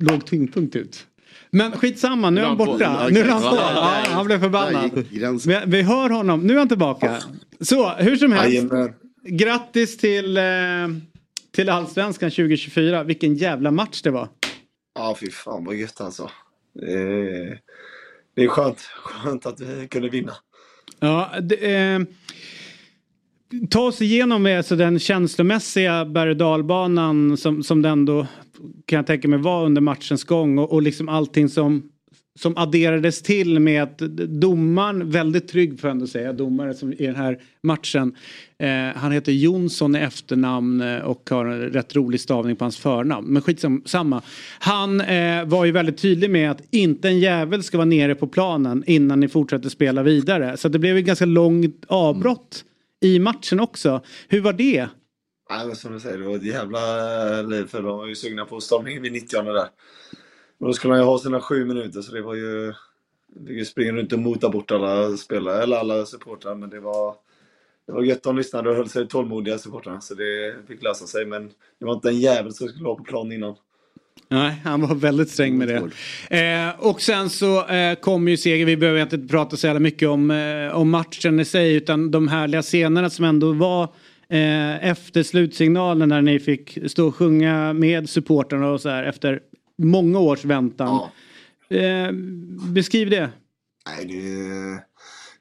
Speaker 1: låg tyngdpunkt ut. Men skitsamma, nu är han borta. Nu är han på. Ja, han blev förbannad. Vi, vi hör honom, nu är han tillbaka. Så, hur som helst. Grattis till, eh, till Allsvenskan 2024. Vilken jävla match det var.
Speaker 10: Ja, fy fan vad gött alltså. Det är, det är skönt, skönt att vi kunde vinna.
Speaker 1: Ja, det, eh, ta oss igenom alltså den känslomässiga berg och dalbanan som, som den då kan jag tänka mig var under matchens gång och, och liksom allting som som adderades till med att domaren, väldigt trygg får jag ändå säga, domare som i den här matchen. Eh, han heter Jonsson i efternamn eh, och har en rätt rolig stavning på hans förnamn. Men skitsamma. Han eh, var ju väldigt tydlig med att inte en jävel ska vara nere på planen innan ni fortsätter spela vidare. Så det blev ett ganska långt avbrott mm. i matchen också. Hur var det?
Speaker 10: Ja, men som du säger, det var ett jävla liv för de var ju sugna på stormning vid 90 där. Då skulle han ju ha sina sju minuter så det var ju... Vi springer runt och motar bort alla spelare, eller alla supportrar, men det var... Det var gött, de lyssnade och höll sig tålmodiga supportrarna, så det fick lösa sig. Men det var inte en jävel som skulle vara på plan innan.
Speaker 1: Nej, han var väldigt sträng med det. Eh, och sen så eh, kom ju seger, vi behöver inte prata så jävla mycket om, eh, om matchen i sig utan de härliga scenerna som ändå var eh, efter slutsignalen när ni fick stå och sjunga med supportrarna och så här efter många års väntan. Ja. Eh, beskriv det.
Speaker 10: Nej, det,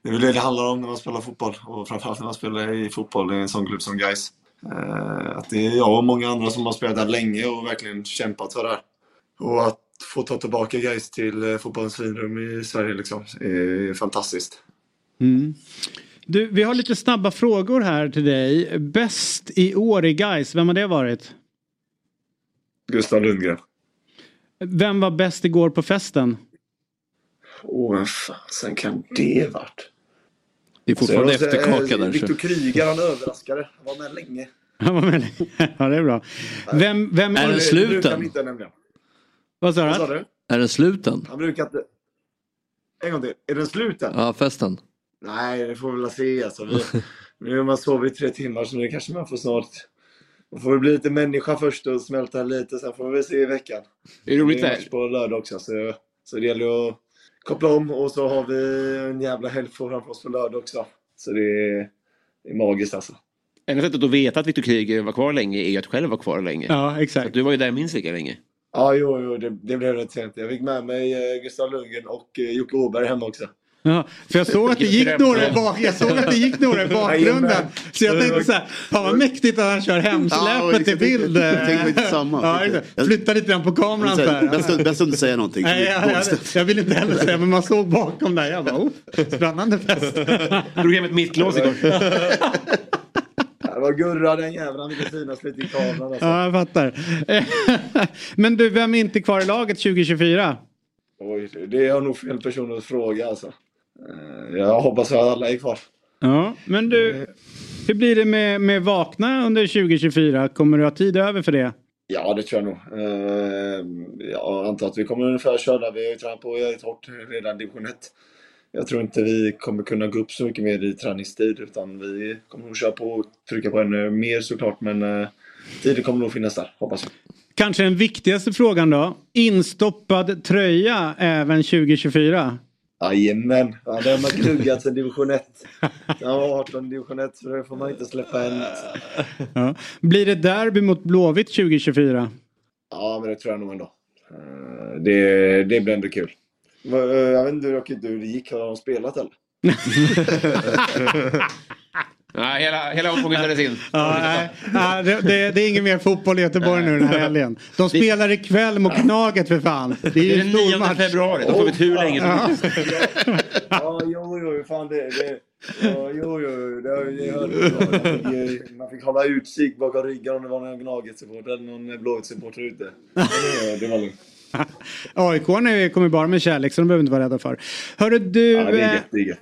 Speaker 10: det är väl det det handlar om när man spelar fotboll och framförallt när man spelar i fotboll i en sån klubb som Gais. Eh, att det är jag och många andra som har spelat där länge och verkligen kämpat för det här. Och att få ta tillbaka Gais till eh, fotbollens finrum i Sverige liksom, är fantastiskt.
Speaker 1: Mm. Du, vi har lite snabba frågor här till dig. Bäst i år i Gais, vem har det varit?
Speaker 10: Gustav Lundgren.
Speaker 1: Vem var bäst igår på festen?
Speaker 10: Åh, vem fasen kan det varit?
Speaker 4: Det är fortfarande alltså, efterkaka där.
Speaker 10: Viktor Kryger, han överraskade. Han var med länge.
Speaker 1: Han var med länge. Ja, det är bra. Vem, vem
Speaker 4: är
Speaker 1: det
Speaker 4: sluten?
Speaker 10: Inte,
Speaker 1: Vad sa
Speaker 10: du? Vad sa du?
Speaker 4: Är den sluten?
Speaker 10: Han brukar inte... En gång till. Är den sluten?
Speaker 4: Ja, festen.
Speaker 10: Nej, det får vi väl se alltså. Vi, nu har man sovit tre timmar så nu kanske man får snart man får väl bli lite människa först och smälta lite, sen får vi se i veckan.
Speaker 3: Det är roligt
Speaker 10: det är match på lördag också, så, så det gäller att koppla om och så har vi en jävla helg framför oss på lördag också. Så det är, det är magiskt alltså.
Speaker 3: Enda sättet att veta att Viktor Kryger var kvar länge är ju att själv vara kvar länge.
Speaker 1: Ja, exakt. Så
Speaker 3: du var ju där minst lika länge.
Speaker 10: Ja, jo, jo det, det blev rätt sent. Jag fick med mig eh, Gustav Lundgren och eh, Jocke Åberg hem också.
Speaker 1: Ja, för jag såg att det gick några i, bak jag såg att det gick några i bakgrunden. Så jag tänkte så här, fan vad mäktigt att han kör hemsläpet till bild.
Speaker 9: Tänkte inte samma.
Speaker 1: Ja, Flytta lite grann på kameran så här.
Speaker 9: Bäst, att inte säga någonting.
Speaker 1: Nej, jag, jag, jag vill inte heller säga men man såg bakom där. Jag bara, oh, spännande fest.
Speaker 3: Drog hem ett mittlås igår.
Speaker 10: Det var Gurra den jäveln, han ville synas lite i kameran. Alltså.
Speaker 1: Ja, jag fattar. Men du, vem är inte kvar i laget 2024?
Speaker 10: Oj, det är nog fel person att fråga alltså. Eh, jag hoppas att alla är kvar.
Speaker 1: Ja, men du, hur blir det med, med Vakna under 2024? Kommer du ha tid över för det?
Speaker 10: Ja, det tror jag nog. Eh, jag antar att vi kommer ungefär köra. Vi har ju tränat på ett hårt redan division 1. Jag tror inte vi kommer kunna gå upp så mycket mer i träningstid utan vi kommer nog köra på och trycka på ännu mer såklart men eh, tiden kommer nog finnas där, hoppas jag.
Speaker 1: Kanske den viktigaste frågan då. Instoppad tröja även 2024?
Speaker 10: Jajamän, ja, det har man gnuggat sen division 1. Jag var 18 division 1 så det får man inte släppa än.
Speaker 1: Ja. Blir det derby mot Blåvitt 2024?
Speaker 10: Ja, men det tror jag nog ändå. Eh, det, det blir ändå kul. Eh, jag vet inte hur det gick, har de spelat eller?
Speaker 3: Nej, hela, hela omgången spelades in.
Speaker 1: Ja, nej, nej, det, det, det, är ingen mer fotboll i Göteborg nu den här helgen. De spelar ikväll mot Gnaget för fan.
Speaker 3: Det är ju den 9 februari. De får vet hur länge som
Speaker 10: helst. Ja, jo, jo, fan det. det ja, jo, jo, det, det hörde jag. Man fick hålla utkik bakom ryggen om det var någon Gnaget-supporter eller någon Blåvitt-supporter ute. Det, det var lugnt.
Speaker 1: AIK kommer bara med kärlek så de behöver inte vara rädda för. Hörru du.
Speaker 10: Ja, det är gött, det är gött.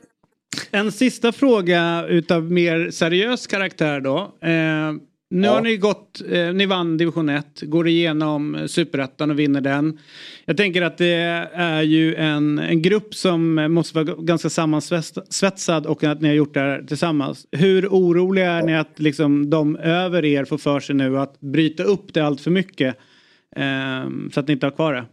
Speaker 1: En sista fråga utav mer seriös karaktär då. Eh, Nu ja. har ni gått, eh, ni vann division 1, går igenom superettan och vinner den. Jag tänker att det är ju en, en grupp som måste vara ganska sammansvetsad och att ni har gjort det här tillsammans. Hur oroliga är ni att liksom, de över er får för sig nu att bryta upp det allt för mycket? Eh, så att ni inte har kvar det?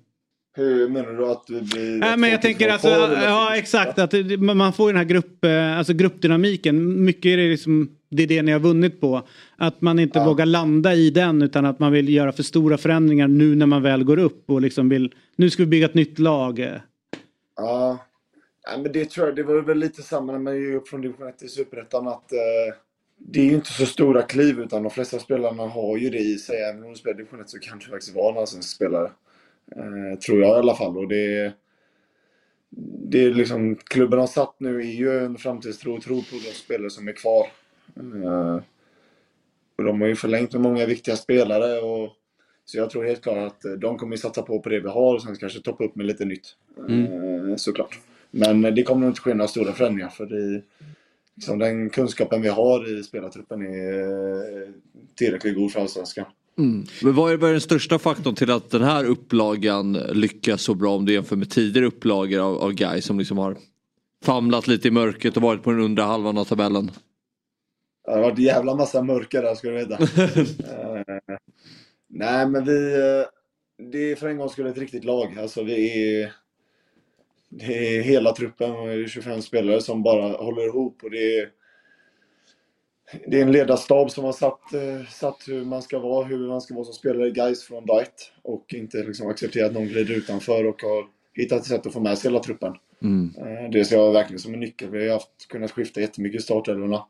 Speaker 10: Hur menar du att det blir?
Speaker 1: Nej, men jag tänker alltså, ja exakt att man får den här grupp, eh, alltså gruppdynamiken. Mycket är det liksom, det är det ni har vunnit på. Att man inte ja. vågar landa i den utan att man vill göra för stora förändringar nu när man väl går upp och liksom vill, nu ska vi bygga ett nytt lag.
Speaker 10: Ja, ja men det tror jag, det var väl lite samma när man gick upp från division 1 till superettan att eh, det är ju inte så stora kliv utan de flesta spelarna har ju det i sig. Även om du spelar division 1 så kan du faktiskt vara en allsvensk spelare. Eh, tror jag i alla fall. Och det, det är liksom, klubben har satt nu är ju en framtidstro och tro på de spelare som är kvar. Eh, och de har ju förlängt med många viktiga spelare. Och, så jag tror helt klart att de kommer satsa på, på det vi har och sen kanske toppa upp med lite nytt. Mm. Eh, såklart. Men det kommer nog inte ske några stora förändringar för det, liksom den kunskapen vi har i spelartruppen är tillräckligt god för Allsvenskan.
Speaker 4: Mm. Men vad är, vad är den största faktorn till att den här upplagan lyckas så bra om du jämför med tidigare upplagor av, av guys som liksom har famlat lite i mörkret och varit på den undre halvan av tabellen?
Speaker 10: Det har varit en jävla massa mörker där ska du veta. uh, nej men vi, uh, det är för en gång skulle ett riktigt lag. Alltså vi är, det är hela truppen, 25 spelare som bara håller ihop och det är det är en ledarstab som har satt, eh, satt hur man ska vara, hur man ska vara som spelare i guys från dag ett. Och inte liksom accepterat att någon glider utanför och har hittat ett sätt att få med sig hela truppen. Mm. Eh, det ser jag verkligen som en nyckel. Vi har haft, kunnat skifta jättemycket i startelvorna.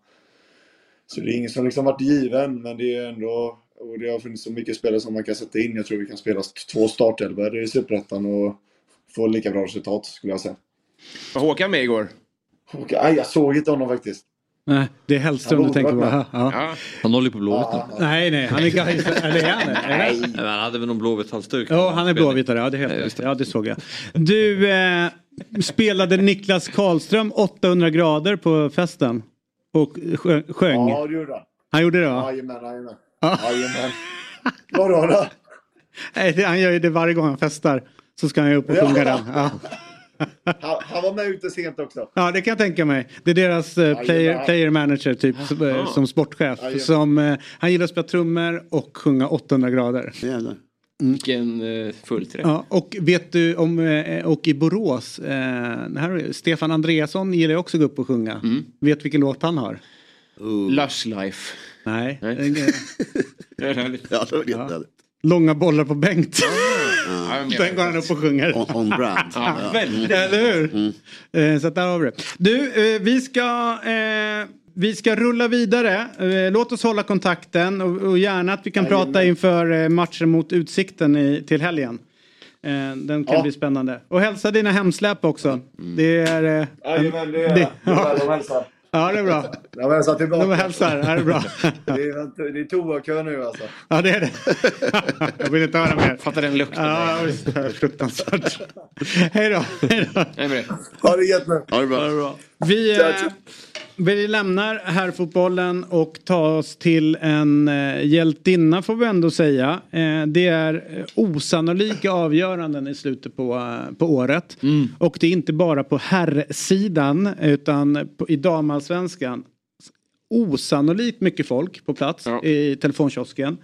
Speaker 10: Så det är ingen som liksom varit given, men det är ändå... Och det har funnits så mycket spelare som man kan sätta in. Jag tror vi kan spela två startelvor i Superettan och få lika bra resultat, skulle jag säga.
Speaker 3: Var Håkan med igår?
Speaker 10: Håkan? Nej, jag såg inte honom faktiskt.
Speaker 1: Nej, det är Hellström du tänker på. Ja.
Speaker 4: Ja. Han håller på Blåvitt nu.
Speaker 1: Nej, nej, han är Gais. Eller är han
Speaker 4: Nej. Nej, han hade väl någon Blåvitt-halsduk.
Speaker 1: Ja, han är Blåvittare. Ja, det är helt Ja, det såg jag. Du, eh, spelade Niklas Karlström 800 grader på festen? Och sjöng?
Speaker 10: Ja, det gjorde han.
Speaker 1: Han gjorde det?
Speaker 10: Jajamän. Jajamän. Vadå då?
Speaker 1: Nej, han gör ju det varje gång han festar. Så ska han ju upp och sjunga den. Ja.
Speaker 10: Han, han, var med ute sent också.
Speaker 1: Ja, det kan jag tänka mig. Det är deras uh, player, player, manager typ som, uh, som sportchef. Som, uh, han gillar att spela trummor och sjunga 800 grader.
Speaker 3: Mm. Vilken uh, fullträff.
Speaker 1: Ja, och vet du om, och i Borås, uh, här, Stefan Andreasson gillar också att gå upp och sjunga. Mm. Vet vilken låt han har?
Speaker 3: Uh. Lush Life.
Speaker 1: Nej. Nej.
Speaker 3: det är härligt. Ja,
Speaker 1: det var ja. Långa bollar på Bengt. Mm. Den går han upp och sjunger.
Speaker 9: On, on brand.
Speaker 1: ja, ja. Eller hur? Mm. Så där har vi det. Du, eh, vi ska... Eh, vi ska rulla vidare. Låt oss hålla kontakten och, gärna att vi kan prata inför matchen mot Utsikten i, till helgen. Den kan ja. bli spännande. Och hälsa dina hemsläp också. Mm. Det är...
Speaker 10: Jajamän, det är det. Ja.
Speaker 1: Ja, det är bra.
Speaker 10: De hälsar tillbaka.
Speaker 1: De hälsar, det är bra.
Speaker 10: Det är, det är toakö nu alltså.
Speaker 1: Ja, det är det. Jag vill inte höra mer.
Speaker 3: Fattar den lukten.
Speaker 1: Ja, fruktansvärt. Hej då. Hej då.
Speaker 10: Ha det gött nu.
Speaker 9: Ha det bra. Ha det bra.
Speaker 1: Vi, eh, vi lämnar herrfotbollen och tar oss till en eh, hjältinna får vi ändå säga. Eh, det är osannolika avgöranden i slutet på, eh, på året. Mm. Och det är inte bara på herrsidan utan på, i damallsvenskan. Osannolikt mycket folk på plats ja. i telefonkiosken.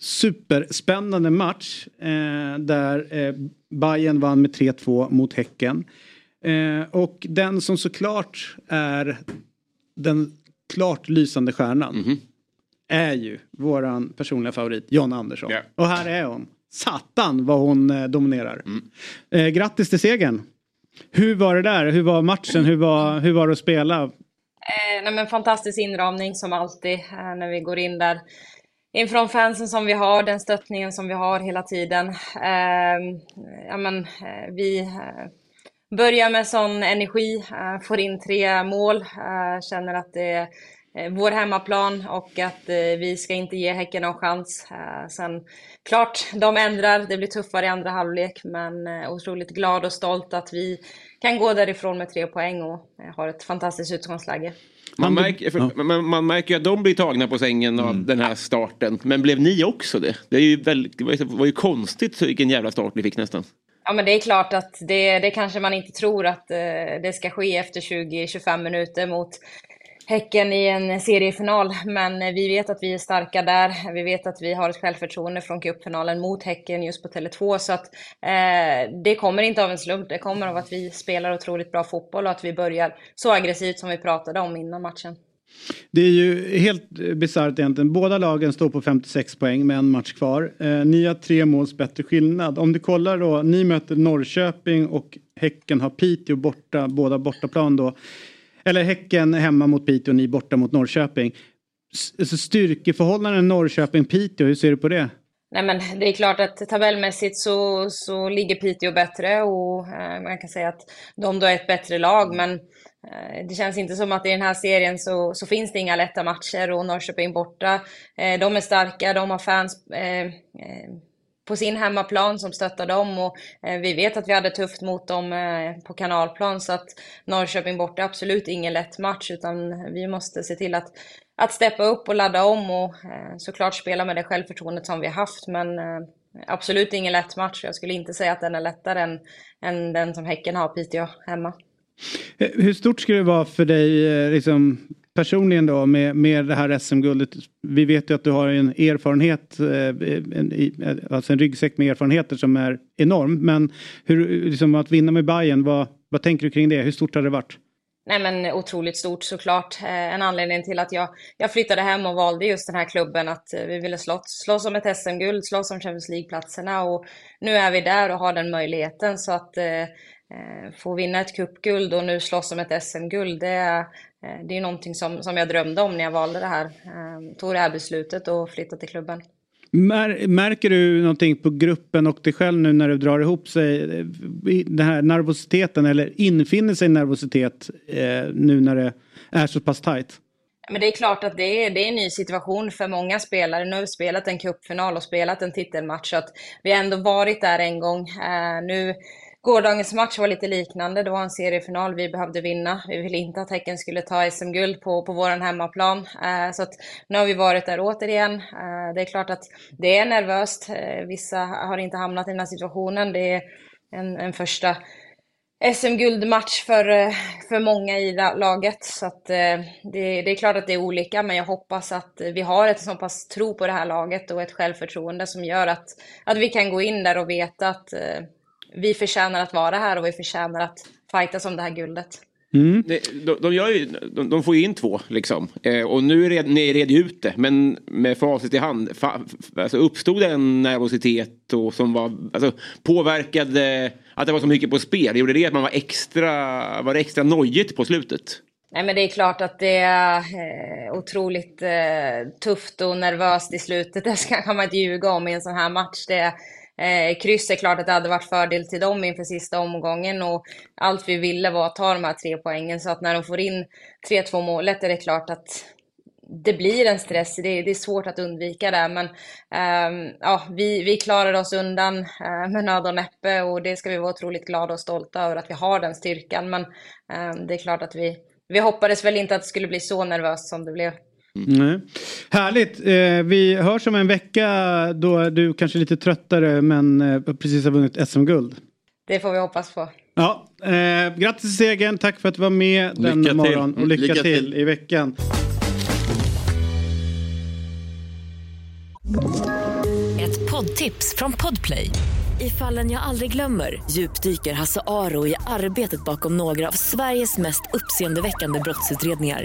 Speaker 1: Superspännande match eh, där eh, Bayern vann med 3-2 mot Häcken. Eh, och den som såklart är den klart lysande stjärnan mm -hmm. är ju våran personliga favorit John Andersson. Yeah. Och här är hon. Satan vad hon eh, dominerar. Mm. Eh, grattis till segern. Hur var det där? Hur var matchen? Hur var, hur var det att spela? Eh,
Speaker 11: nej, men fantastisk inramning som alltid eh, när vi går in där. Inför fansen som vi har, den stöttningen som vi har hela tiden. Eh, ja, men, eh, vi börjar med sån energi, får in tre mål, känner att det vår hemmaplan och att vi ska inte ge Häcken någon chans. Sen klart, de ändrar, det blir tuffare i andra halvlek men otroligt glad och stolt att vi kan gå därifrån med tre poäng och har ett fantastiskt utgångsläge.
Speaker 3: Man, märker, för, man, man märker ju att de blir tagna på sängen av mm. den här starten. Men blev ni också det? Det, är ju väldigt, det var, ju, var ju konstigt vilken jävla start ni fick nästan.
Speaker 11: Ja men det är klart att det, det kanske man inte tror att eh, det ska ske efter 20-25 minuter mot Häcken i en seriefinal, men eh, vi vet att vi är starka där. Vi vet att vi har ett självförtroende från cupfinalen mot Häcken just på Tele2, så att eh, det kommer inte av en slump. Det kommer av att vi spelar otroligt bra fotboll och att vi börjar så aggressivt som vi pratade om innan matchen.
Speaker 1: Det är ju helt bisarrt egentligen. Båda lagen står på 56 poäng med en match kvar. Eh, ni har tre måls bättre skillnad. Om du kollar då, ni möter Norrköping och Häcken har Piteå borta, båda bortaplan då. Eller Häcken hemma mot Piteå och ni borta mot Norrköping. Alltså styrkeförhållanden Norrköping-Piteå, hur ser du på det?
Speaker 11: Nej men det är klart att tabellmässigt så, så ligger Piteå bättre och eh, man kan säga att de då är ett bättre lag men eh, Eh, det känns inte som att i den här serien så, så finns det inga lätta matcher och Norrköping borta. Eh, de är starka, de har fans eh, på sin hemmaplan som stöttar dem och vi vet att vi hade tufft mot dem på kanalplan så att Norrköping borta är absolut ingen lätt match utan vi måste se till att, att steppa upp och ladda om och såklart spela med det självförtroendet som vi har haft men absolut ingen lätt match. Jag skulle inte säga att den är lättare än, än den som Häcken har Piteå hemma.
Speaker 1: Eh, hur stort skulle det vara för dig eh, liksom, personligen då med, med det här SM-guldet. Vi vet ju att du har en erfarenhet, eh, en, alltså en ryggsäck med erfarenheter som är enorm. Men hur, liksom att vinna med Bayern, vad, vad tänker du kring det? Hur stort har det varit?
Speaker 11: Nej men otroligt stort såklart. En anledning till att jag, jag flyttade hem och valde just den här klubben att vi ville slåss, slåss om ett SM-guld, slåss om Champions League-platserna och nu är vi där och har den möjligheten så att eh, få vinna ett cupguld och nu slåss om ett SM-guld det är, Eh, det är någonting som, som jag drömde om när jag valde det här. Eh, tog det här beslutet och flyttade till klubben.
Speaker 1: Märker du någonting på gruppen och dig själv nu när det drar ihop sig? Eh, den här nervositeten eller infinner sig nervositet nu när det är så pass tajt?
Speaker 11: Men det är klart att det är, det är en ny situation för många spelare. Nu har vi spelat en cupfinal och spelat en titelmatch. Så att vi har ändå varit där en gång. nu Gårdagens match var lite liknande. Det var en seriefinal vi behövde vinna. Vi ville inte att Häcken skulle ta SM-guld på, på vår hemmaplan. Eh, så att nu har vi varit där återigen. Eh, det är klart att det är nervöst. Eh, vissa har inte hamnat i den här situationen. Det är en, en första SM-guldmatch för, eh, för många i laget. Så att, eh, det, det, är klart att det är olika, men jag hoppas att vi har ett så pass tro på det här laget och ett självförtroende som gör att, att vi kan gå in där och veta att eh, vi förtjänar att vara här och vi förtjänar att fightas om det här guldet.
Speaker 3: Mm. De, de, ju, de, de, får ju in två liksom. Eh, och nu är ni red ut det. Men med facit i hand. Fa, alltså uppstod det en nervositet och som var alltså, påverkade att det var så mycket på spel? Gjorde det att man var extra, var det extra nojigt på slutet?
Speaker 11: Nej men det är klart att det är eh, otroligt eh, tufft och nervöst i slutet. Det kan man inte ljuga om i en sån här match. Det, Eh, kryss är klart att det hade varit fördel till dem inför sista omgången och allt vi ville var att ta de här tre poängen. Så att när de får in 3-2 målet är det klart att det blir en stress. Det är, det är svårt att undvika det. Men eh, ja, vi, vi klarade oss undan eh, med nöd och näppe och det ska vi vara otroligt glada och stolta över att vi har den styrkan. Men eh, det är klart att vi, vi hoppades väl inte att det skulle bli så nervöst som det blev.
Speaker 1: Mm. Härligt. Eh, vi hörs om en vecka då du kanske är lite tröttare men eh, precis har vunnit SM-guld.
Speaker 11: Det får vi hoppas på.
Speaker 1: Ja, eh, grattis till segern. Tack för att du var med denna morgon och lycka, lycka till. till i veckan.
Speaker 8: Ett poddtips från Podplay. I fallen jag aldrig glömmer djupdyker Hasse Aro i arbetet bakom några av Sveriges mest uppseendeväckande brottsutredningar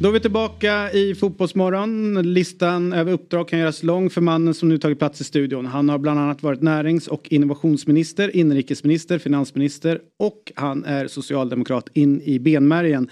Speaker 1: Då är vi tillbaka i Fotbollsmorgon. Listan över uppdrag kan göras lång för mannen som nu tagit plats i studion. Han har bland annat varit närings och innovationsminister, inrikesminister, finansminister och han är socialdemokrat in i benmärgen.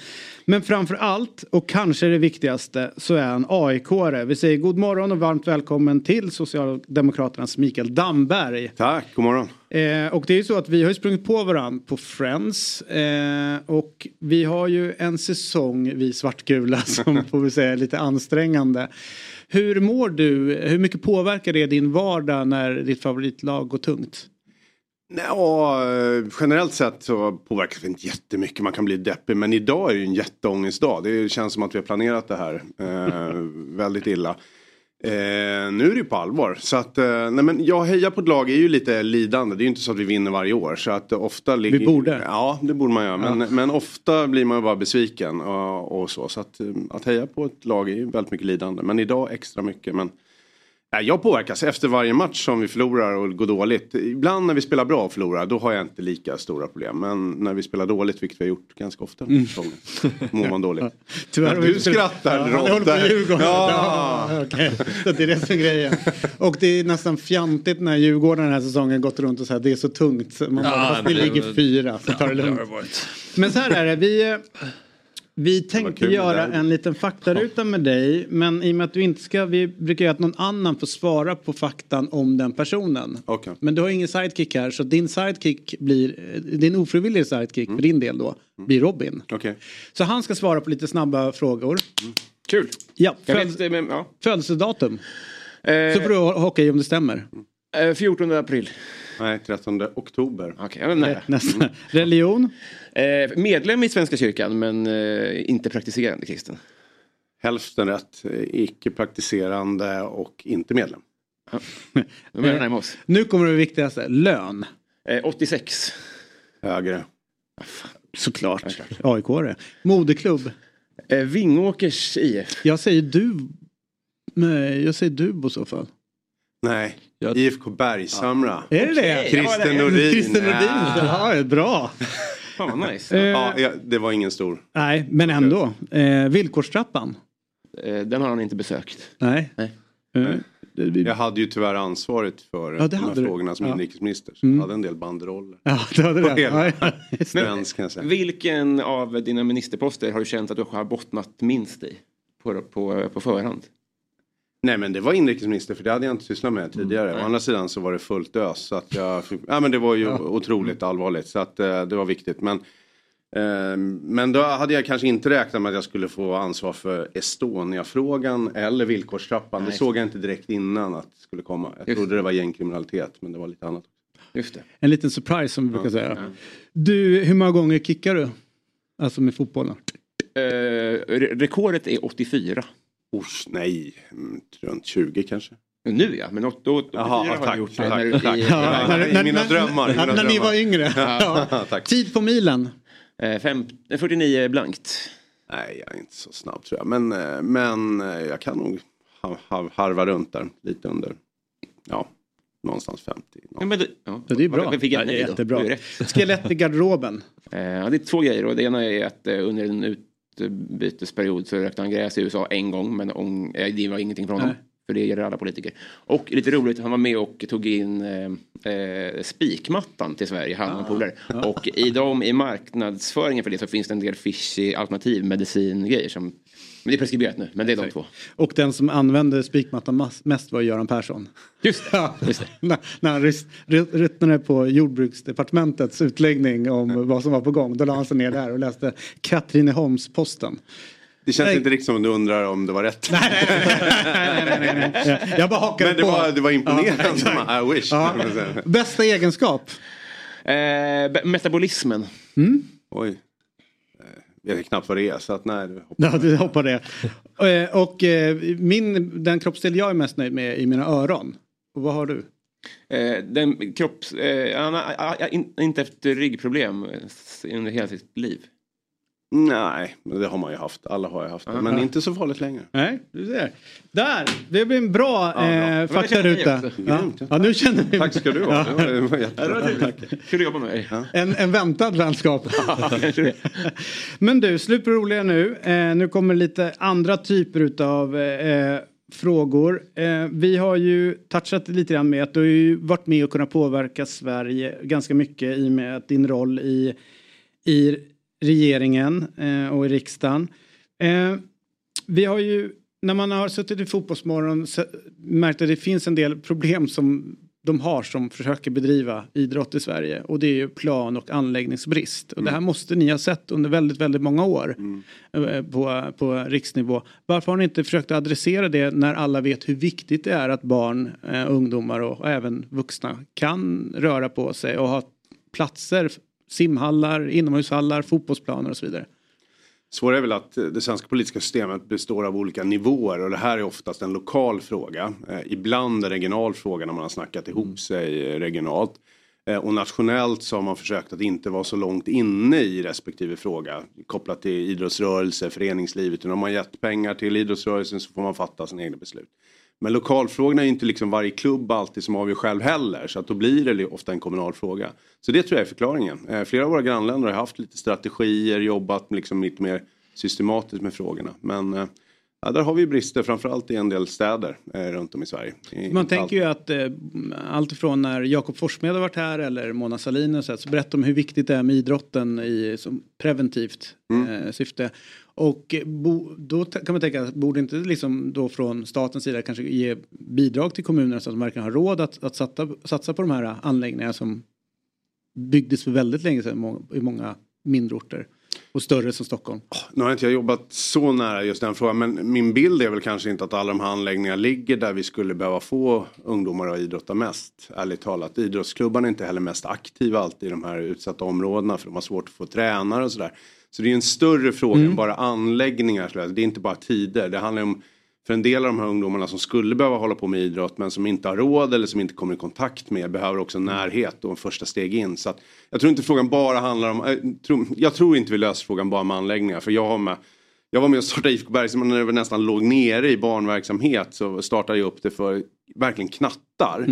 Speaker 1: Men framför allt, och kanske det viktigaste, så är han AIK-are. Vi säger god morgon och varmt välkommen till Socialdemokraternas Mikael Damberg.
Speaker 12: Tack, god morgon.
Speaker 1: Eh, och det är ju så att vi har ju sprungit på varandra på Friends. Eh, och vi har ju en säsong, vi svartgula, som får vi säga är lite ansträngande. Hur mår du? Hur mycket påverkar det din vardag när ditt favoritlag går tungt?
Speaker 12: Ja, generellt sett så påverkar det inte jättemycket. Man kan bli deppig. Men idag är ju en jätteångestdag. Det känns som att vi har planerat det här eh, väldigt illa. Eh, nu är det ju på allvar. Så att, eh, nej men jag hejar på ett lag är ju lite lidande. Det är ju inte så att vi vinner varje år. Så att ofta ligger...
Speaker 1: Vi borde.
Speaker 12: Ja, det borde man göra. Men,
Speaker 1: Ja.
Speaker 12: men ofta blir man ju bara besviken och, och så. Så att, eh, att heja på ett lag är ju väldigt mycket lidande. Men idag extra mycket. Men Jag påverkas efter varje match som vi förlorar och går dåligt. Ibland när vi spelar bra och förlorar då har jag inte lika stora problem. Men när vi spelar dåligt, vilket vi har gjort ganska ofta den här säsongen, mår man dåligt.
Speaker 1: Tyvärr
Speaker 12: du skrattar
Speaker 1: Ja, Djurgården.
Speaker 12: Ja.
Speaker 1: Ja, okej. Så det är det som är grejen. Och det är nästan fjantigt när Djurgården den här säsongen gått runt och sagt det är så tungt. Man bara,
Speaker 4: Ja,
Speaker 1: fast
Speaker 4: det-
Speaker 1: ligger fyra, så ta det lugnt. Men så här är det, vi, vi tänkte göra
Speaker 12: det.
Speaker 1: en liten faktaruta med dig. Men i och med att du inte ska, vi brukar göra att någon annan får svara på faktan om den personen.
Speaker 12: Okej.
Speaker 1: Men du har ingen sidekick här så din sidekick blir, din ofrivilliga sidekick
Speaker 12: Mm.
Speaker 1: för din del då, blir Robin.
Speaker 12: Okej.
Speaker 1: Så han ska svara på lite snabba frågor.
Speaker 3: Kul.
Speaker 1: Ja, föd-
Speaker 3: vet, men, ja.
Speaker 1: födelsedatum.
Speaker 3: Eh,
Speaker 1: Så får du ha okej om det stämmer.
Speaker 3: eh, 14 april.
Speaker 12: Nej, 13 oktober.
Speaker 3: Okej, är nära.
Speaker 1: Nästa. Religion.
Speaker 3: Eh, medlem i Svenska kyrkan men eh, inte praktiserande kristen.
Speaker 12: Hälften rätt, eh, icke praktiserande och inte medlem.
Speaker 3: Närmare oss.
Speaker 1: Nu kommer det viktigaste, lön.
Speaker 3: Eh, 86.
Speaker 12: Högre.
Speaker 1: Såklart. AIK är det. Moderklubb.
Speaker 3: Eh, Vingåkers IF.
Speaker 1: Jag säger du. Nej, jag säger du i så fall.
Speaker 12: Nej, IFK Bergshamra.
Speaker 1: Är det det?
Speaker 12: Christer Nordin.
Speaker 1: Christer Nordin. Ja, bra.
Speaker 3: Fan vad nice.
Speaker 1: Eh,
Speaker 12: Ja, ja, det var ingen stor.
Speaker 1: Nej, men ändå. Eh, villkorstrappan.
Speaker 3: Eh, den har han inte besökt.
Speaker 1: Nej.
Speaker 3: Nej.
Speaker 1: Eh,
Speaker 12: Jag hade ju tyvärr ansvaret för
Speaker 1: Ja,
Speaker 12: de här
Speaker 1: du.
Speaker 12: frågorna som
Speaker 1: Ja.
Speaker 12: inrikesminister. Så
Speaker 1: Mm.
Speaker 12: jag hade en del banderoller.
Speaker 1: Ja, det hade
Speaker 12: hela
Speaker 1: Ja, ja,
Speaker 12: svensk kan jag säga.
Speaker 3: Vilken av dina ministerposter har du känt att du har bottnat minst i? På, på, på förhand?
Speaker 12: Nej men det var inrikesminister för det hade jag inte sysslat med tidigare. Å andra sidan så var det fullt ös. Så att jag, fick- ja, men det var ju
Speaker 1: Ja.
Speaker 12: otroligt allvarligt så att eh, det var viktigt. Men, eh, men då hade jag kanske inte räknat med att jag skulle få ansvar för Estonia-frågan eller villkorstrappan. Det
Speaker 3: Nej.
Speaker 12: såg jag inte direkt innan att det skulle komma. Jag
Speaker 3: Just
Speaker 12: trodde det var gängkriminalitet men det var lite annat.
Speaker 3: Just det.
Speaker 1: En liten surprise som vi brukar
Speaker 12: Ja.
Speaker 1: säga. Du, hur många gånger kickar du? Alltså med fotbollen.
Speaker 3: Eh, re- rekordet är 84.
Speaker 12: Usch, nej, mm, runt 20 kanske.
Speaker 3: Nu ja, men åt- då, 84
Speaker 12: Jaha,
Speaker 3: har
Speaker 12: tack,
Speaker 3: du gjort.
Speaker 12: tack,
Speaker 3: när du-
Speaker 12: tack.
Speaker 3: i-
Speaker 12: Ja,
Speaker 1: när-
Speaker 12: i mina
Speaker 1: när-
Speaker 12: drömmar.
Speaker 1: när- när ni var yngre.
Speaker 12: Ja.
Speaker 1: Tid på milen.
Speaker 3: Eh, fem, eh, 49 blankt.
Speaker 12: Nej, jag är inte så snabb tror jag. Men, eh, men eh, jag kan nog ha- ha- harva runt där. Lite under. Ja, någonstans 50.
Speaker 3: Ja, men det, ja.
Speaker 1: Ja, det är bra.
Speaker 3: Fick jag
Speaker 1: Ja, det är
Speaker 3: nej
Speaker 1: jättebra. Skelett i garderoben.
Speaker 3: Eh, ja, det är två grejer och det ena är att eh, under en utbytesperiod så rökte han gräs i USA en gång men eh, det var ingenting för honom.
Speaker 1: Nej.
Speaker 3: För det gäller alla politiker. Och lite roligt, han var med och tog in eh, eh, spikmattan till Sverige, han och en polare. Och i, dem, i marknadsföringen för det så finns det en del fishy alternativ medicingrejer som men det är preskriberat nu, men det är de två.
Speaker 1: Och den som använde spikmattan mest var Göran Persson.
Speaker 3: Just
Speaker 1: det. när, när han lyssnade på jordbruksdepartementets utläggning om vad som var på gång. Då la han sig ner där och läste Katrineholms-Posten.
Speaker 12: Det känns
Speaker 1: Nej.
Speaker 12: inte riktigt som du undrar om det var rätt.
Speaker 1: nej, nej, nej. Jag bara hakade
Speaker 12: Men det
Speaker 1: på.
Speaker 12: var, det var imponerande.
Speaker 1: Ja.
Speaker 12: I wish.
Speaker 1: Ja. Bästa egenskap?
Speaker 3: Eh, metabolismen.
Speaker 12: Oj. Jag vet knappt vad det är så att nej. det hoppar
Speaker 1: Ja, du hoppar det. Eh, Och eh, min, den kroppsdel jag är mest nöjd med är mina öron. Och vad har du?
Speaker 3: Eh, den kropps... Eh, han har, in, inte efter ryggproblem under hela sitt liv.
Speaker 12: Nej, men det har man ju haft. Alla har ju haft det. Men inte så farligt längre.
Speaker 1: Nej, du ser. Där! Det blir en bra,
Speaker 12: Ja, bra.
Speaker 1: eh, faktaruta. Ja. Ja, nu känner vi.
Speaker 12: Tack ska du ha. Det var jättebra.
Speaker 3: Ja, det var trevligt. Kul att jobba med dig.
Speaker 1: En, en väntad vänskap. Men du, slut på roliga nu. Eh, nu kommer lite andra typer av eh, frågor. Eh, vi har ju touchat lite grann med att du har ju varit med och kunnat påverka Sverige ganska mycket i och med att din roll i, i regeringen eh, och i riksdagen. Eh, vi har ju, när man har suttit i Fotbollsmorgon märkt att det finns en del problem som de har som försöker bedriva idrott i Sverige och det är ju plan och anläggningsbrist. Och det här måste ni ha sett under väldigt, väldigt många år eh, på, på riksnivå. Varför har ni inte försökt adressera det när alla vet hur viktigt det är att barn, eh, ungdomar och även vuxna kan röra på sig och ha platser, simhallar, inomhushallar, fotbollsplaner och så vidare?
Speaker 12: Svårare är väl att det svenska politiska systemet består av olika nivåer och det här är oftast en lokal fråga. Eh, ibland en regional fråga när man har snackat ihop sig eh, regionalt. Eh, och nationellt så har man försökt att inte vara så långt inne i respektive fråga kopplat till idrottsrörelse, föreningslivet. Utan om man gett pengar till idrottsrörelsen så får man fatta sina egna beslut. Men lokalfrågorna är ju inte liksom varje klubb alltid som avgör själv heller. Så att då blir det ofta en kommunal fråga. Så det tror jag är förklaringen. Eh, flera av våra grannländer har haft lite strategier, jobbat liksom lite mer systematiskt med frågorna. Men eh, ja, där har vi brister framförallt i en del städer eh, runt om i Sverige. I-
Speaker 1: Man tänker ju att eh, allt ifrån när Jakob Forssmed har varit här eller Mona Sahlin och så, här, så berättar de hur viktigt det är med idrotten i som preventivt eh, syfte. Och eh, bo, då kan man tänka, borde inte liksom då från statens sida kanske ge bidrag till kommunerna så att de verkligen har råd att, att satsa, satsa på de här anläggningarna som byggdes för väldigt länge sedan i många mindre orter? Och större som Stockholm.
Speaker 12: Nu har inte jag jobbat så nära just den frågan men min bild är väl kanske inte att alla de här anläggningarna ligger där vi skulle behöva få ungdomar att idrotta mest. Ärligt talat. Idrottsklubbarna är inte heller mest aktiva alltid i de här utsatta områdena för de har svårt att få tränare och sådär. Så det är en större fråga än bara anläggningar. Det är inte bara tider. Det handlar om för en del av de här ungdomarna som skulle behöva hålla på med idrott men som inte har råd eller som inte kommer i kontakt med behöver också närhet och en första steg in. Så att, jag tror inte frågan bara handlar om, jag tror, jag tror inte vi löser frågan bara med anläggningar för jag har med jag var med och startade IFK Bergsman när det nästan låg nere i barnverksamhet så startade jag upp det för verkligen knattar.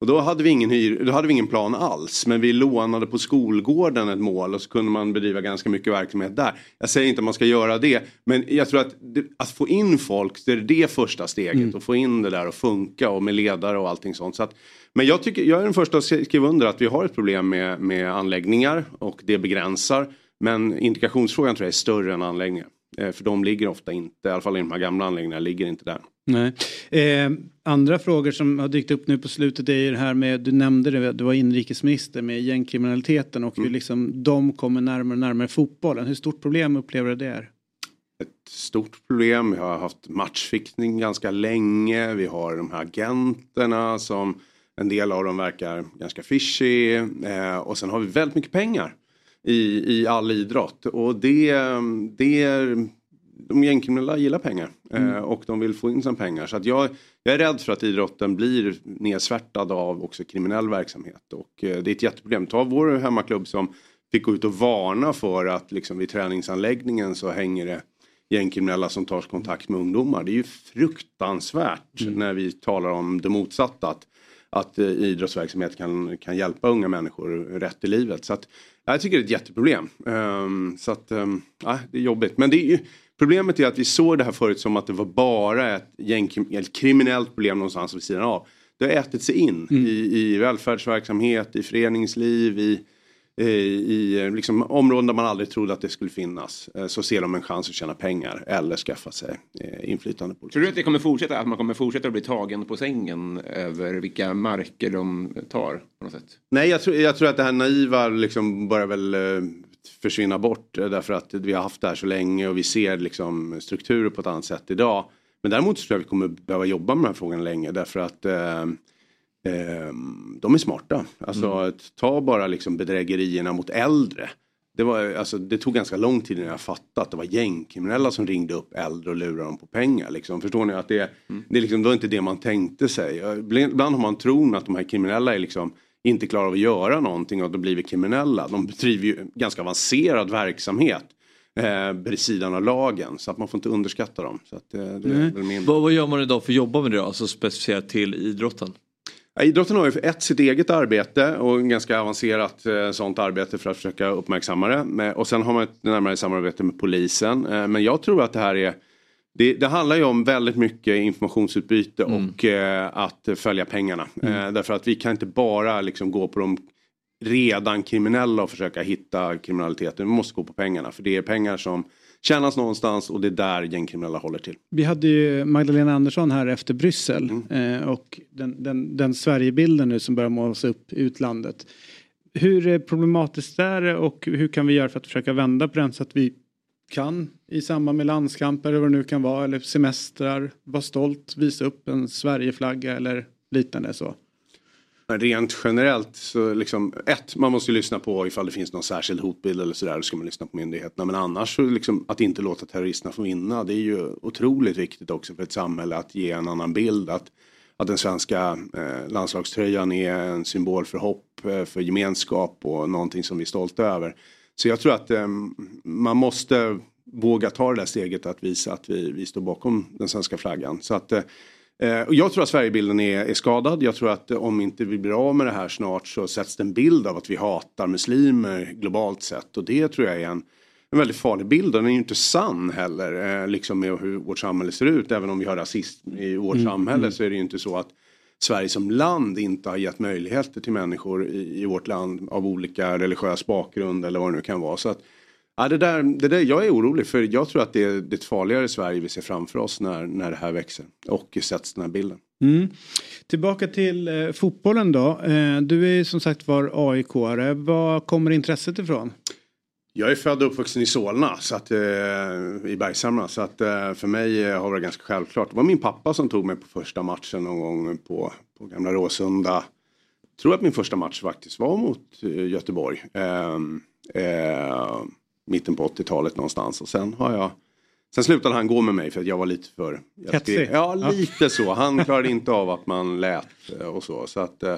Speaker 12: Och då hade, vi ingen hyr, då hade vi ingen plan alls men vi lånade på skolgården ett mål och så kunde man bedriva ganska mycket verksamhet där. Jag säger inte att man ska göra det men jag tror att det, att få in folk det är det första steget och få in det där och funka och med ledare och allting sånt. Så att, men jag, tycker, jag är den första att skriva under att vi har ett problem med, med anläggningar och det begränsar. Men integrationsfrågan tror jag är större än anläggningar. Eh, För de ligger ofta inte, i alla fall i de här gamla anläggningarna, ligger inte där.
Speaker 1: Nej. Eh, andra frågor som har dykt upp nu på slutet är ju det här med, du nämnde det, du var inrikesminister med gängkriminaliteten och hur liksom de kommer närmare och närmare fotbollen. Hur stort problem upplever du det är?
Speaker 12: Ett stort problem, vi har haft matchfixning ganska länge, vi har de här agenterna som en del av dem verkar ganska fishy eh, och sen har vi väldigt mycket pengar i, i all idrott och det, det är de gängkriminella gillar pengar eh, och de vill få in sina pengar. Så att jag, jag är rädd för att idrotten blir nedsvärtad av också kriminell verksamhet. Och eh, det är ett jätteproblem. Ta vår hemmaklubb som fick gå ut och varna för att liksom vid träningsanläggningen så hänger det gängkriminella som tar kontakt med ungdomar. Det är ju fruktansvärt när vi talar om det motsatta. Att, att eh, idrottsverksamhet kan, kan hjälpa unga människor rätt i livet. Så att, jag tycker det är ett jätteproblem. Ehm, så att, um, ja, det är jobbigt. Men det är ju, problemet är att vi såg det här förut som att det var bara ett, gäng, ett kriminellt problem någonstans vid sidan av. Det har ätit sig in i, i välfärdsverksamhet, i föreningsliv, i, i, i liksom områden där man aldrig trodde att det skulle finnas. Eh, Så ser de en chans att tjäna pengar eller skaffa sig eh, inflytande på
Speaker 3: Tror du att det kommer fortsätta, att man kommer fortsätta att bli tagen på sängen över vilka marker de tar? På något sätt?
Speaker 12: Nej, jag tror, jag tror att det här naiva liksom börjar väl eh, försvinna bort eh, därför att vi har haft det här så länge och vi ser liksom strukturer på ett annat sätt idag. Men däremot så tror jag vi kommer behöva jobba med den här frågan länge därför att eh, eh, de är smarta. Alltså att ta bara liksom bedrägerierna mot äldre. Det, var, alltså, det tog ganska lång tid innan jag fattade att det var gängkriminella som ringde upp äldre och lurade dem på pengar. Liksom. Förstår ni att det, det, är liksom, det var inte det man tänkte sig. Ibland har man tron att de här kriminella är liksom inte klarar av att göra någonting och att de blivit kriminella. De bedriver ju ganska avancerad verksamhet. eh, bredvid sidan av lagen. Så att man får inte underskatta dem. Så att, eh, det väl min...
Speaker 4: vad, vad gör man idag för att jobba med det då? Alltså specificerat till idrotten?
Speaker 12: Idrotten har ju ett sitt eget arbete och en ganska avancerat eh, sånt arbete för att försöka uppmärksamma det. Och sen har man ett närmare samarbete med polisen. Eh, men jag tror att det här är det, det, handlar ju om väldigt mycket informationsutbyte mm. och eh, att följa pengarna. Mm. Eh, därför att vi kan inte bara liksom gå på de redan kriminella och försöka hitta kriminaliteten. Vi måste gå på pengarna för det är pengar som tjänas någonstans och det är där gängkriminella håller till.
Speaker 1: Vi hade ju Magdalena Andersson här efter Bryssel mm. eh, och den, den, den Sverigebilden nu som börjar målas upp utlandet. Hur problematiskt är det och hur kan vi göra för att försöka vända på den så att vi kan i samband med landskamper eller vad det nu kan vara eller semestrar vara stolt, visa upp en Sverigeflagga eller liknande så.
Speaker 12: Rent generellt så liksom, ett, man måste lyssna på ifall det finns någon särskild hotbild eller sådär, då ska man lyssna på myndigheterna. Men annars så liksom, att inte låta terroristerna få vinna, det är ju otroligt viktigt också för ett samhälle att ge en annan bild. Att, att den svenska eh, landslagströjan är en symbol för hopp, eh, för gemenskap och någonting som vi är stolta över. Så jag tror att eh, man måste våga ta det där steget att visa att vi, vi står bakom den svenska flaggan. Så att, eh, och jag tror att Sverigebilden är, är skadad. Jag tror att om inte vi blir av med det här snart så sätts det en bild av att vi hatar muslimer globalt sett. Och det tror jag är en, en väldigt farlig bild. Den är ju inte sann heller. Eh, liksom med hur vårt samhälle ser ut. Även om vi har rasism i vårt mm. samhälle mm. så är det ju inte så att Sverige som land inte har gett möjligheter till människor i, i vårt land av olika religiös bakgrund eller vad det nu kan vara. Så att, ja, det där, det där, jag är orolig för jag tror att det är, det farligare Sverige vi ser framför oss när, när det här växer och sätts den här bilden.
Speaker 1: Mm. Tillbaka till eh, fotbollen då. Eh, du är som sagt var AIK-are. Var kommer intresset ifrån?
Speaker 12: Jag är född och uppvuxen i Solna, så att, eh, i Bergshamra. Så att eh, för mig har det varit ganska självklart. Det var min pappa som tog mig på första matchen någon gång på, på Gamla Råsunda. Jag tror att min första match faktiskt var mot eh, Göteborg. Mitten på 80-talet någonstans. Och sen har jag Sen slutade han gå med mig för att jag var lite för...
Speaker 1: Hetsig?
Speaker 12: Ja, lite så. Han klarade inte av att man lät eh, och så. Så att eh,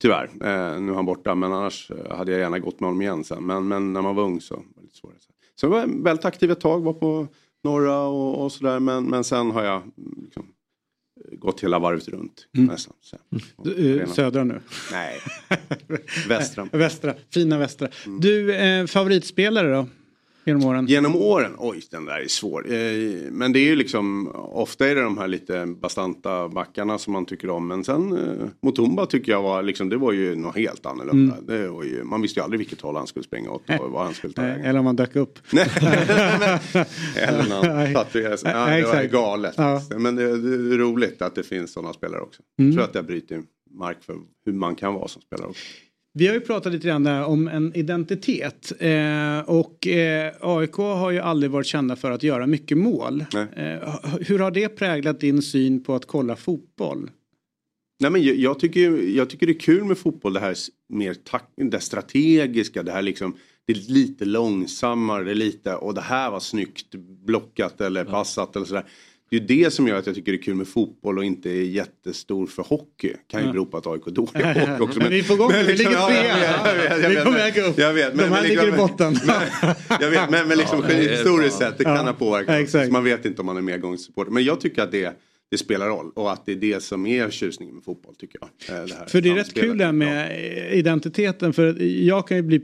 Speaker 12: Tyvärr, eh, nu är han borta men annars hade jag gärna gått med honom igen sen. Men, men när man var ung så var det lite svårare. Så jag var väldigt aktiv ett tag, var på norra och, och sådär men, men sen har jag liksom, gått hela varvet runt mm. nästan. Så,
Speaker 1: du, södra nu?
Speaker 12: Nej, västra.
Speaker 1: västra, fina västra. Mm. Du, eh, favoritspelare då? Genom åren?
Speaker 12: Genom åren? Oj, den där är svår. Eh, men det är ju liksom, ofta är det de här lite bastanta backarna som man tycker om. Men sen eh, Motumba tycker jag var, liksom, det var ju något helt annorlunda. Mm. Det var ju, man visste ju aldrig vilket håll han skulle springa åt och vad han skulle ta vägen.
Speaker 1: Eller om han dök upp.
Speaker 12: Eller när han tatuerade sig. Ja, det var galet. Ja. Men det, är roligt att det finns sådana spelare också. Mm. Jag tror att det har brutit mark för hur man kan vara som spelare också.
Speaker 1: Vi har ju pratat lite grann om en identitet eh, och eh, AIK har ju aldrig varit kända för att göra mycket mål. Eh, hur har det präglat din syn på att kolla fotboll?
Speaker 12: Nej, men jag, jag, tycker, jag tycker det är kul med fotboll det här mer det strategiska, det här liksom det är lite långsammare, det är lite och det här var snyggt blockat eller passat eller sådär. Det är det som gör att jag tycker det är kul med fotboll och inte är jättestor för hockey. Kan ju ja. bero på att AIK är dåliga på hockey också.
Speaker 1: Men, vi är på gång, vi liksom, ligger trea. Vi är på väg upp.
Speaker 12: Jag vet, men,
Speaker 1: De här
Speaker 12: men,
Speaker 1: ligger liksom, i botten.
Speaker 12: Men, jag vet, men, men liksom, ja, historiskt sett, det kan ha påverkat. Ja, man vet inte om man är medgångssupporter. Men jag tycker att det det spelar roll och att det är det som är tjusningen med fotboll tycker jag.
Speaker 1: Eh, det för det är rätt kul det här med identiteten för jag kan ju bli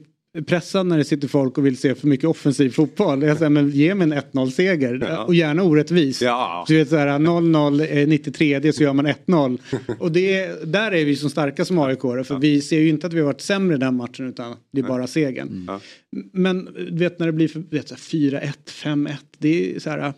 Speaker 1: pressad när det sitter folk och vill se för mycket offensiv fotboll. Jag säger, men ge mig en 1-0-seger ja. och gärna orättvis.
Speaker 12: Ja.
Speaker 1: Så vet, så här, 0-0, 93 så gör man 1-0. och det, där är vi som starka som aik för ja. vi ser ju inte att vi har varit sämre den matchen utan det är bara segern. Mm. Men du vet när det blir 4-1, 5-1, det är så här,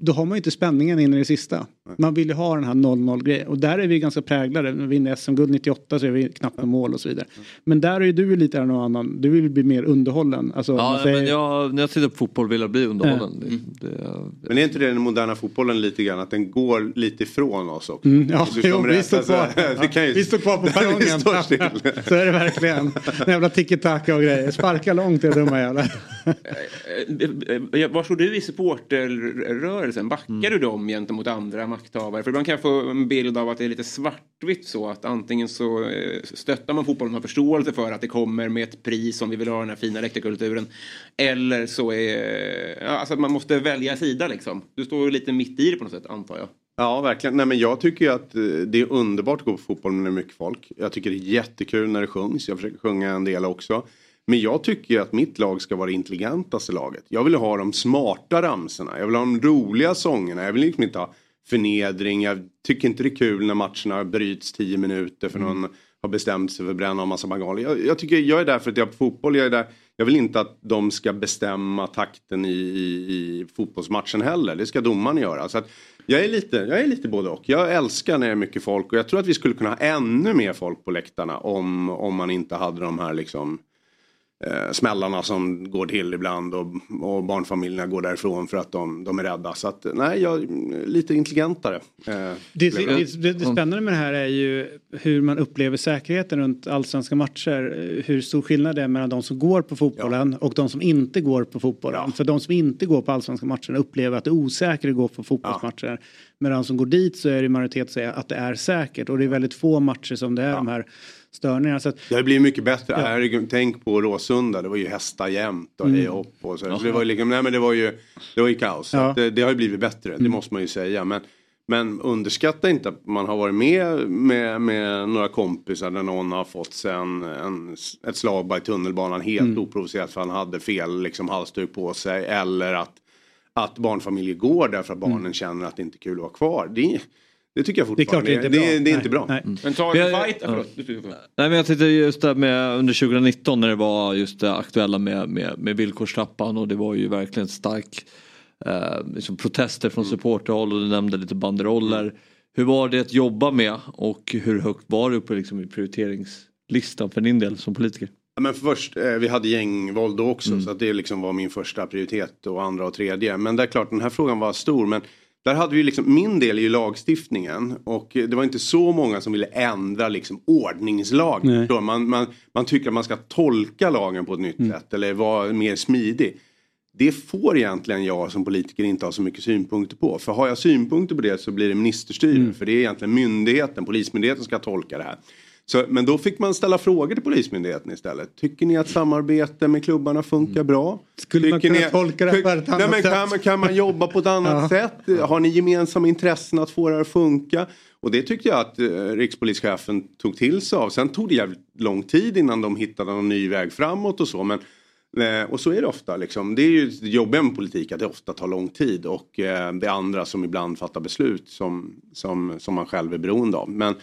Speaker 1: då har man ju inte spänningen in i det sista. Man vill ju ha den här 0-0 grejen och där är vi ganska präglade. När vi vinner SM-guld 98 så är vi knappt med mål och så vidare. Men där är ju du lite någon annan. Du vill bli mer underhållen. Alltså,
Speaker 4: ja, säger... men jag, när jag tittar på fotboll vill jag bli underhållen. Mm.
Speaker 12: Det, det, men är inte det den moderna fotbollen lite grann att den går lite ifrån oss också?
Speaker 1: Mm, ja, jo, vi, står kvar. ju... vi står kvar på perrongen. så är det verkligen. En jävla tiki-taka och grejer. Sparka långt är dumma jävlar.
Speaker 3: Eh, eh, var står du i supporterrörelsen? Backar mm. du dem gentemot andra makthavare? För ibland kan jag få en bild av att det är lite svartvitt så att antingen så eh, stöttar man fotbollen och har förståelse för att det kommer med ett pris om vi vill ha den här fina läktarkulturen. Eller så är ja, alltså att man måste välja sida liksom. Du står lite mitt i det på något sätt antar jag.
Speaker 12: Ja, verkligen. Nej, men jag tycker ju att eh, det är underbart att gå på fotboll när det är mycket folk. Jag tycker det är jättekul när det sjungs. Jag försöker sjunga en del också. Men jag tycker ju att mitt lag ska vara det intelligentaste laget. Jag vill ha de smarta ramsorna. Jag vill ha de roliga sångerna. Jag vill liksom inte ha förnedring. Jag tycker inte det är kul när matcherna bryts tio minuter för någon har bestämt sig för att bränna en massa bangaler. Jag, jag, tycker jag är där för att jag är på fotboll. Jag, är där, jag vill inte att de ska bestämma takten i, i, i fotbollsmatchen heller. Det ska domaren göra. Så att jag, är lite, jag är lite både och. Jag älskar när det är mycket folk och jag tror att vi skulle kunna ha ännu mer folk på läktarna om, om man inte hade de här liksom eh, smällarna som går till ibland och, och barnfamiljerna går därifrån för att de, de är rädda. Så att nej, jag lite intelligentare. Eh,
Speaker 1: det, det, det, det spännande med det här är ju hur man upplever säkerheten runt allsvenska matcher. Hur stor skillnad det är mellan de som går på fotbollen ja. och de som inte går på fotbollen. Ja. För de som inte går på allsvenska matcher upplever att det är osäkert att gå på fotbollsmatcher. Ja. Medan de som går dit så är det majoritet säger att det är säkert och det är väldigt få matcher som det är de här störningar. Så att,
Speaker 12: det har blivit mycket bättre. Ja. Här, tänk på Råsunda, det var ju hästar jämt och mm. hopp och så. så det, var ju, liksom, nej, men det, var ju, det var ju kaos. Ja. Det, det, har ju blivit bättre, mm. det måste man ju säga. Men, men underskatta inte att man har varit med med, med några kompisar när någon har fått sig en, en, ett slag i tunnelbanan helt mm. oprovocerat för han hade fel liksom, halsduk på sig. Eller att, att barnfamiljer går därför att barnen mm. känner att det inte är kul att vara kvar. Det, det tycker jag fortfarande. Det är, klart det är, inte bra. Det, det är inte bra.
Speaker 3: Nej. Men ta en fight. Ja.
Speaker 4: Nej men jag tänkte just det med under 2019 när det var just det aktuella med, med, med villkorstrappan och det var ju verkligen stark eh, liksom protester från mm. supporterhåll och du nämnde lite banderoller. Mm. Hur var det att jobba med och hur högt var det uppe liksom i prioriteringslistan för din del som politiker?
Speaker 12: Men först, eh, vi hade gängvåld då också mm. så att det liksom var min första prioritet och andra och tredje. Men det är klart den här frågan var stor men där hade vi liksom, min del ju lagstiftningen och det var inte så många som ville ändra liksom ordningslag. Man, man, man tycker att man ska tolka lagen på ett nytt mm. sätt eller vara mer smidig. Det får egentligen jag som politiker inte ha så mycket synpunkter på. För har jag synpunkter på det så blir det ministerstyre. Mm. För det är egentligen myndigheten, polismyndigheten ska tolka det här. Så, men då fick man ställa frågor till Polismyndigheten istället. Tycker ni att samarbete med klubbarna funkar bra?
Speaker 1: Skulle
Speaker 12: Tycker
Speaker 1: man kunna ni, tolka det på ett annat
Speaker 12: nej, men
Speaker 1: sätt?
Speaker 12: Kan man, kan man jobba på ett annat ja. sätt? Har ni gemensamma intressen att få det här att funka? Och det tyckte jag att eh, rikspolischefen tog till sig av. Sen tog det jävligt lång tid innan de hittade någon ny väg framåt och så. Men, eh, och så är det ofta. Liksom. Det är ju det jobbiga med politik att det ofta tar lång tid. Och eh, det är andra som ibland fattar beslut som, som, som man själv är beroende av. Men,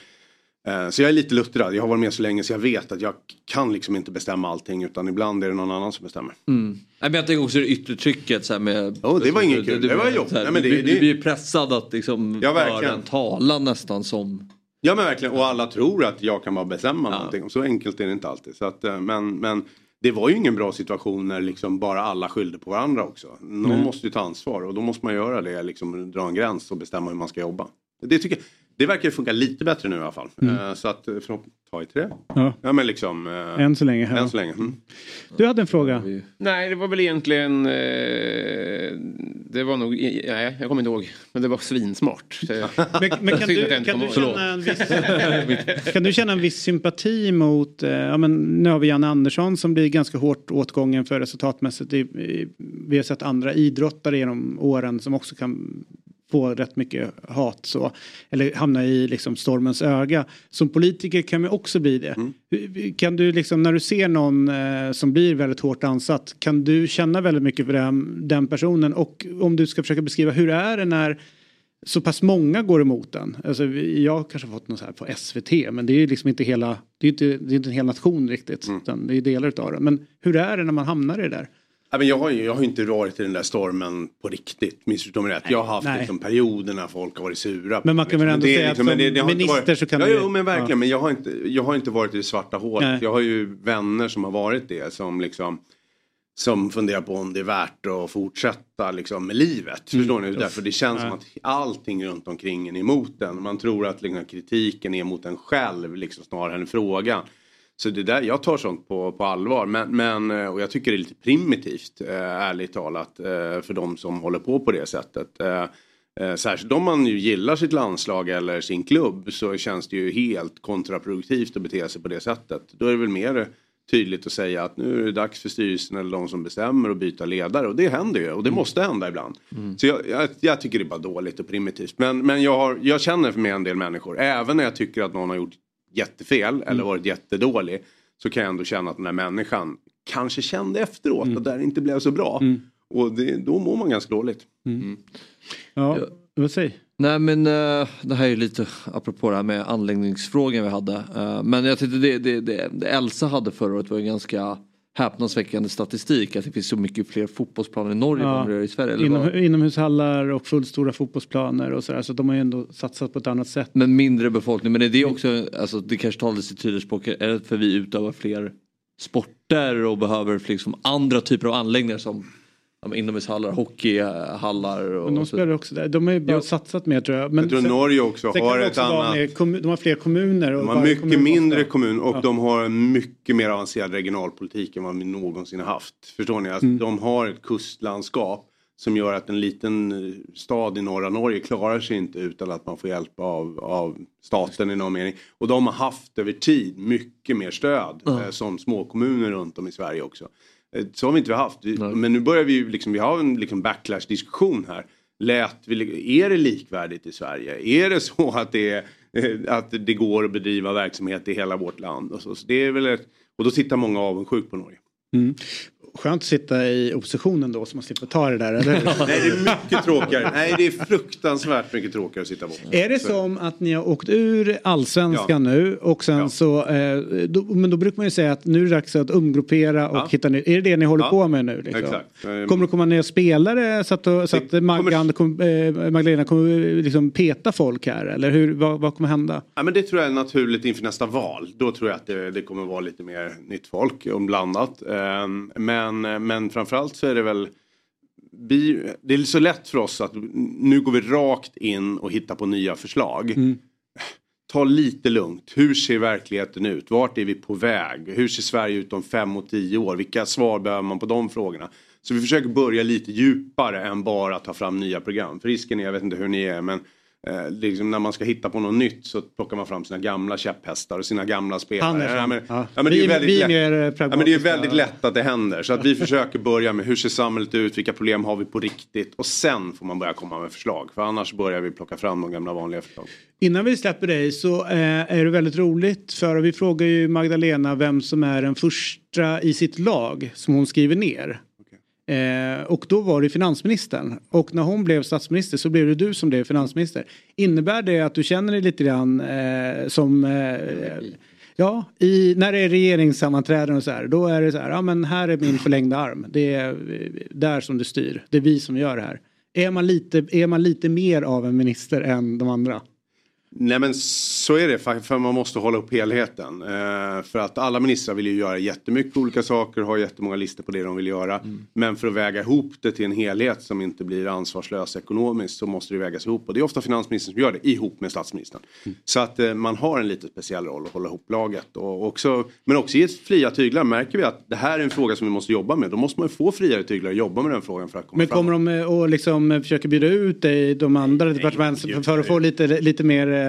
Speaker 12: så jag är lite luttrad. Jag har varit med så länge så jag vet att jag kan liksom inte bestämma allting utan ibland är det någon annan som bestämmer.
Speaker 4: Mm. Men jag tänker också det yttre trycket så med...
Speaker 12: Oh, det var inget kul, det, det var jobbigt.
Speaker 4: Du, du, du blir pressad att liksom ja, höra en tala nästan som...
Speaker 12: Ja men verkligen och alla tror att jag kan bara bestämma ja. någonting så enkelt är det inte alltid. Så att, eh, men, men det var ju ingen bra situation när liksom bara alla skyllde på varandra också. Någon mm. måste ju ta ansvar och då måste man göra det, liksom dra en gräns och bestämma hur man ska jobba. Det tycker det verkar funka lite bättre nu i alla fall. Mm. Uh, så att eh, förhopp- ta i till det. Ja. ja men liksom. Uh,
Speaker 1: än så länge.
Speaker 12: Än så länge. Mm.
Speaker 1: Du hade en fråga.
Speaker 3: Nej det var väl egentligen. Eh, det var nog. Nej jag kommer inte ihåg. Men det var svinsmart. men,
Speaker 1: men kan, du, kan, du känna en viss, kan du känna en viss sympati mot. Eh, ja, men nu har vi Janne Andersson som blir ganska hårt åtgången för resultatmässigt. Vi har sett andra idrottare genom åren som också kan få rätt mycket hat så. Eller hamna i liksom stormens öga. Som politiker kan man också bli det. Mm. Kan du liksom när du ser någon eh, som blir väldigt hårt ansatt. Kan du känna väldigt mycket för den, den personen? Och om du ska försöka beskriva hur är det när så pass många går emot den. Alltså, jag kanske fått något så här på SVT men det är ju liksom inte hela, det är inte, det är inte en hel nation riktigt. Mm. Utan det är delar av det. Men hur är det när man hamnar i det där?
Speaker 12: Jag, har, jag har inte varit i den där stormen på riktigt. Missförstå mig rätt. Jag har haft liksom, perioder när folk har varit sura.
Speaker 1: Men man kan väl ändå det, säga liksom, att som det, det minister varit, så kan
Speaker 12: ja, Jo men verkligen. Ja. Men jag har, inte, jag har inte varit i det svarta hålet. Nej. Jag har ju vänner som har varit det. Som liksom som funderar på om det är värt att fortsätta liksom, med livet. Mm. Förstår ni? Därför det känns ja. som att allting runt omkring en är emot en. Man tror att liksom, kritiken är mot en själv liksom, snarare än frågan. Så det där, jag tar sånt på, på allvar. Men, men, eh, och jag tycker det är lite primitivt, eh, ärligt talat, eh, för de som håller på på det sättet. Särskilt om man ju gillar sitt landslag eller sin klubb så känns det ju helt kontraproduktivt att bete sig på det sättet. Då är det väl mer tydligt att säga att nu är det dags för styrelsen eller de som bestämmer att byta ledare och det händer ju och det måste hända ibland. Så jag, jag, jag tycker det är bara dåligt och primitivt. Men, men jag, har, jag känner för mig en del människor, även när jag tycker att någon har gjort jättefel eller varit jättedålig så kan jag ändå känna att den här människan kanske kände efteråt att det här inte blev så bra. Och det, då mår man ganska dåligt.
Speaker 1: Ja, vad säger
Speaker 4: Nej men uh, det här är ju lite apropå det här med anläggningsfrågan vi hade. Uh, men jag tyckte det, det, det, det Elsa hade förra året var en ganska häpnadsväckande statistik. Att det finns så mycket fler fotbollsplaner i Norge än vad det gör i Sverige. Eller
Speaker 1: Inom, inomhushallar och fullstora fotbollsplaner och sådär. Så de har ju ändå satsat på ett annat sätt.
Speaker 4: Men mindre befolkning. Men är det också, alltså, det kanske talar sitt tydligt språk. Är det för vi utövar fler sporter och behöver liksom andra typer av anläggningar som ja, inomhushallar, hockeyhallar. Och
Speaker 1: Men de spelar också där. De har ju bara satsat mer tror jag. Men
Speaker 12: Jag tror
Speaker 1: sen-
Speaker 12: Norge också har
Speaker 1: det
Speaker 12: ett
Speaker 1: också
Speaker 12: annat-
Speaker 1: med De har fler kommuner. Och
Speaker 12: De har mycket
Speaker 1: kommun
Speaker 12: mindre kommun och
Speaker 1: Ja.
Speaker 12: de har en mycket mer avancerad regionalpolitik än vad vi någonsin har haft. Förstår ni? Alltså,
Speaker 1: Mm.
Speaker 12: De har ett kustlandskap som gör att en liten eh, stad i norra Norge klarar sig inte utan att man får hjälp av, av staten i någon mening. Och de har haft över tid mycket mer stöd
Speaker 4: Ja.
Speaker 12: eh, som småkommuner runt om i Sverige också. Eh, Så har vi inte haft. Vi, men nu börjar vi ju liksom, vi har en liksom backlash-diskussion här. Lät vi, är det likvärdigt i Sverige? Är det så att det, är, eh, att det går att bedriva verksamhet i hela vårt land? Och, så, så det är väl ett, och då tittar många avundsjukt på Norge.
Speaker 1: Mm. Skönt att sitta i oppositionen då så man slipper ta det där. Eller?
Speaker 12: Nej det är mycket tråkigare. Nej det är fruktansvärt mycket tråkigare att sitta på.
Speaker 1: Är det som att ni har åkt ur allsvenskan
Speaker 12: Ja.
Speaker 1: nu och sen så, eh, då, men då brukar man ju säga att nu är det dags att umgruppera och
Speaker 12: Ja.
Speaker 1: hitta nytt. Är det det ni håller
Speaker 12: Ja.
Speaker 1: på med nu? Liksom?
Speaker 12: Exakt. Eh,
Speaker 1: Kommer det komma nya spelare så att, så att Maggan, kom, eh, Magdalena kommer liksom peta folk här? Eller hur, vad, vad kommer hända?
Speaker 12: Ja, men det tror jag är naturligt inför nästa val. Då tror jag att det, det kommer vara lite mer nytt folk blandat. Ehm, Men, men framförallt så är det väl det är så lätt för oss att nu går vi rakt in och hittar på nya förslag. Ta lite lugnt. Hur ser verkligheten ut? Vart är vi på väg? Hur ser Sverige ut om fem och tio år? Vilka svar behöver man på de frågorna? Så vi försöker börja lite djupare än bara ta fram nya program. För risken är, jag vet inte hur ni är, men eh, liksom när man ska hitta på något nytt så plockar man fram sina gamla käpphästar och sina gamla spelare.
Speaker 1: Han är sån.
Speaker 12: Ja, men,
Speaker 1: Ja.
Speaker 12: ja, men det är väldigt lätt. Ja, men det är väldigt lätt att det händer. Så att vi försöker börja med hur ser samhället ut, vilka problem har vi på riktigt och sen får man börja komma med förslag. För annars börjar vi plocka fram de gamla vanliga förslagen.
Speaker 1: Innan vi släpper dig så eh, är det väldigt roligt för vi frågar ju Magdalena vem som är den första i sitt lag som hon skriver ner. Eh, och då var det finansministern. Och när hon blev statsminister så blev det du som blev finansminister. Innebär det att du känner dig lite grann eh, som eh, Ja, i, när det är regeringssammanträden och så här, då är det så här, ja men här är min förlängda arm. Det är eh, där som det styr. Det är vi som gör det här. Är man lite, är man lite mer av en minister än de andra?
Speaker 12: Nej men så är det för man måste hålla upp helheten. Eh, för att alla ministrar vill ju göra jättemycket olika saker, har jättemånga listor på det de vill göra. Men för att väga ihop det till en helhet som inte blir ansvarslös ekonomiskt så måste det vägas ihop. Och det är ofta finansministern som gör det ihop med statsministern. Så att eh, man har en lite speciell roll att hålla ihop laget. Och också, men också i fria tyglar märker vi att det här är en fråga som vi måste jobba med. Då måste man få friare tyglar och jobba med den frågan för att komma
Speaker 1: Men kommer de eh, och liksom försöka bjuda ut dig, de andra departementen för, att få lite, lite mer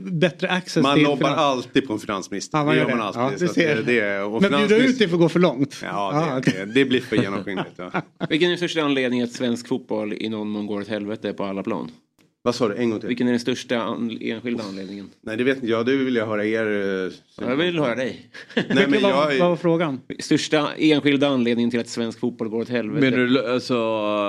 Speaker 1: bättre access
Speaker 12: Man
Speaker 1: till
Speaker 12: lobbar
Speaker 1: finans-
Speaker 12: alltid på en finansminister.
Speaker 1: Ja, man
Speaker 12: det
Speaker 1: gör
Speaker 12: man
Speaker 1: det.
Speaker 12: alltid.
Speaker 1: Ja,
Speaker 12: det, det är, och
Speaker 1: Men bjuda ut för att gå för långt?
Speaker 12: Ja, det, det, det blir för genomskinligt. Ja.
Speaker 3: Vilken är den största anledningen att svensk fotboll i någon mån går åt helvete på alla plan?
Speaker 12: Vad sa du? En gång till.
Speaker 3: Vilken är den största an- enskilda anledningen?
Speaker 12: Nej, det vet inte jag. Det vill jag höra er. eh,
Speaker 3: Ja, jag vill höra dig.
Speaker 12: Nej, men jag,
Speaker 1: Vad var frågan?
Speaker 3: Största enskilda anledningen till att svensk fotboll går åt helvete?
Speaker 4: Menar du alltså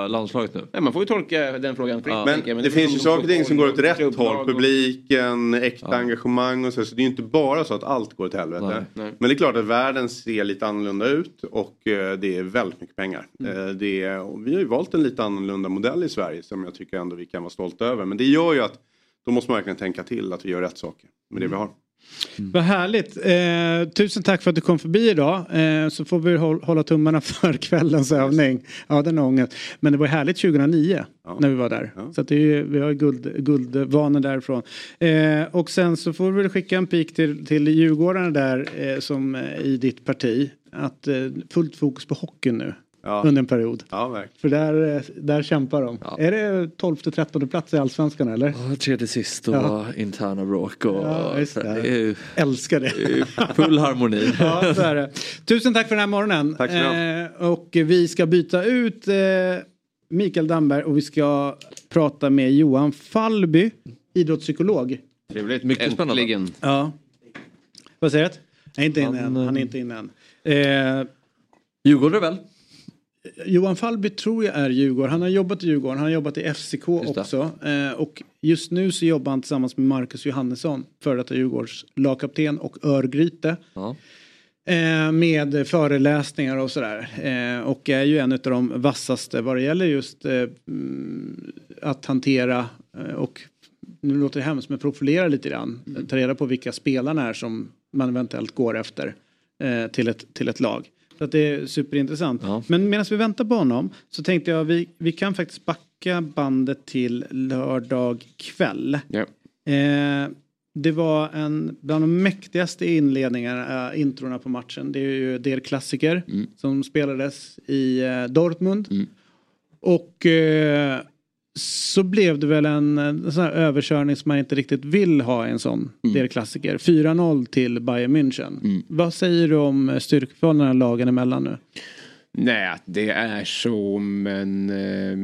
Speaker 4: landslaget nu?
Speaker 3: Nej, man får ju tolka den frågan fritt.
Speaker 12: Men,
Speaker 3: tänker jag,
Speaker 12: det, finns ju saker och ting som går åt rätt håll. Publiken, äkta engagemang och så. Så det är ju inte bara så att allt går åt helvete.
Speaker 3: Nej, nej.
Speaker 12: Men det är klart att världen ser lite annorlunda ut och eh, det är väldigt mycket pengar.
Speaker 3: Mm.
Speaker 12: Eh, det är, vi har ju valt en lite annorlunda modell i Sverige som jag tycker ändå vi kan vara stolta över. Men det gör ju att då måste man verkligen tänka till att vi gör rätt saker med det vi har.
Speaker 1: Vad härligt. Eh, tusen tack för att du kom förbi idag. Eh, så får vi håll, hålla tummarna för kvällens övning. Ja, den ångest. Men det var härligt 2009 när vi var där. Så att det är, vi har guld, guldvanor därifrån. Eh, och sen så får vi skicka en pik till, till Djurgårdarna där eh, som eh, i ditt parti. Att eh, fullt fokus på hockeyn nu.
Speaker 12: Ja.
Speaker 1: under en period.
Speaker 12: Ja, verkligen.
Speaker 1: För där, eh, där kämpar de. Är det 12-13 plats i Allsvenskan eller?
Speaker 4: Ja, tredje sist och
Speaker 1: Ja.
Speaker 4: interna bråk och
Speaker 1: Ja, just det. Älskar det.
Speaker 4: full harmoni.
Speaker 1: Ja, så är det. Tusen tack för den här morgonen.
Speaker 12: Tack
Speaker 1: eh, och vi ska byta ut eh, Mikael Damberg och vi ska prata med Johan Fallby, idrottspsykolog.
Speaker 3: Trevligt.
Speaker 4: Mycket spännande.
Speaker 1: Ja. Vad säger du? Nej, inte inne än.
Speaker 4: Han,
Speaker 1: Han är inte inne än. Eh,
Speaker 4: Djurgårdare väl?
Speaker 1: Johan Fallby tror jag är Djurgården. Han har jobbat i Djurgården, han har jobbat i FCK
Speaker 4: Just
Speaker 1: också. Eh, och just nu så jobbar han tillsammans med Marcus Johannesson, före detta Djurgårds lagkapten och Örgryte.
Speaker 4: Ja.
Speaker 1: Eh, med föreläsningar och sådär. Eh, och är ju en av de vassaste vad det gäller just eh, mm, att hantera eh, och nu låter det hemskt men profilera lite grann. Ta reda på vilka spelarna är som man eventuellt går efter eh, till, ett, till ett lag. Så att det är superintressant. Men medan vi väntar på honom så tänkte jag vi, vi kan faktiskt backa bandet till lördag kväll. Eh, det var en bland de mäktigaste inledningarna, äh, introna på matchen. Det är ju Der Klassiker som spelades i eh, Dortmund. Och eh, så blev det väl en, en sån här överkörning som man inte riktigt vill ha i en sån Der Klassiker. 4-0 till Bayern München. Vad säger du om styrkeförhållandena lagen emellan nu?
Speaker 3: Nej, det är så men eh,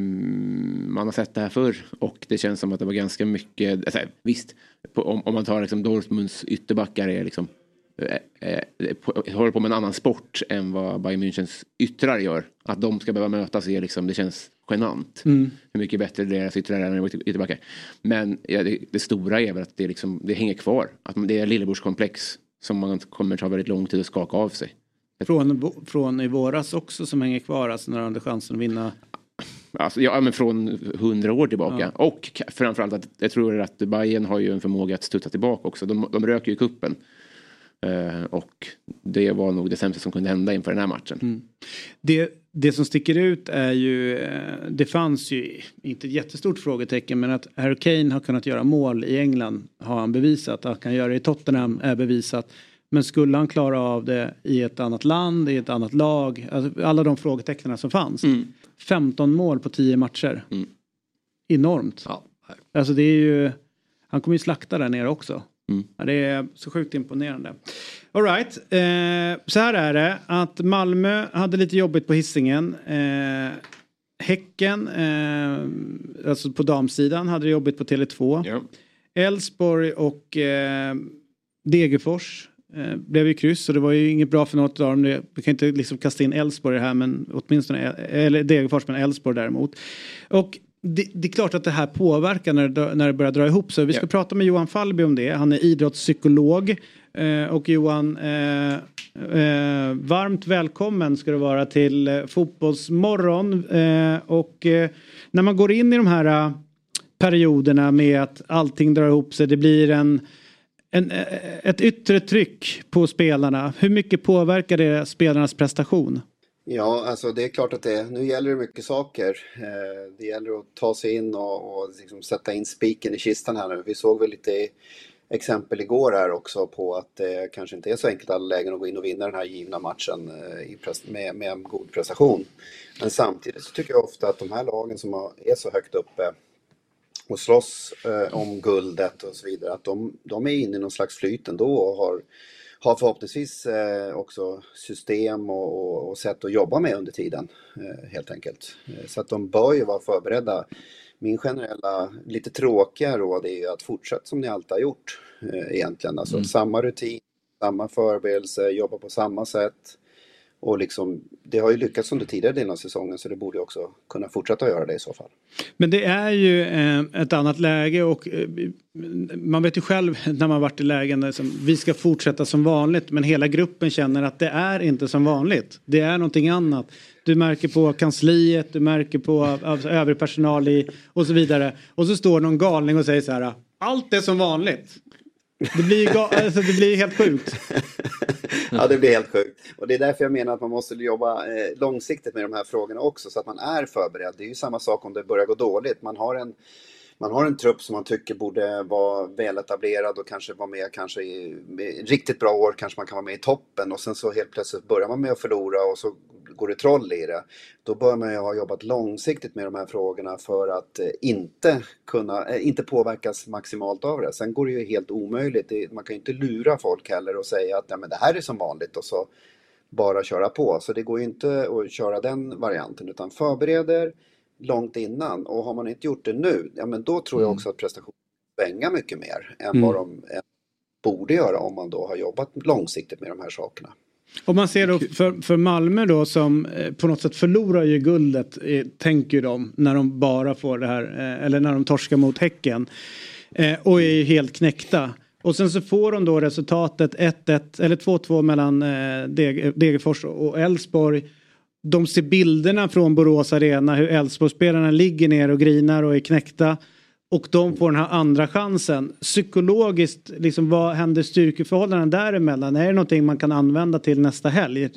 Speaker 3: man har sett det här förr och det känns som att det var ganska mycket, alltså, visst, på, om, om man tar liksom Dortmunds ytterbackar är liksom eh, eh, håller på med en annan sport än vad Bayern Münchens yttrar gör. Att de ska behöva mötas är liksom, det känns genant.
Speaker 1: Mm.
Speaker 3: Hur mycket bättre deras yttrar är än ytterbackar. Men ja, det, det stora är väl att det, liksom, det hänger kvar. Att det är lillebrorskomplex som man kommer ta väldigt lång tid att skaka av sig.
Speaker 1: Från, från i våras också som hänger kvar, alltså när de hade chansen att vinna.
Speaker 3: Alltså, ja, men från hundra år tillbaka. Och ka- framförallt att jag tror att Bayern har ju en förmåga att studsa tillbaka också. De, de röker ju kuppen. Eh, och det var nog det sämsta som kunde hända inför den här matchen.
Speaker 1: Mm. Det, det som sticker ut är ju, eh, det fanns ju inte ett jättestort frågetecken men att Harry Kane har kunnat göra mål i England har han bevisat. Att han kan göra det i Tottenham är bevisat. Men skulle han klara av det i ett annat land, i ett annat lag, alltså alla de frågetecknen som fanns. 15 mål på 10 matcher. Enormt. Alltså det är ju, han kommer ju slakta där nere också. Ja, det är så sjukt imponerande. Alright, eh, så här är det att Malmö hade lite jobbigt på hissingen. Eh, häcken, eh, alltså på damsidan, hade det jobbigt på Tele2. Elfsborg och eh, Degerfors eh, blev ju kryss och det var ju inget bra för något av dem. Vi kan inte liksom kasta in Elfsborg här men åtminstone, eller Degerfors men Elfsborg däremot. Och det, det är klart att det här påverkar när det, när det börjar dra ihop sig. Vi ska prata med Johan Fallby om det. Han är idrottspsykolog. Eh, och Johan, eh, eh, varmt välkommen ska du vara till eh, Fotbollsmorgon. Eh, och eh, när man går in i de här perioderna med att allting drar ihop sig, det blir en, en, ett yttre tryck på spelarna. Hur mycket påverkar det spelarnas prestation?
Speaker 13: Ja, alltså det är klart att det, nu gäller det mycket saker. Eh, det gäller att ta sig in och, och liksom sätta in spiken i kistan här nu. Vi såg väl lite exempel igår här också på att det kanske inte är så enkelt alla lägen att gå in och vinna den här givna matchen eh, med, med en god prestation. Men samtidigt så tycker jag ofta att de här lagen som är så högt uppe och slåss eh, om guldet och så vidare, att de, de är inne i någon slags flyt ändå och har, har förhoppningsvis eh, också system och, och, och sätt att jobba med under tiden eh, helt enkelt. Eh, så att de bör ju vara förberedda. Min generella, lite tråkiga råd är ju att fortsätta som ni alltid har gjort egentligen. Alltså
Speaker 14: Mm.
Speaker 13: samma rutin, samma förberedelse, jobba på samma sätt. Och liksom, det har ju lyckats under tidigare delen av säsongen så det borde ju också kunna fortsätta att göra det i så fall.
Speaker 1: Men det är ju eh, ett annat läge och eh, man vet ju själv när man varit i lägen där liksom, vi ska fortsätta som vanligt men hela gruppen känner att det är inte som vanligt. Det är någonting annat. Du märker på kansliet, du märker på alltså, övrig personal i, och så vidare. Och så står någon galning och säger så här, allt är som vanligt. Det blir, ju alltså, det blir helt sjukt.
Speaker 13: Ja, det blir helt sjukt. Och det är därför jag menar att man måste jobba eh, långsiktigt med de här frågorna också så att man är förberedd. Det är ju samma sak om det börjar gå dåligt. Man har en, man har en trupp som man tycker borde vara väletablerad och kanske vara med kanske i med riktigt bra år kanske man kan vara med i toppen och sen så helt plötsligt börjar man med att förlora och så går det troll i det. Då bör man ju ha jobbat långsiktigt med de här frågorna för att eh, inte, kunna, eh, inte påverkas maximalt av det. Sen går det ju helt omöjligt. Man kan ju inte lura folk heller och säga att ja, men det här är som vanligt och så bara köra på. Så det går ju inte att köra den varianten utan förbereder långt innan och har man inte gjort det nu, ja men då tror jag
Speaker 1: Mm.
Speaker 13: också att prestationen svänga mycket mer än
Speaker 1: Mm.
Speaker 13: vad de eh, borde göra om man då har jobbat långsiktigt med de här sakerna.
Speaker 1: Om man ser då för, för Malmö då som eh, på något sätt förlorar ju guldet, eh, tänker de, när de bara får det här, eh, eller när de torskar mot Häcken. Och är ju helt knäckta. Och sen så får de då resultatet 1-1 eller 2-2 mellan Deg- Degerfors och Elfsborg. De ser bilderna från Borås Arena hur Elfsborgsspelarna ligger ner och grinar och är knäckta. Och de får den här andra chansen. Psykologiskt, liksom, vad händer styrkeförhållanden däremellan? Är det någonting man kan använda till nästa helg?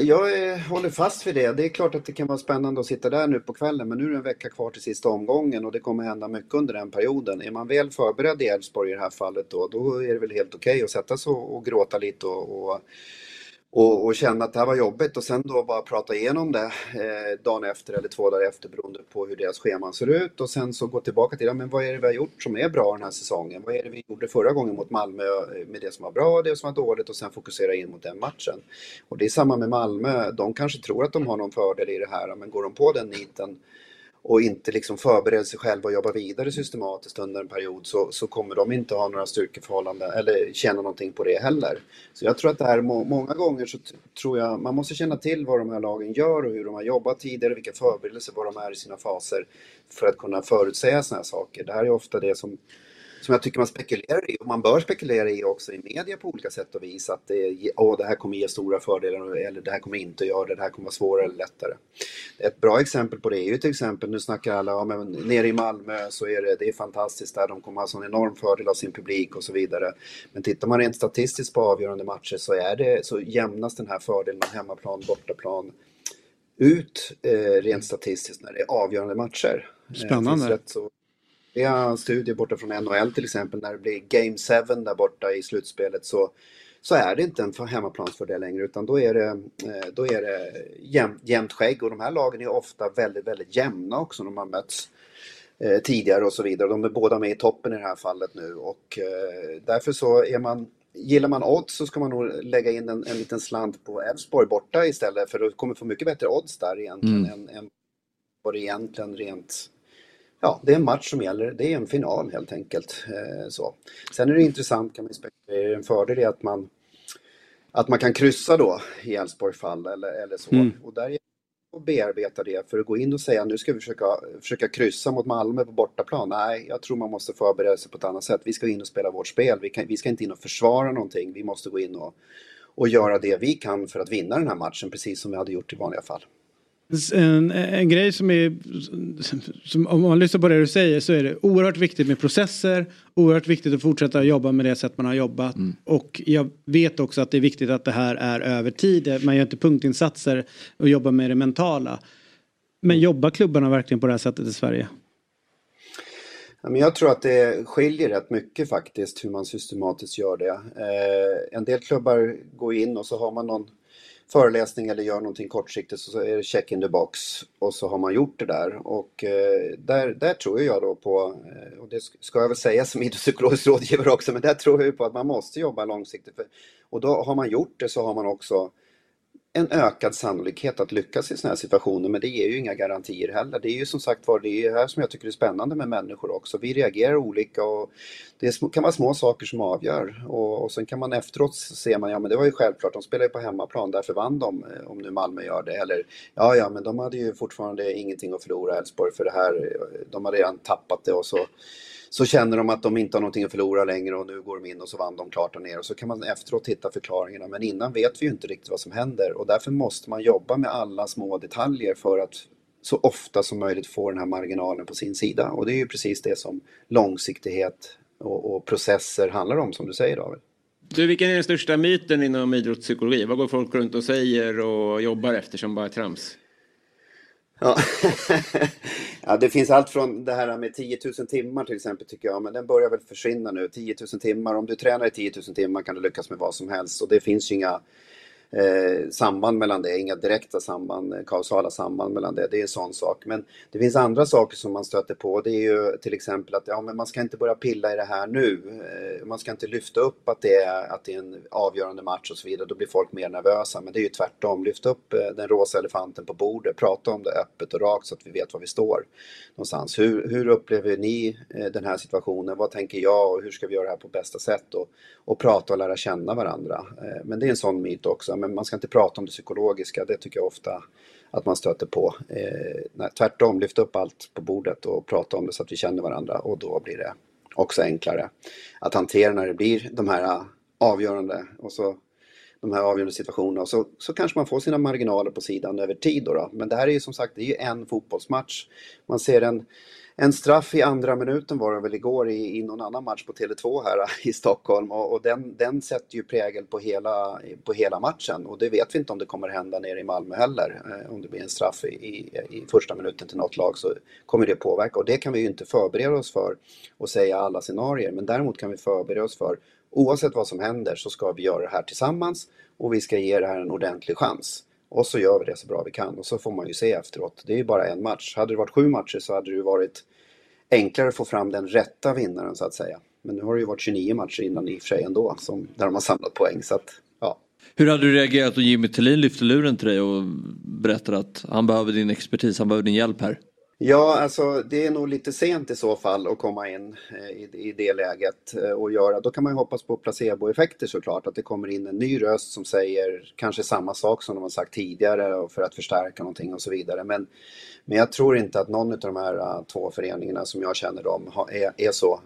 Speaker 13: Jag eh, håller fast vid det. Det är klart att det kan vara spännande att sitta där nu på kvällen men nu är det en vecka kvar till sista omgången och det kommer hända mycket under den perioden. Är man väl förberedd i Elfsborg i det här fallet då, då är det väl helt okej att sätta sig och, och gråta lite och, och, och, och kände att det här var jobbigt och sen då bara prata igenom det eh, dagen efter eller två dagar efter beroende på hur deras scheman ser ut och sen så gå tillbaka till ja, men vad är det vi har gjort som är bra den här säsongen? Vad är det vi gjorde förra gången mot Malmö eh, med det som var bra och det som var dåligt och sen fokusera in mot den matchen. Och det är samma med Malmö, de kanske tror att de har någon fördel i det här men går de på den niten och inte liksom förbereder sig själva och jobbar vidare systematiskt under en period så, så kommer de inte ha några styrkeförhållanden eller känna någonting på det heller. Så jag tror att det här må, många gånger så t- tror jag man måste känna till vad de här lagen gör och hur de har jobbat tidigare, vilka förberedelser, vad de är i sina faser för att kunna förutsäga sådana här saker. Det här är ofta det som som jag tycker man spekulerar i och man bör spekulera i också i media på olika sätt och vis att det, åh, det här kommer ge stora fördelar eller det här kommer inte göra det, det här kommer vara svårare eller lättare. Ett bra exempel på det är ju till exempel, nu snackar alla om men nere i Malmö så är det, det är fantastiskt där, de kommer ha sån enorm fördel av sin publik och så vidare. Men tittar man rent statistiskt på avgörande matcher så är det, så jämnas den här fördelen av hemmaplan, bortaplan ut eh, rent statistiskt när det är avgörande matcher. Eh,
Speaker 1: Spännande.
Speaker 13: så det är studier borta från NHL till exempel när det blir Game 7 där borta i slutspelet så, så är det inte en för- hemmaplansfördel längre utan då är det, eh, då är det jäm, jämnt skägg och de här lagen är ofta väldigt, väldigt jämna också när man möts eh, tidigare och så vidare. De är båda med i toppen i det här fallet nu och eh, därför så är man Gillar man odds så ska man nog lägga in en, en liten slant på Elfsborg borta istället för du kommer få mycket bättre odds där egentligen
Speaker 1: Mm.
Speaker 13: än, än vad det egentligen rent Ja, det är en match som gäller. Det är en final helt enkelt. Eh, så. Sen är det intressant kan man spekulera. En fördel är att man, att man kan kryssa då i Elfsborgs fall eller, eller så.
Speaker 1: Mm.
Speaker 13: Och där att bearbeta det för att gå in och säga nu ska vi försöka, försöka kryssa mot Malmö på bortaplan. Nej, jag tror man måste förbereda sig på ett annat sätt. Vi ska in och spela vårt spel. Vi, kan, vi ska inte in och försvara någonting. Vi måste gå in och, och göra det vi kan för att vinna den här matchen precis som vi hade gjort i vanliga fall.
Speaker 1: En, en grej som är, som, om man lyssnar på det du säger så är det oerhört viktigt med processer, oerhört viktigt att fortsätta jobba med det sätt man har jobbat. Och jag vet också att det är viktigt att det här är över tid, man gör inte punktinsatser och jobbar med det mentala. Men jobbar klubbarna verkligen på det här sättet i Sverige?
Speaker 13: Jag tror att det skiljer rätt mycket faktiskt hur man systematiskt gör det. Eh, en del klubbar går in och så har man någon föreläsning eller gör någonting kortsiktigt så är det check in the box och så har man gjort det där. Och eh, där, där tror jag då på, eh, och det ska jag väl säga som idrottspsykologisk rådgivare också, men där tror jag på att man måste jobba långsiktigt. För, och då har man gjort det så har man också en ökad sannolikhet att lyckas i sådana här situationer men det ger ju inga garantier heller. Det är ju som sagt var det är här som jag tycker är spännande med människor också. Vi reagerar olika och det kan vara små saker som avgör och, och sen kan man efteråt se man ja men det var ju självklart, de spelar ju på hemmaplan, därför vann de eh, om nu Malmö gör det. Eller ja ja men de hade ju fortfarande ingenting att förlora Elfsborg för det här, eh, de har redan tappat det och så så känner de att de inte har någonting att förlora längre och nu går de in och så vann de klart och ner Och så kan man efteråt hitta förklaringarna. Men innan vet vi ju inte riktigt vad som händer. Och därför måste man jobba med alla små detaljer för att så ofta som möjligt få den här marginalen på sin sida. Och det är ju precis det som långsiktighet och, och processer handlar om som du säger David.
Speaker 3: Du, vilken är den största myten inom idrottspsykologi? Vad går folk runt och säger och jobbar efter som bara är trams?
Speaker 13: Ja. ja, det finns allt från det här med 10 000 timmar till exempel tycker jag, men den börjar väl försvinna nu. 10 000 timmar, om du tränar i 10 000 timmar kan du lyckas med vad som helst och det finns ju inga eh, samband mellan det, inga direkta samband, eh, kausala samband mellan det. Det är en sån sak. Men det finns andra saker som man stöter på. Det är ju till exempel att ja, men man ska inte börja pilla i det här nu. Eh, man ska inte lyfta upp att det, är, att det är en avgörande match och så vidare. Då blir folk mer nervösa. Men det är ju tvärtom. Lyft upp eh, den rosa elefanten på bordet. Prata om det öppet och rakt så att vi vet var vi står någonstans. Hur, hur upplever ni eh, den här situationen? Vad tänker jag och hur ska vi göra det här på bästa sätt? Och, och prata och lära känna varandra. Men det är en sån myt också. Men man ska inte prata om det psykologiska. Det tycker jag ofta att man stöter på. Eh, nej, tvärtom, lyft upp allt på bordet och prata om det så att vi känner varandra och då blir det också enklare att hantera när det blir de här ah, avgörande och så de här avgörande situationerna och så, så kanske man får sina marginaler på sidan över tid då, då. Men det här är ju som sagt det är ju en fotbollsmatch. Man ser en en straff i andra minuten var det väl igår i, i någon annan match på Tele2 här i Stockholm. Och, och den, den sätter ju prägel på hela, på hela matchen. Och det vet vi inte om det kommer hända nere i Malmö heller. Eh, om det blir en straff i, i, i, första minuten till något lag så kommer det påverka. Och det kan vi ju inte förbereda oss för och säga alla scenarier. Men däremot kan vi förbereda oss för oavsett vad som händer så ska vi göra det här tillsammans. Och vi ska ge det här en ordentlig chans. Och så gör vi det så bra vi kan och så får man ju se efteråt. Det är ju bara en match. Hade det varit sju matcher så hade det ju varit enklare att få fram den rätta vinnaren så att säga. Men nu har det ju varit 29 matcher innan i och för sig ändå som, där de har samlat poäng. Så att, ja.
Speaker 4: Hur hade du reagerat om Jimmy Tillin lyfte luren till dig och berättade att han behöver din expertis, han behöver din hjälp här?
Speaker 13: Ja, alltså det är nog lite sent i så fall att komma in eh, i, i det läget eh, och göra. Då kan man ju hoppas på placeboeffekter såklart, att det kommer in en ny röst som säger kanske samma sak som de har sagt tidigare för att förstärka någonting och så vidare. Men, men jag tror inte att någon av de här eh, två föreningarna som jag känner dem är, är så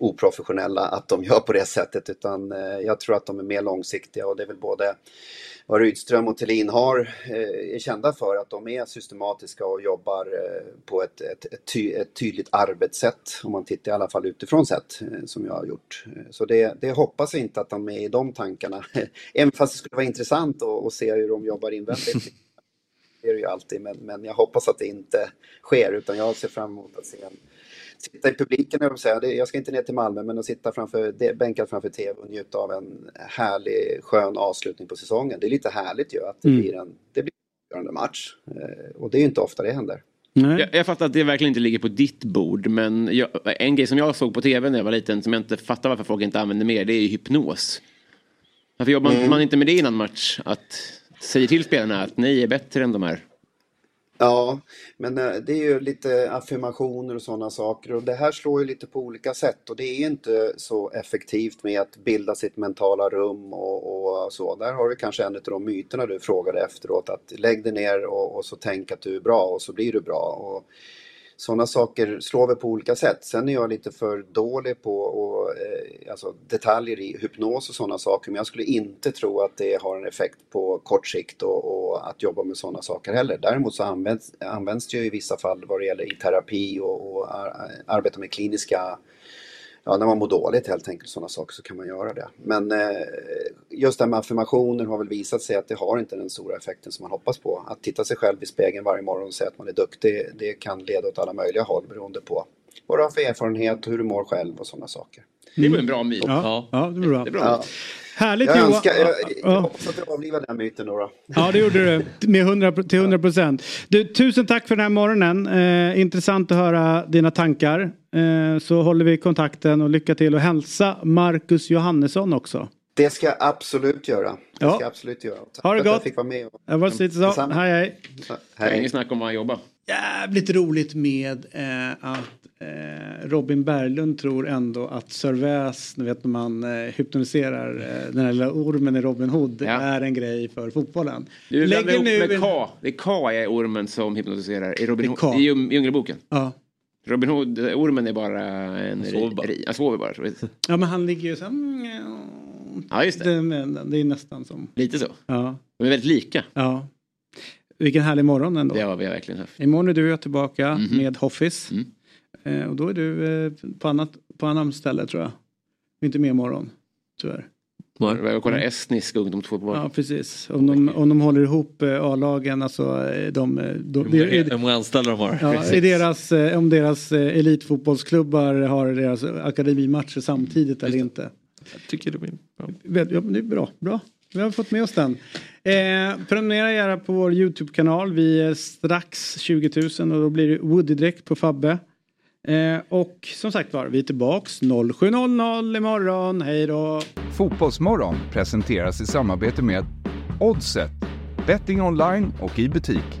Speaker 13: oprofessionella att de gör på det sättet utan uh, jag tror att de är mer långsiktiga och det är väl både vad Rydström och Thelin har, eh, är kända för att de är systematiska och jobbar eh, på ett, ett, ett, ty, ett, tydligt arbetssätt, om man tittar i alla fall utifrån sett, eh, som jag har gjort. Så det, det hoppas jag inte att de är i de tankarna, även fast det skulle vara intressant att, att se hur de jobbar invändigt. Det är det ju alltid, men, men jag hoppas att det inte sker, utan jag ser fram emot att se en sitta i publiken, jag, säga. jag ska inte ner till Malmö, men att sitta framför, bänkad framför tv och njuta av en härlig, skön avslutning på säsongen. Det är lite härligt ju att det mm. blir en det blir en avgörande match. Eh, och det är ju inte ofta det händer.
Speaker 3: Jag, jag, fattar att det verkligen inte ligger på ditt bord, men jag, en grej som jag såg på tv när jag var liten som jag inte fattar varför folk inte använder mer, det är ju hypnos. Varför jobbar mm. man inte med det innan match? Att säga till spelarna att ni är bättre än de här?
Speaker 13: Ja, men eh, det är ju lite affirmationer och sådana saker och det här slår ju lite på olika sätt och det är inte så effektivt med att bilda sitt mentala rum och, och så. Där har du kanske en av de myterna du frågade efteråt att lägg dig ner och, och, så tänk att du är bra och så blir du bra. Och, sådana saker slår vi på olika sätt. Sen är jag lite för dålig på och, eh, alltså detaljer i hypnos och sådana saker. Men jag skulle inte tro att det har en effekt på kort sikt och, och att jobba med sådana saker heller. Däremot så används, används det ju i vissa fall vad det gäller i terapi och, och eh, arbeta med kliniska ja, när man mår dåligt helt enkelt, sådana saker, så kan man göra det. Men eh, just det här med affirmationer har väl visat sig att det har inte den stora effekten som man hoppas på. Att titta sig själv i spegeln varje morgon och säga att man är duktig, det kan leda åt alla möjliga håll beroende på vad du har för erfarenhet, hur du mår själv och sådana saker.
Speaker 3: Det var en bra myt.
Speaker 1: Ja, ja. det är bra. Det är bra.
Speaker 13: Ja.
Speaker 1: Härligt
Speaker 13: jag
Speaker 1: Johan.
Speaker 13: Önskar, jag, jag hoppas att jag avlivar den myten då.
Speaker 1: Ja det gjorde du med 100, till 100 procent. tusen tack för den här morgonen. Eh, intressant att höra dina tankar. Eh, så håller vi kontakten och lycka till och hälsa Marcus Johannesson också.
Speaker 13: Det ska jag absolut göra. Det
Speaker 1: ja.
Speaker 13: ska jag absolut göra. Tack
Speaker 1: ha det
Speaker 13: gott.
Speaker 1: gott.
Speaker 13: jag fick vara med. Och...
Speaker 1: Jag var lite så. Hej hej.
Speaker 3: hej. Inget snack om vad han jobbar.
Speaker 1: Jävligt roligt med eh, att eh, Robin Berglund tror ändå att Sir ni vet när man eh, hypnotiserar eh, den här lilla ormen i Robin Hood, ja. är en grej för fotbollen.
Speaker 3: Du Lägger nu med K. Det är K är ormen som hypnotiserar i Robin Hood, i Djungelboken.
Speaker 1: Ja.
Speaker 3: Robin Hood-ormen är bara en... Han sover bara. Han sover bara.
Speaker 1: Ja men han ligger ju så
Speaker 3: Ja just
Speaker 1: det. Det, det är nästan som...
Speaker 3: Lite så.
Speaker 1: Ja.
Speaker 3: De är väldigt lika.
Speaker 1: Ja. Vilken härlig morgon ändå.
Speaker 3: Det har vi verkligen haft.
Speaker 1: Imorgon är du och jag tillbaka mm -hmm. med Hoffis. Mm. Eh, och då är du eh, på, annat, på annat ställe tror jag. Inte med imorgon, tyvärr.
Speaker 3: Jag kollar estnisk ungdomsfotboll.
Speaker 1: Ja precis. Om de, om de håller ihop eh, A-lagen, alltså eh, de... Eh, de,
Speaker 4: Hur många anställda de har.
Speaker 1: Ja, i deras, om deras elitfotbollsklubbar har deras akademimatcher samtidigt eller inte.
Speaker 4: Jag tycker det blir
Speaker 1: bra. Ja, det är bra. bra. vi har fått med oss den. Eh, prenumerera gärna på vår YouTube-kanal. Vi är strax 20 000 och då blir det Woody-dräkt på Fabbe. Eh, och som sagt var, vi är tillbaks 07.00 imorgon. Hej då!
Speaker 2: Fotbollsmorgon presenteras i samarbete med Oddset, betting online och i butik.